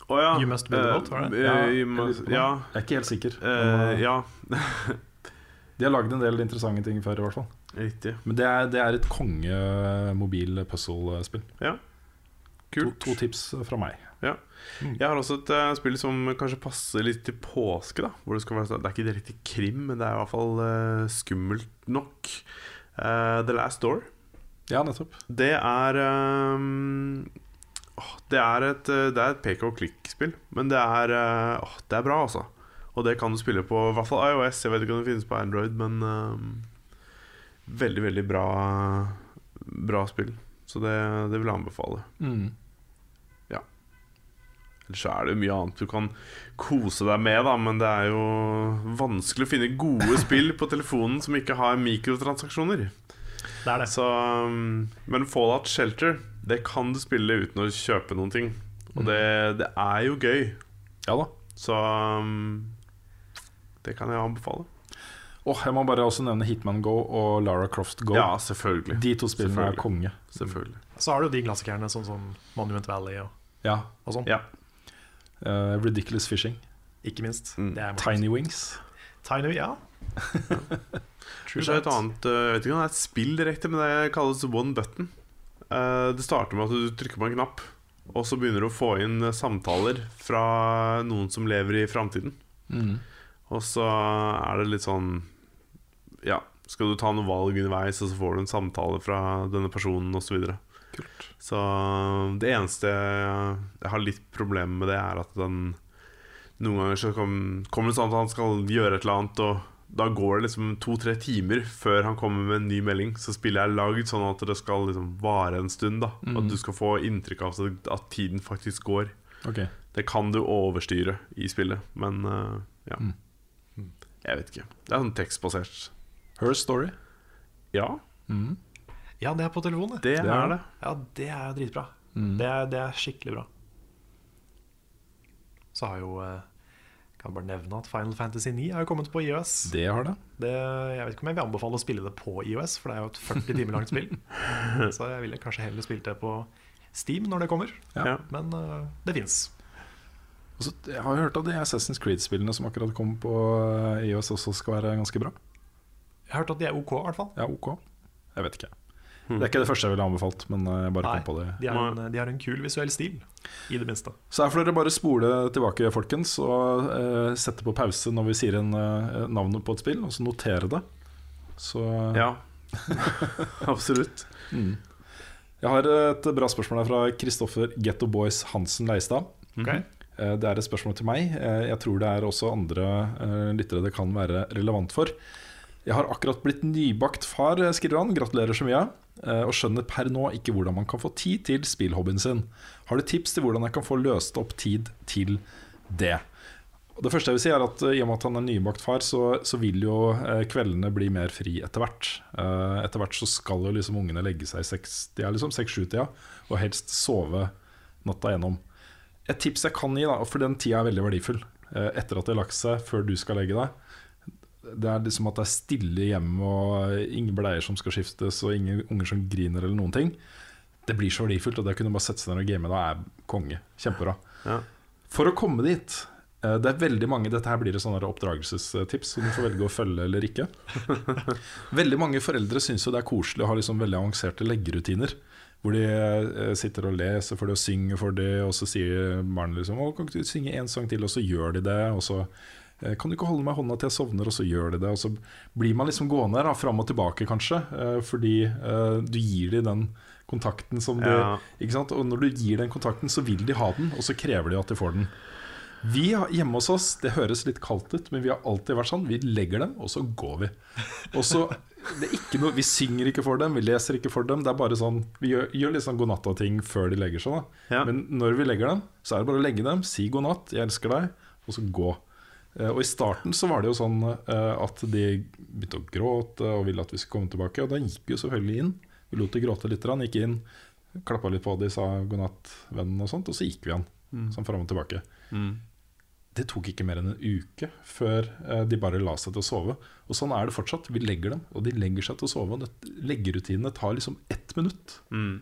Å ja. You Must Build a Boat, var det? Eh, Ja, jeg must- ja. Jeg er ikke helt sikker. eh, uh, ja. De har lagd en del interessante ting før, i hvert fall. Riktig. Men det er, det er et konge-mobil puzzle-spill. To, Kult. to tips fra meg. Jeg har også et uh, spill som kanskje passer litt til påske. da Hvor Det skal være sånn- Det er ikke direkte krim, men det er i hvert fall uh, skummelt nok. Eh, The Last Door. Ja, nettopp. Det er um, Det er et, eh, det er et pek og klikk-spill, men det er, uh, det er bra, altså. Og det kan du spille på i hvert fall iOS. Jeg vet ikke om det finnes på Android, men um, veldig, veldig bra, bra spill. Så det, det vil jeg anbefale. Mm. Ellers er det jo mye annet du kan kose deg med, da, men det er jo vanskelig å finne gode spill på telefonen som ikke har mikrotransaksjoner. Det er det. Så, um, men Fallout Shelter, det kan du spille uten å kjøpe noen ting. Og det, det er jo gøy. Ja da. Så um, det kan jeg anbefale. Åh, jeg må bare også nevne Hitman Go og Lara Croft Go. Ja, selvfølgelig. De to spillene er konge. Selvfølgelig. Så har du de klassikerne sånn som Monument Valley og, Ja. og sånn. Ja. Uh, Ridiculous Fishing. Ikke minst. Mm. Det er. Tiny Wings. Tiny, ja. True Så er et annet uh, Jeg vet ikke om det er et spill direkte, men det kalles one button. Uh, det starter med at du trykker på en knapp, og så begynner du å få inn samtaler fra noen som lever i framtiden. Mm. Og så er det litt sånn Ja, skal du ta noen valg underveis, og så får du en samtale fra denne personen, osv. Så, videre. Kult. så det eneste jeg, jeg har litt problemer med det, er at den Noen ganger så kom, kommer det sånn at han skal gjøre et eller annet, og da går det liksom to-tre timer før han kommer med en ny melding. Så spillet er lagd sånn at det skal liksom vare en stund. da At du skal få inntrykk av at- tiden faktisk går. Okay. Det kan du overstyre i spillet, men uh, ja. Mm. Jeg vet ikke. Det er sånn tekstbasert. Her Story. Ja, Mm. Ja, det er på telefonen, det. det, Det er det. Ja, det er dritbra. Mm. Det, er, det er skikkelig bra. Så har jo eh, Kan bare nevne at Final Fantasy 9 har kommet på IOS. Det har det. Det, jeg vet ikke om jeg vil anbefale å spille det på IOS, for det er jo et 40 timer langt spill. Så jeg ville kanskje heller spilt det på Steam når det kommer. Ja. Men uh, det fins. Jeg har hørt at de Assassin's Creed-spillene som akkurat kom på eh, IOS, også skal være ganske bra. Jeg har hørt at de er OK, i hvert fall. Ja, ok. Jeg vet ikke. Det er ikke det første jeg ville anbefalt, men eh, jeg bare Nei. kom på det. De, har, en, de har en kul visuell stil, i det minste. Så her får dere bare spole tilbake, folkens, og eh, sette på pause når vi sier en, eh, navnet på et spill, og så notere det. Så Ja, absolutt. mm. Jeg har et bra spørsmål her fra Kristoffer Getto Boys Hansen Leistad. Ok? Eh, Det er et spørsmål til meg. Jeg tror det er også andre lyttere det kan være relevant for. Jeg har akkurat blitt nybakt far, eh, skriver han. Gratulerer så mye. Eh, Og skjønner per nå ikke hvordan man kan få tid til spillhobbyen sin. Har du tips til hvordan jeg kan få løst opp tid til det? Det første jeg vil si er at eh, I og med at han er nybakt far, så, så vil jo kveldene bli mer fri etter hvert. Etter hvert så skal jo liksom ungene legge seg i seks, de er liksom seks-sju-tida, og helst sove natta gjennom. Et tips jeg kan gi, da, for den tida er veldig verdifull etter at de har lagt seg, før du skal legge deg. Det er liksom at det er stille hjemme, og ingen bleier som skal skiftes, og ingen unger som griner eller noen ting. Det blir så verdifullt, og det å kunne bare sette seg ned og game da er konge. Kjempebra. Ja. For å komme dit eh, det er veldig mange, Dette her blir et sånn oppdragelsestips som du får velge å følge eller ikke. veldig mange foreldre syns det er koselig å ha liksom veldig avanserte leggerutiner. Hvor de eh, sitter og leser for det og synger for det, og så sier barnet liksom å, 'Kan ikke du synge en sang til?' Og så gjør de det. Og så 'Kan du ikke holde meg i hånda til jeg sovner?' Og så gjør de det. Og så blir man liksom gående da, fram og tilbake, kanskje, eh, fordi eh, du gir dem den kontakten som de Ja. ikke sant? Og når du gir den kontakten, så vil de ha den, og så krever de at de får den. Vi har, hjemme hos oss, det høres litt kaldt ut, men vi har alltid vært sånn. Vi legger dem, og så går vi. Og så, det er ikke noe, Vi synger ikke for dem, vi leser ikke for dem. Det er bare sånn, Vi gjør, gjør litt sånn god natta-ting før de legger seg. Ja. Men når vi legger dem, så er det bare å legge dem, si god natt, jeg elsker deg, og så gå. Eh, Og I starten så var det jo sånn eh, at de begynte å gråte og ville at vi skulle komme tilbake. Og da gikk vi jo selvfølgelig inn. Vi lot de gråte litt, gikk inn, klappa litt på dem, sa god natt, vennen, og sånt. Og så gikk vi igjen, sånn fram og tilbake. Mm. Det tok ikke mer enn en uke før eh, de bare la seg til å sove. Og sånn er det fortsatt. Vi legger dem, og de legger seg til å sove. Og leggerutinene tar liksom ett minutt. Mm.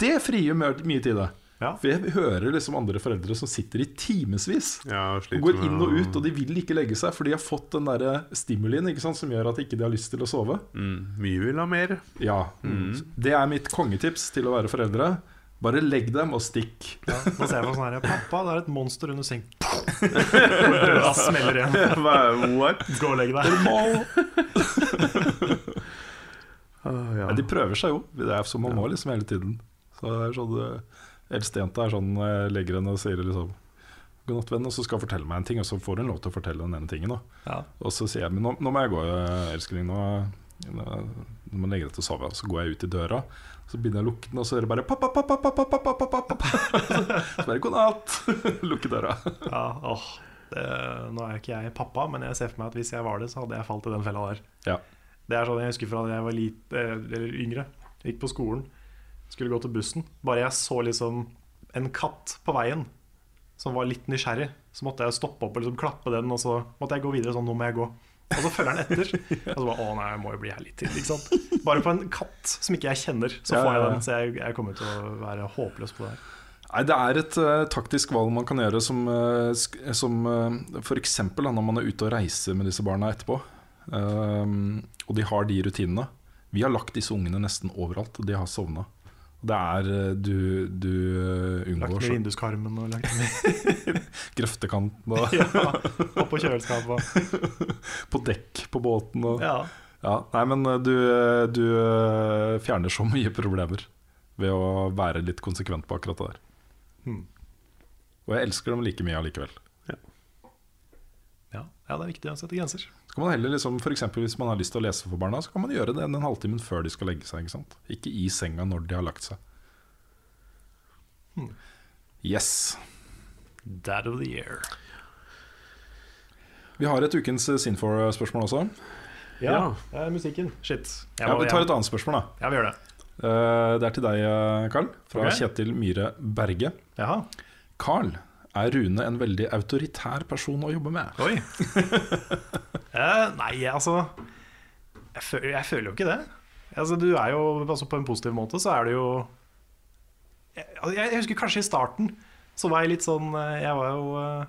Det frigjør mye tid, det. Ja. For jeg hører liksom andre foreldre som sitter i timevis Ja, og går inn og ut, og de vil ikke legge seg, for de har fått den der stimulien ikke sant, som gjør at ikke de har lyst til å sove. mm. Mye vil ha mer. Ja, Det er mitt kongetips til å være foreldre. Bare legg dem og stikk. Ja, nå ser sånn her Pappa, det er et monster under seng. Døra smeller igjen. What? Gå og legg deg. Ah, ja. De prøver seg jo. Det er som man må liksom hele tiden. Så det er sånn eh, Eldstejenta er sånn jeg legger henne og sier liksom God natt, venn, og så skal hun fortelle meg en ting, og så får hun lov til å fortelle den ene tingen. Ja. Og så sier jeg men nå, nå må jeg gå, eh, elskling. Nå, nå, nå må jeg legge deg til å sove. Og så går jeg ut i døra, så begynner jeg å lukke den, og så hører jeg bare pappa, pappa, pappa, pappa, pappa, pappa. Så bare god natt. Lukke døra. Ja, åh, det, nå er ikke jeg pappa, men jeg ser for meg at hvis jeg var det, så hadde jeg falt i den fella der. Ja. Det er sånn jeg husker fra da jeg var lite, eller yngre, gikk på skolen, skulle gå til bussen. Bare jeg så liksom en katt på veien som var litt nysgjerrig, så måtte jeg stoppe opp og liksom klappe den, og så måtte jeg gå videre sånn, nå må jeg gå. Og så følger den etter. Og så bare, å nei, jeg må jo bli her litt til, ikke sant. Bare på en katt som ikke jeg kjenner, så får jeg den. Så jeg, jeg kommer til å være håpløs på det her. Nei, Det er et uh, taktisk valg man kan gjøre som, uh, som uh, f.eks. når man er ute og reiser med disse barna etterpå. Uh, og de har de rutinene. Vi har lagt disse ungene nesten overalt, og de har sovna. Det er eh, Du, du eh, Lagt unngår ned vinduskarmen og lagt ned grøftekanten og ja, Og på kjøleskapet. på dekk på båten. Og, Ja. ja, nei, men eh, du, du fjerner så mye problemer ved å være litt konsekvent på akkurat det der. Hmm. Og jeg elsker dem like mye allikevel. Ja, ja, det er viktig å sette grenser. Så kan man heller liksom, for eksempel Hvis man har lyst til å lese for barna, så kan man gjøre det den halvtimen før de skal legge seg. Ikke sant? Ikke i senga når de har lagt seg. Hmm. Yes. Dad of the year. Vi har et ukens Sinfor-spørsmål også. Ja, eh, musikken. Shit. Jeg Ja, vi tar et annet spørsmål, da. Ja, vi gjør det. Eh, Det er til deg, eh, Carl. Fra okay. Kjetil Myhre Berge. Jaha. Carl, er Rune en veldig autoritær person å jobbe med? Oi. eh, nei, altså jeg føler, jeg føler jo ikke det. Altså, du er jo altså, På en positiv måte så er det jo jeg, altså, jeg, husker kanskje i starten så var jeg litt sånn eh, Jeg var jo eh,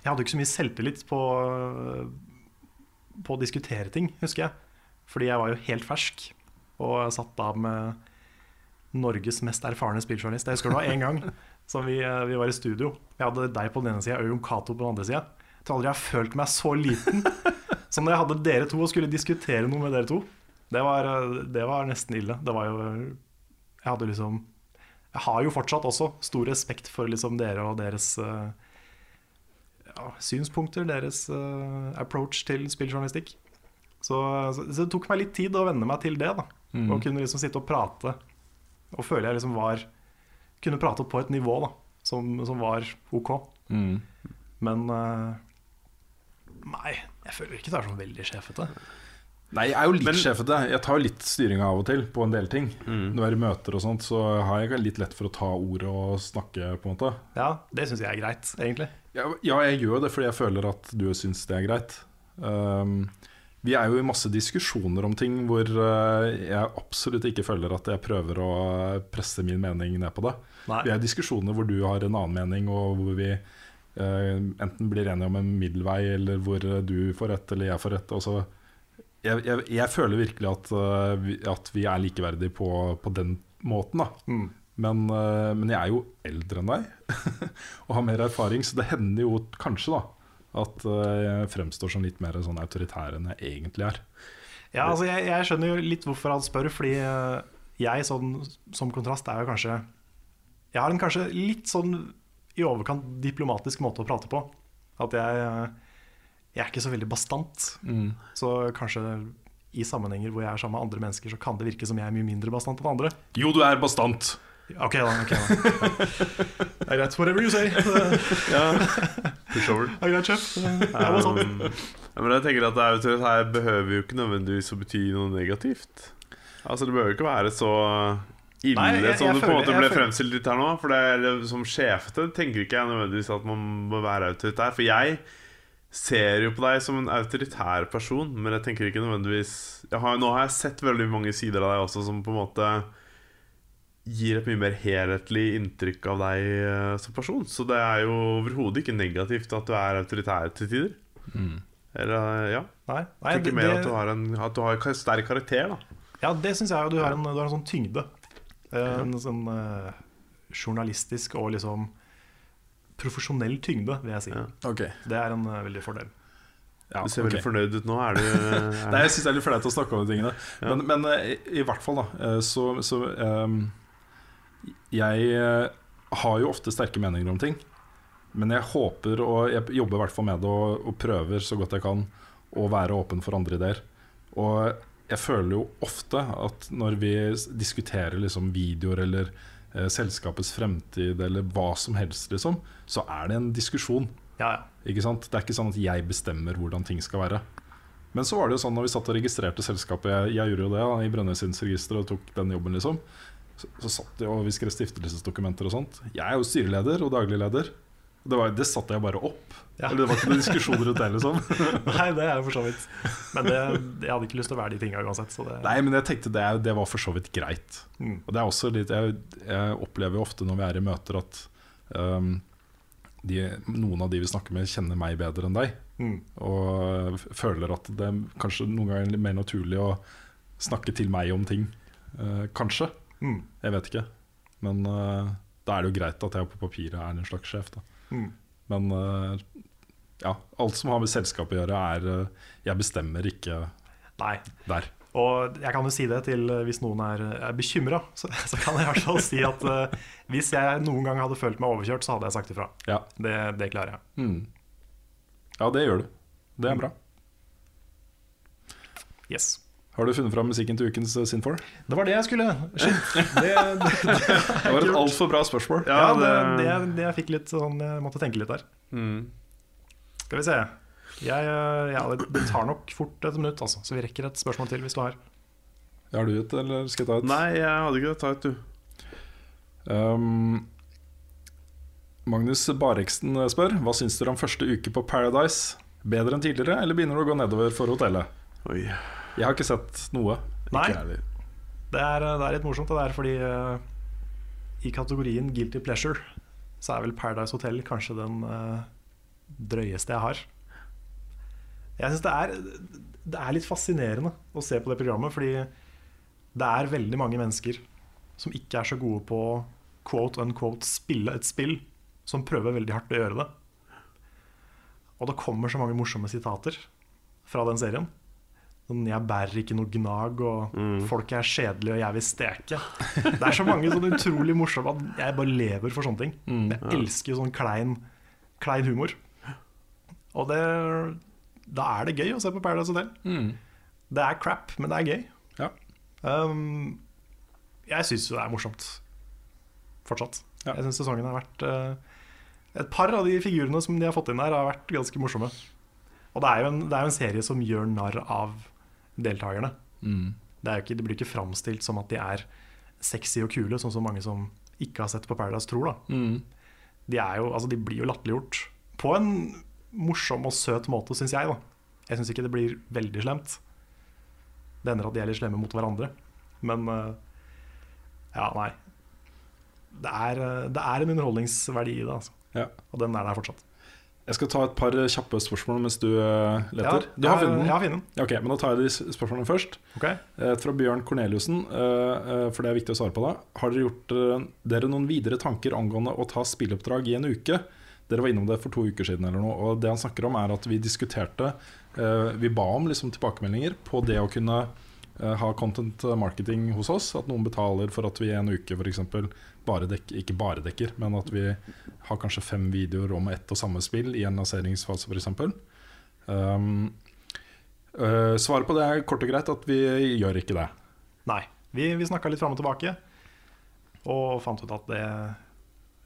Jeg hadde jo ikke så mye selvtillit på På å diskutere ting, husker jeg. Fordi jeg var jo helt fersk og satt av med Norges mest erfarne spilljournalist. Jeg husker det var en gang som vi, eh, vi var i studio. Jeg hadde deg på den ene sida og Jon Cato på den andre sida. Jeg tror aldri jeg har følt meg så liten som når jeg hadde dere to og skulle diskutere noe med dere to. Det var, eh, det var nesten ille. Det var jo Jeg hadde liksom Jeg har jo fortsatt også stor respekt for liksom dere og deres eh, ja, synspunkter, deres approach til spilljournalistikk. Så, så, det tok meg litt tid å venne meg til det. da Å kunne liksom sitte og prate. Og føle jeg liksom var Kunne prate på et nivå da som, som var ok. Mm. Men eh, Nei, jeg føler ikke det er sånn veldig sjefete. Nei, jeg er jo litt Men- sjefete. Jeg tar jo litt styringa av og til på en del ting. Mm. Når jeg er i møter og sånt, så har jeg litt lett for å ta ordet og snakke, på en måte. Ja, det syns jeg er greit, egentlig. Ja, ja, jeg gjør det fordi jeg føler at du syns det er greit. Um, vi er jo i masse diskusjoner om ting hvor uh, jeg absolutt ikke føler at jeg prøver å presse min mening ned på det. Nei. Vi er diskusjoner hvor du har en annen mening, og hvor vi uh, enten blir enige om en middelvei, eller hvor du får rett eller jeg får rett. Og så jeg, jeg, jeg føler virkelig at, uh, vi, at vi er likeverdige på, på den måten. Mm. Men, uh, men jeg er jo eldre enn deg og har mer erfaring, så det hender jo kanskje da at jeg fremstår som litt mer sånn autoritær enn jeg egentlig er. Ja, altså jeg, jeg skjønner jo litt hvorfor han spør, fordi jeg sånn, som kontrast er jo kanskje Jeg har en kanskje litt sånn i overkant diplomatisk måte å prate på. At jeg, eh, jeg er ikke så veldig bastant. Så kanskje i sammenhenger hvor jeg er sammen med andre mennesker, så kan det virke som jeg er mye mindre bastant enn andre. Jo, du er bastant! Ok da, ok da. Det er greit, whatever you say. Push over. Det er greit, sjef. Um, ja, men jeg tenker at her behøver jo ikke nødvendigvis å bety noe negativt. Altså Det behøver ikke være så ille Nei, jeg- jeg som det på en måte jeg ble fremstilt litt her nå. For det er, Som sjefete tenker ikke jeg nødvendigvis at man må være autoritær. For jeg ser jo på deg som en autoritær person, men jeg tenker ikke nødvendigvis jeg har, Nå har jeg sett veldig mange sider av deg også som på en måte gir et mye mer helhetlig inntrykk av deg eh, som person. Så det er jo overhodet ikke negativt at du er autoritær til tider. Eller, eh, ja. Nei, nei tenker det, mer at du har en at du har sterk karakter. da ja, det syns jeg. Du har en, du har en sånn tyngde. Eh, En sånn uh, journalistisk og liksom profesjonell tyngde, vil jeg si. Ja. Ok Det er en uh, veldig fordel. ja, Du ser okay. veldig fornøyd ut nå. Er du er, Nei, jeg syns det er litt flaut å snakke om de tingene. Ja. Men, men eh, i, i hvert fall, da. eh, Så, så um, Jeg eh, har jo ofte sterke meninger om ting. Men jeg håper, og jeg jobber i hvert fall med det, og, og prøver så godt jeg kan å være åpen for andre ideer. Og jeg føler jo ofte at når vi diskuterer liksom videoer eller eh, selskapets fremtid eller hva som helst, liksom, så er det en diskusjon. Ja, ja. Ikke sant? Det er ikke sånn at jeg bestemmer hvordan ting skal være. Men så var det jo sånn når vi satt og registrerte selskapet Jeg, jeg gjorde jo det da, i Brønnøysundsregisteret og tok den jobben, liksom. Så, så satt jeg og vi skrev stiftelsesdokumenter og sånt. Jeg er jo styreleder og daglig leder. Det, var, det satte jeg bare opp. Ja. Eller det var ikke noen diskusjon rundt det, liksom. Nei, det er jo for så vidt. Men det, jeg hadde ikke lyst til å være de tinga uansett. Så det, Nei, men jeg tenkte det, det var for så vidt greit. Mm. Og det er også litt Jeg, jeg opplever jo ofte når vi er i møter, at um, de, noen av de vi snakker med, kjenner meg bedre enn deg. Mm. Og føler at det er kanskje noen ganger litt mer naturlig å snakke til meg om ting. Uh, kanskje. Mm. Jeg vet ikke. Men uh, da er det jo greit at jeg på papiret er en slags sjef. Da. Mm. Men eh, ja, alt som har med selskapet å gjøre, er eh, Jeg bestemmer ikke Nei. der. Og jeg kan jo si det til eh, hvis noen er, er bekymra, så, så kan jeg i hvert fall si at uh, hvis jeg noen gang hadde følt meg overkjørt, så hadde jeg sagt ifra. Ja. Det, det klarer jeg. Mm. Ja, det gjør du. Det er bra. Yes. Har du funnet fram musikken til ukens Sin4? Det var det jeg skulle. Shit. Det, det, Det var et altfor bra spørsmål. ja, det, det, det jeg fikk litt sånn Jeg måtte tenke litt der. Mm. Skal vi se. Jeg, eh, ja, det, tar nok fort et minutt, altså. Så vi rekker et spørsmål til hvis du har. Har du et, eller skal jeg ta et? Nei, jeg hadde ikke det. Ta et, du. Um, Magnus Bareksten spør Hva syns dere om første uke på Paradise? Bedre enn tidligere, eller begynner det å gå nedover for hotellet? Oi. Jeg har ikke sett noe. Nei, det er, det er litt morsomt. Det er fordi uh, i kategorien Guilty Pleasure så er vel Paradise Hotel kanskje den eh, drøyeste jeg har. Jeg syns det Det er litt fascinerende å se på det programmet, fordi det er veldig mange mennesker som ikke er så gode på quote unquote spille et spill, som prøver veldig hardt å gjøre det. Og det kommer så mange morsomme sitater fra den serien. Sånn 'jeg bærer ikke noe gnag', og 'folk er kjedelige, og jeg vil steke'. Det er så mange sånn utrolig morsomme at jeg bare lever for sånne ting. Jeg elsker sånn klein, klein humor. Og det, da er det gøy å se på Paradise Hotel. Det er crap, men det er gøy. Ja. Um, jeg syns jo det er morsomt fortsatt. Ja. Jeg syns sesongen har vært uh, Et par av de figurene som de har fått inn her, har vært ganske morsomme. Og det er jo en, det er jo en serie som gjør narr av deltakerne. Det, er jo ikke, det blir ikke framstilt som at de er sexy og kule, sånn som mange som ikke har sett på Paradise, tror. da De, er jo, altså, de blir jo latterliggjort på en morsom og søt måte, syns jeg. da Jeg syns ikke det blir veldig slemt. Det ender at de er litt slemme mot hverandre. Men eh, ja, nei. Det er, eh, det er en underholdningsverdi i det, altså. Ja. Og den er der fortsatt. Jeg skal ta et par kjappe spørsmål mens du eh, leter. Ja, du har funnet den? Jeg har funnet den. Ok, men Da tar jeg de spørsmålene først. Okay. Et fra Bjørn Corneliussen, eh, eh, for det er viktig å svare på da. Har dere gjort eh, dere noen videre tanker angående å ta spilloppdrag i en uke? Dere var innom det for to uker siden, eller noe, og det han snakker om, er at vi diskuterte eh, Vi ba om liksom tilbakemeldinger på det å kunne eh, ha content marketing hos oss. At noen betaler for at vi i en uke f.eks. bare dekker Ikke bare dekker, men at vi har kanskje fem videoer om ett og samme spill i en lanseringsfase f.eks. Um, uh, svaret på det er kort og greit at vi gjør ikke det. Nei. Vi, vi snakka litt fram og tilbake, og fant ut at det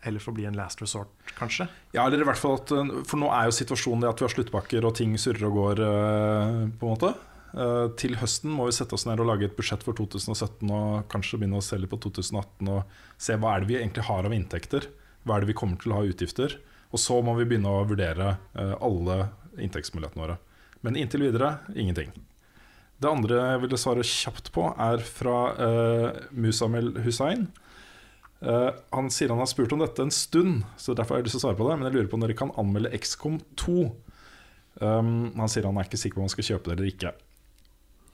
heller får bli en last resort, kanskje. Ja, eller i hvert fall at eh, For nå er jo situasjonen det at vi har sluttpakker og ting surrer og går, eh, på en måte. Eh, Til høsten må vi sette oss ned og lage et budsjett for 2017 og kanskje begynne å selge på 2018 og se hva er det vi egentlig har av inntekter. Hva er det vi kommer til å ha utgifter? Og så må vi begynne å vurdere alle inntektsmulighetene våre. Men inntil videre ingenting. Det andre jeg ville svare kjapt på, er fra uh, Musamel Hussain. Eh, han sier han har spurt om dette en stund, så derfor har jeg lyst til å svare på det. Men jeg lurer på om dere kan anmelde XCOM 2. Um, han sier han er ikke sikker på om han skal kjøpe det eller ikke.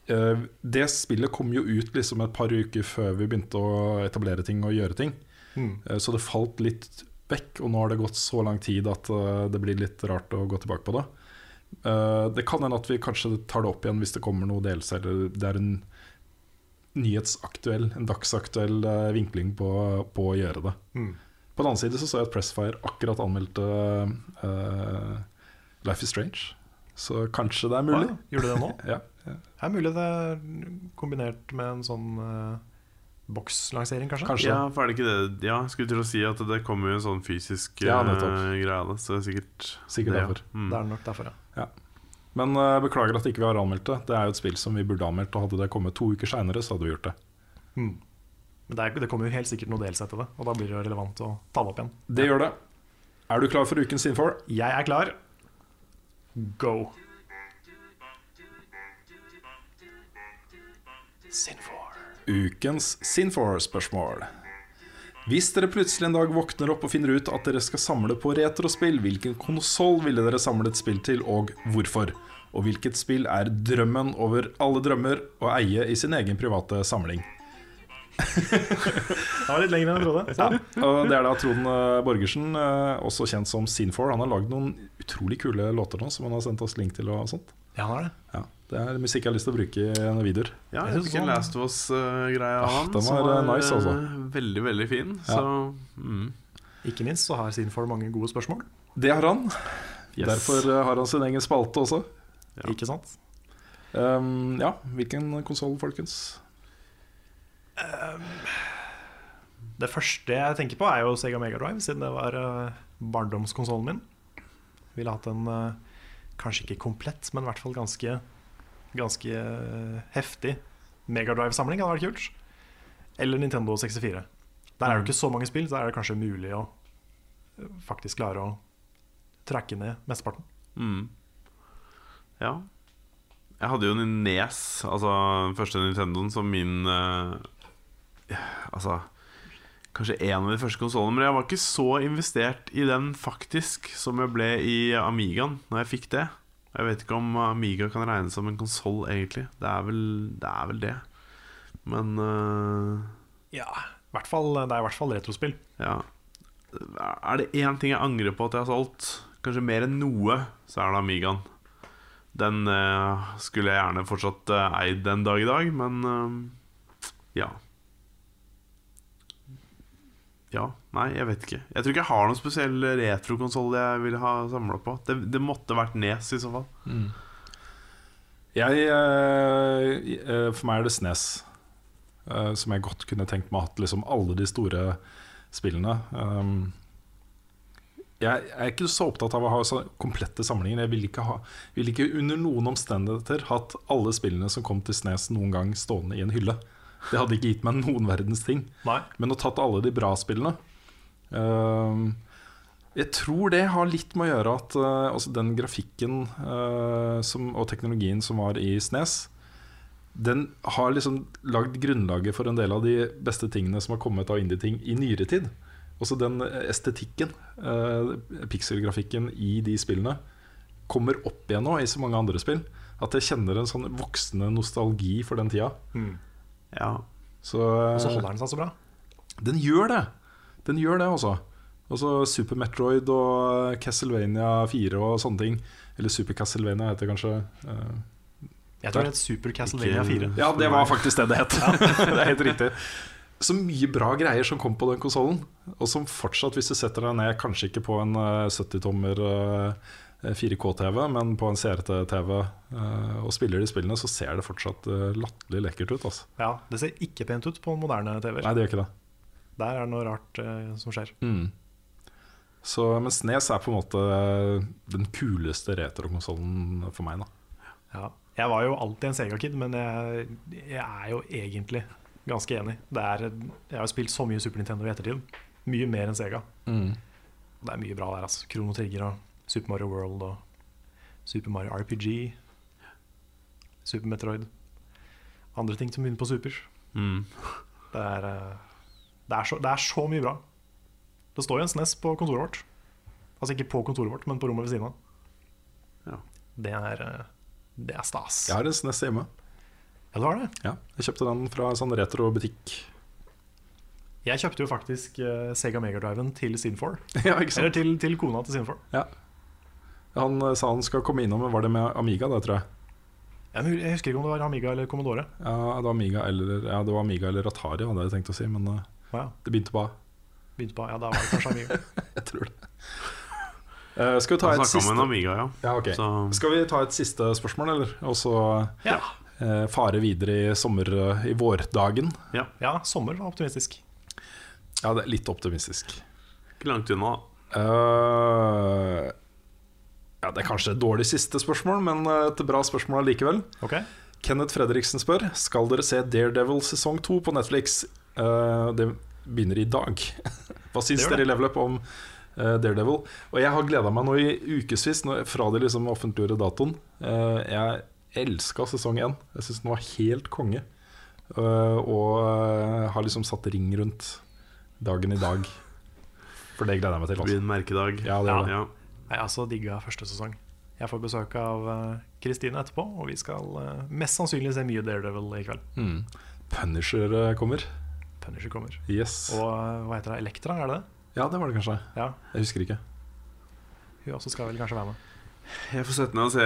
Uh, det spillet kom jo ut liksom et par uker før vi begynte å etablere ting og gjøre ting. Eh, så det falt litt vekk, og nå har det gått så lang tid at det blir litt rart å gå tilbake på det. Det kan hende at vi kanskje tar det opp igjen hvis det kommer noe delelse, eller det er en nyhetsaktuell, en dagsaktuell eh, vinkling på, på å gjøre det. Mm. På den annen side så så jeg at Pressfire akkurat anmeldte uh, Life is Strange. Så kanskje det er mulig. Å, Gjorde det nå? Ja, ja. Det er mulig det er kombinert med en sånn uh, bokslansering, kanskje? Kanskje. Ja, for er det ikke det Ja, skulle til å si at det kommer jo en sånn fysisk Ja, eh, greie av det. Så det er sikkert Sikkert det, ja. derfor. Mm. Det er nok derfor, ja. Men uh, beklager at ikke vi har anmeldt det. Det er jo et spill som vi burde anmeldt. Og hadde det kommet to uker seinere, så hadde vi gjort det. Mm. Men det, er, det kommer jo helt sikkert noe delsett til det, og da blir det jo relevant å ta det opp igjen. Det gjør det. Er du klar for ukens Infor? Jeg er klar. Go. Sinfor. Ukens Sinfor-spørsmål. Hvis dere plutselig en dag våkner opp og finner ut at dere skal samle på retrospill, hvilken konsoll ville dere samlet spill til, og hvorfor? Og hvilket spill er drømmen over alle drømmer å eie i sin egen private samling? Det var litt lenger enn jeg trodde. Ja, og Det er da Trond eh, Borgersen, eh, også kjent som Sin4. Han har lagd noen utrolig kule låter nå, som han har sendt oss link til. og sånt Ja, han har det. ja, Det er musikk jeg har lyst til å bruke i videoer. Ja, Jeg husker sånn- Last of Us-greie av Ah, han. den som var, eh, nice, altså. eh, Veldig, veldig fin. Ja. Så mm. Ikke minst så har Sinfor mange gode spørsmål. Det har han. Yes. Derfor eh, har han sin egen spalte også. Ja. Ikke sant? Um, ja, hvilken konsoll, folkens? Det første jeg tenker på, er jo Sega Mega Drive, siden det var uh, barndomskonsollen min. Ville hatt en eh, kanskje ikke komplett, men i hvert fall ganske, ganske eh, heftig Megadrive-samling. Hadde vært kult. Eller Nintendo 64. Der er det jo ikke så mange spill, så er det kanskje mulig å eh, faktisk klare å trekke ned mesteparten. Mm. Ja. Jeg hadde jo en Nes, altså den første Nintendoen, som min uh, Altså Kanskje en av de første konsollene, men jeg var ikke så investert i den faktisk som jeg ble i Amigaen når jeg fikk det. Jeg vet ikke om Amiga kan regnes som en konsoll, egentlig. Det er vel det. Er vel det. Men uh... Ja, fall, Det er i hvert fall retrospill. ja. Er det én ting jeg angrer på at jeg har solgt, kanskje mer enn noe, så er det Amigaen. Den uh, skulle jeg gjerne fortsatt uh, eid den dag i dag, men ja. Ja, nei, jeg vet ikke. Jeg tror ikke jeg har noen spesiell retrokonsoll jeg ville ha samla på. Det, det måtte vært Nes i så fall. Jeg, eh, eh, for meg er det Snes, eh, som jeg godt kunne tenkt meg hatt liksom alle de store spillene. Um, jeg, er ikke så opptatt av å ha komplette samlinger. Jeg ville ikke, ha, ikke under noen omstendigheter hatt alle spillene som kom til Snes noen gang stående i en hylle. Det hadde ikke gitt meg noen verdens ting. Nei. Men å tatt alle de bra spillene uh, Jeg tror det har litt med å gjøre at uh, altså den grafikken uh, som, og teknologien som var i Snes, den har liksom lagd grunnlaget for en del av de beste tingene som har kommet av indie-ting i nyere tid. Også den estetikken, uh, pikselgrafikken i de spillene, kommer opp igjen nå i så mange andre spill. At jeg kjenner en sånn voksende nostalgi for den tida. Mm. Ja. Så, Og så eh, holder den seg så bra. den gjør det. Den gjør det, altså. Altså Super Metroid og Castlevania 4 og sånne ting. Eller Super Castlevania heter det kanskje. Eh, Jeg tror det het Super Castlevania Ikke- 4. Ja, det var faktisk det det het. det er helt riktig. Så mye bra greier som kom på den konsollen. Og som fortsatt, hvis du setter deg ned, kanskje ikke på en eh, 70-tommer 4K-TV, men på en CRT-TV eh, og spiller de spillene, så ser det fortsatt uh, latterlig lekkert ut. Altså. Ja, Det ser ikke pent ut på moderne TV-er. Nei, det gjør ikke det. Der er det noe rart eh, som skjer. Mm. Så, men Snes er på en måte den kuleste retrokonsollen for meg. da Ja. Jeg var jo alltid en Sega-kid, men jeg, jeg er jo egentlig ganske enig. Det er, jeg har jo spilt så mye Super Nintendo i ettertid. Mye mer enn Sega. Mm. det er mye bra der. altså Krono Trigger og Super Mario World og Super Mario RPG. Super Metroid. Andre ting som begynner på Super. Mm. Det er, eh, det er, så, det er så mye bra. Det står jo en SNES på kontoret vårt. Altså ikke på kontoret vårt, men på rommet ved siden av. Ja. Det er, eh, det er stas. Jeg har en SNES hjemme. Ja, du har det? Ja, jeg kjøpte den fra en sånn retrobutikk. Jeg kjøpte jo faktisk eh, Sega Megadriven til Sin4. ja, Eller til, til kona til Sin4. Han eh, sa han skal komme innom, var det med Amiga, da, tror jeg. Jeg, husker ikke om det var Amiga eller Commodore. Ja, det var Amiga eller, ja, det var Amiga eller Atari, hadde jeg tenkt å si, men eh, ja, det begynte på A. begynte på, ja, da var det kanskje Amiga. Jeg tror det. Uh, skal vi ta et siste Amiga, ja. ja, okay. Så Skal vi ta et siste spørsmål, eller? Og så Ja, uh, fare videre i sommer... uh, I vårdagen. ja sommer var optimistisk. Ja, det er litt optimistisk. ikke langt unna. Eh, ja, det er kanskje et dårlig siste spørsmål, men eh, et bra spørsmål allikevel. Okay. Kenneth Fredriksen spør Skal dere se Daredevil sesong 2 på Netflix. Uh, det begynner i dag. Hva syns dere i Level Up om uh, Daredevil? Og jeg har gleda meg nå i ukevis fra de liksom offentliggjorde datoen. Uh, jeg elska sesong 1. Jeg syns den var helt konge. Eh, og har liksom satt ring rundt dagen i dag. For det gleder jeg meg til. Det blir Altså. en merkedag. Ja, det er det. Ja. Jeg har altså digga første sesong. Jeg får besøk av eh, Kristine etterpå, og vi skal eh, mest sannsynlig se mye Daredevil i kveld. Mm. Punisher eh, kommer. Punisher kommer. Yes. Og eh, hva heter det? Elektra, er det det? Ja, det var det kanskje. Ja, Jeg husker ikke. hun også skal vel kanskje være med. Jeg får sette, ned og se,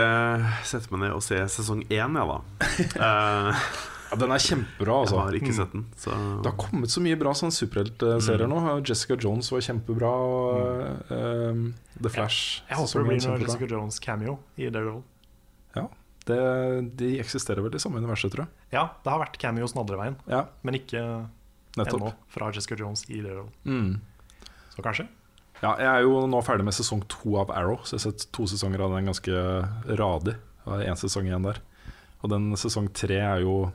sette meg ned og se sesong én, jeg, da. Eh, Ja, den er kjempebra, Jeg altså. har ikke sett den. Så Det har kommet så mye bra sånn superheltserier Mm. nå. Jessica Jones var kjempebra. Og, Uh, The Flash. Jeg håper det blir noe. Jessica Jones cameo i Daredevil. Det, de eksisterer vel i samme universet, tror jeg. Ja, det har vært cameos den andre veien, Ja, men ikke nettopp. ennå fra Jessica Jones i Daredevil. Mm. Så kanskje? Ja, jeg er jo nå ferdig med sesong to av Arrow, så jeg har sett to sesonger av den ganske radig. Det er én sesong igjen der. Og den sesong tre er jo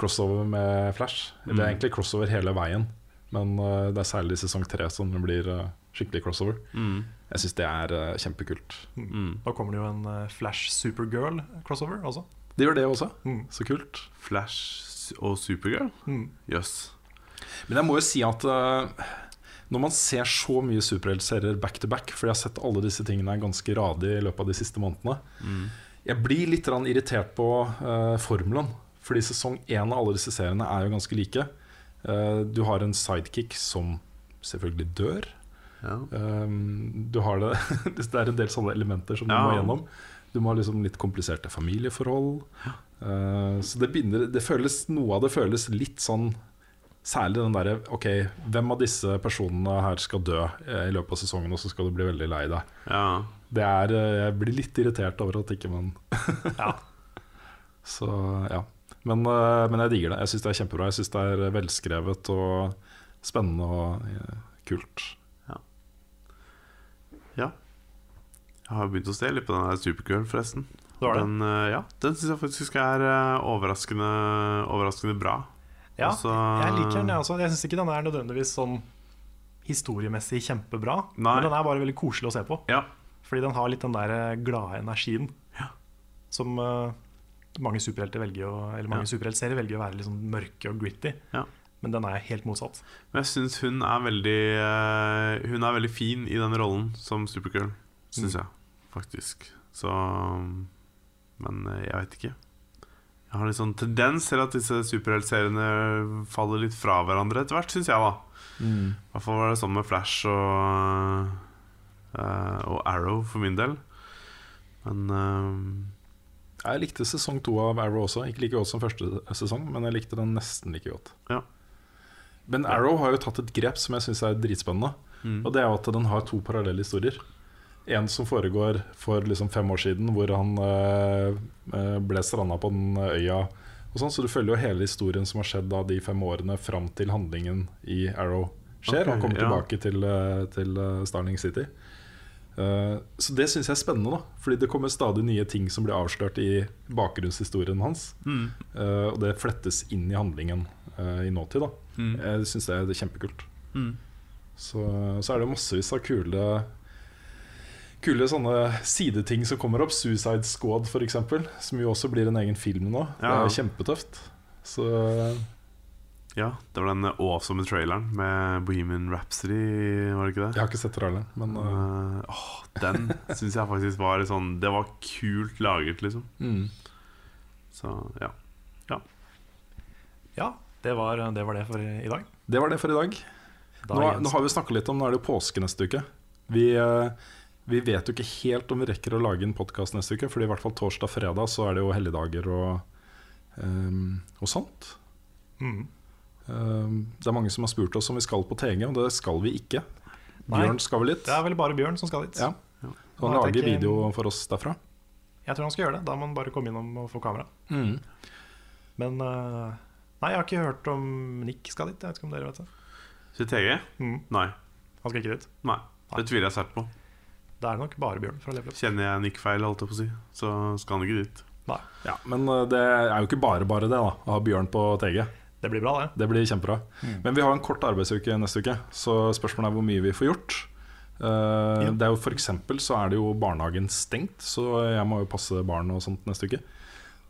crossover med Flash. Det er Mm. egentlig crossover hele veien, men eh, det er særlig i sesong tre som det blir eh, skikkelig crossover. mm, Jeg syns det er eh, kjempekult. mm. Da kommer det jo en eh, Flash Supergirl-crossover også. Det gjør det også. Mm. Så kult. Flash og Supergirl? Mm. Yes. Men jeg må jo si at eh, når man ser så mye superheltserier back to back, for jeg har sett alle disse tingene ganske radig i løpet av de siste månedene, Mm. Jeg blir litt irritert på uh, formelen. Fordi sesong én av alle disse seriene er jo ganske like. Uh, du har en sidekick som selvfølgelig dør. Ja. Um, du har det Det er en del sånne elementer som du Ja. må gjennom. Du må ha liksom litt kompliserte familieforhold. Uh, så det begynner det føles, Noe av det føles litt sånn Særlig den derre Ok, hvem av disse personene her skal dø i løpet av sesongen, og så skal du bli veldig lei deg. ja. Det er, eh, jeg blir litt irritert over at ikke man Ja. Så ja. Men, eh, men jeg digger det. Jeg syns det er kjempebra. Jeg syns det er velskrevet og spennende og eh, kult. ja. ja. Jeg har begynt å se litt på den der Supergirl, forresten. Det var det. Den, eh, ja, den syns jeg faktisk er eh, overraskende, overraskende bra. Ja, Altså, jeg liker den, jeg også. Jeg syns ikke den er nødvendigvis sånn historiemessig kjempebra, Nei. men den er bare veldig koselig å se på. Ja. Fordi den har litt den der eh, glade energien Ja. som uh, mange superhelter velger å, Eller mange Ja. superheltserier velger å være litt sånn mørke og gritty. Ja. Men den er helt motsatt. Men jeg syns hun er veldig eh, Hun er veldig fin i den rollen som Supergirl, syns Mm. jeg faktisk. Så Men eh, jeg vet ikke. Jeg har litt sånn tendens til at disse superheltseriene faller litt fra hverandre etter hvert, syns jeg, da. I hvert fall var det sånn med Flash og, og Arrow for min del. Men eh, Jeg likte sesong to av Arrow også. Ikke like godt som første sesong, men jeg likte den nesten like godt. Ja. Men Arrow har jo tatt et grep som jeg syns er dritspennende. mm. Og det er jo at den har to parallelle historier. En som foregår for liksom fem år siden, hvor han eh, eh, ble stranda på den øya. Og sånn, så du følger jo hele historien som har skjedd da de fem årene fram til handlingen i Arrow skjer. Okay, han kommer ja. tilbake til, eh, til eh, Starling City. Eh, så det syns jeg er spennende, da fordi det kommer stadig nye ting som blir avslørt i bakgrunnshistorien hans. Mm. Eh, og det flettes inn i handlingen eh, i nåtid. da Mm. Jeg syns det er kjempekult. Mm. Så, så er det massevis av kule Kule sånne sideting som kommer opp. Suicide Squad f.eks., som jo også blir en egen film nå. Det er kjempetøft. Så Ja, det var den awesome traileren med Bohemian Rhapsody, var det ikke det? jeg har ikke sett traileren, men uh, Uh, den syns jeg faktisk var sånn Det var kult laget, liksom. mm. Så ja. Ja, det var det, var det for i dag. Det var det for i dag. Da Nå, nå har vi snakka litt om Nå er det jo påske neste uke. Vi, eh, vi vet jo ikke helt om vi rekker å lage en podkast neste uke, Fordi i hvert fall torsdag-fredag så er det jo helligdager og, um, og sånt. Mm. Um, det er mange som har spurt oss om vi skal på TG, og det skal vi ikke. Nei. Bjørn skal vel litt. Det er vel bare Bjørn som skal dit. Ja. Så han lager video for oss derfra. Jeg tror han skal gjøre det. Da må han bare komme innom og få kamera. Men eh, Nei, jeg har ikke hørt om Nick skal dit. Jeg vet ikke om dere vet det. Til TG? Mm. Nei. Han skal ikke dit. Nei. Det tviler jeg sterkt på. Det er nok bare Bjørn fra Leverup. Kjenner jeg Nick feil, holdt jeg på å si, så skal han ikke dit. Nei, Ja, men uh, det er jo ikke bare bare det da å ha Bjørn på TG. Det blir bra, det. Det blir kjempebra. Men vi har en kort arbeidsuke neste uke, så spørsmålet er hvor mye vi får gjort. Uh, Ja. Det er jo For eksempel så er det jo barnehagen stengt, så jeg må jo passe barn og sånt neste uke.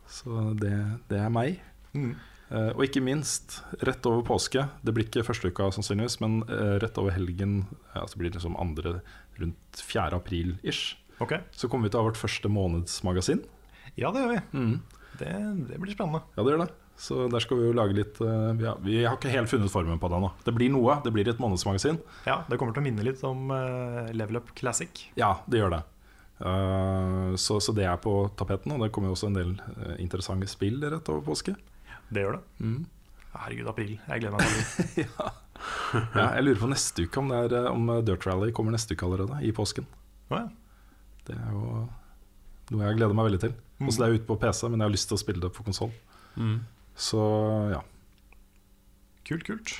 Så det, det er meg. Mm. Uh, og ikke minst, rett over påske Det blir ikke første uka sannsynligvis, men uh, rett over helgen, ja, så blir det liksom andre rundt 4. april-ish, okay. så kommer vi til å ha vårt første månedsmagasin. Ja, det gjør vi. Det, det blir spennende. Ja, det gjør det. Så der skal vi jo lage litt uh, ja, Vi har ikke helt funnet formen på det ennå. Det blir noe. Det blir et månedsmagasin. Ja, Det kommer til å minne litt om eh, Level Up Classic. Ja, det gjør det. Eh, så, så det er på tapeten, og det kommer jo også en del eh, interessante spill rett over påske. Det gjør det. Mm. Herregud, april. Jeg gleder meg til det. Ja, jeg lurer på neste uke om, det er, eh, om Dirt Rally kommer neste uke allerede, i påsken. Ja. Det er jo noe jeg gleder meg veldig til. Også det er ute på PC, men jeg har lyst til å spille det på konsoll. Mm. Så ja. Kult, kult.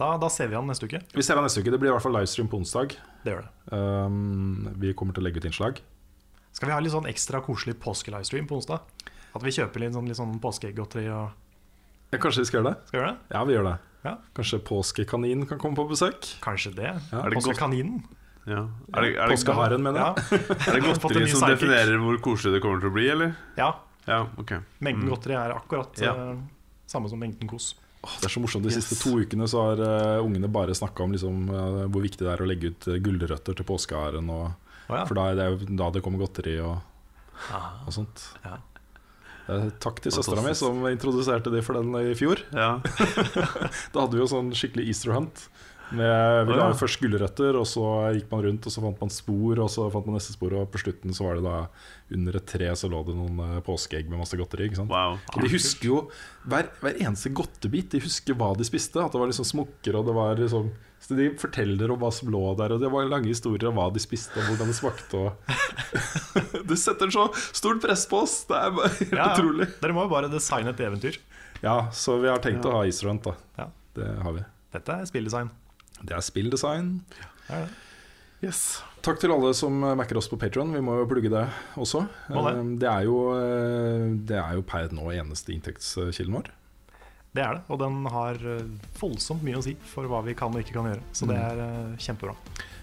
Da, da ser vi han neste uke. Vi ser han neste uke. Det blir i hvert fall livestream på onsdag. Det gjør det. Um, vi kommer til å legge ut innslag. Skal vi ha litt sånn ekstra koselig påske-livestream på onsdag? At vi kjøper litt sånn, litt sånn påskeegggodteri og Ja, kanskje vi skal gjøre det? Skal vi gjøre det? Ja, vi gjør det. Ja. Kanskje påskekaninen kan komme på besøk? Kanskje det. Ja, Er det? Påskekaninen. Ja. Er det, er det, Påskeharen, mener Ja. jeg. er det godteri som definerer hvor koselig det kommer til å bli, eller? ja. Ja, ok. Mengden godteri er akkurat Ja. eh, samme som mengden kos. Åh, Det er så morsomt. De Yes. siste to ukene så har uh, ungene bare snakka om liksom, uh, hvor viktig det er å legge ut uh, gulrøtter til påskeharen. Oh, ja. For da er det jo da det kommer godteri og, Ah, og sånt. ja. Takk til søstera mi som introduserte det for den i fjor. Ja. Da hadde vi jo sånn skikkelig Easter hunt. Med, vi jo først gulrøtter, og så gikk man rundt, og så fant man spor, og så fant man neste spor, og på slutten så var det da under et tre så lå det noen eh, påskeegg med masse godteri. Ikke sant? Wow. Og de husker jo hver, hver eneste godtebit. De husker hva de spiste. At det var liksom smokker, og det var liksom Så de forteller om hva som lå der, og det var lange historier om hva de spiste, og hvordan det smakte. Og du setter så stort press på oss! Det er bare helt Ja, utrolig. Dere må jo bare designe et eventyr. Ja, så vi har tenkt Ja. å ha Easter Hunt, da. Ja. Det har vi. Dette er spilldesign. Det er spilldesign. Er. Yes. Takk til alle som backer oss på Patron. Vi må jo plugge det også. Det. Eh, Det er jo, eh, det er jo per nå eneste inntektskilden vår. Det er det, og den har eh, voldsomt mye å si for hva vi kan og ikke kan gjøre. Så det er eh, kjempebra.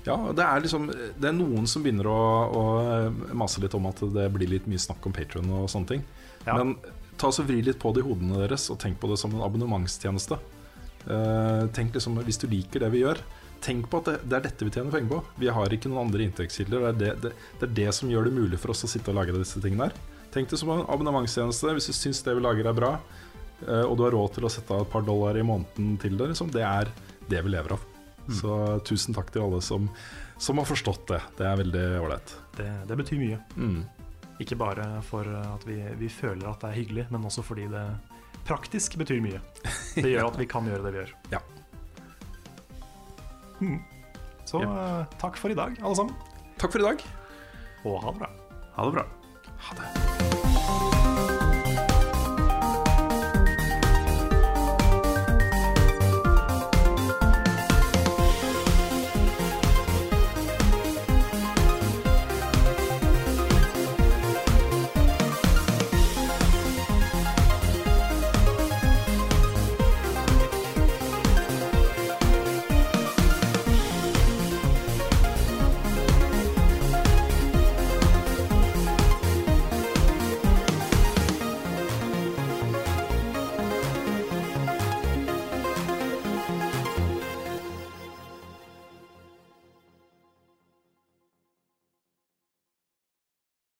Ja, det er liksom Det er noen som begynner å, å mase litt om at det blir litt mye snakk om Patron og sånne ting. Ja. Men ta så vri litt på det i hodene deres, og tenk på det som en abonnementstjeneste. Eh, tenk liksom, Hvis du liker det vi gjør, tenk på at det, det er dette vi tjener penger på. Vi har ikke noen andre inntektskilder. Det er det, det, det er det som gjør det mulig for oss å sitte og lage disse tingene her. Tenk det som en abonnementstjeneste. Hvis du syns det vi lager er bra, eh, og du har råd til å sette av et par dollar i måneden til det, liksom, det er det vi lever av. Så tusen takk til alle som, som har forstått det. Det er veldig ålreit. Det, det betyr mye. Mm. Ikke bare for at vi, vi føler at det er hyggelig, men også fordi det praktisk betyr mye. Det gjør at vi kan gjøre det vi gjør. Ja. Mm. Så ja. takk for i dag, alle sammen. Takk for i dag. Og ha det bra. Ha det bra. Ha det.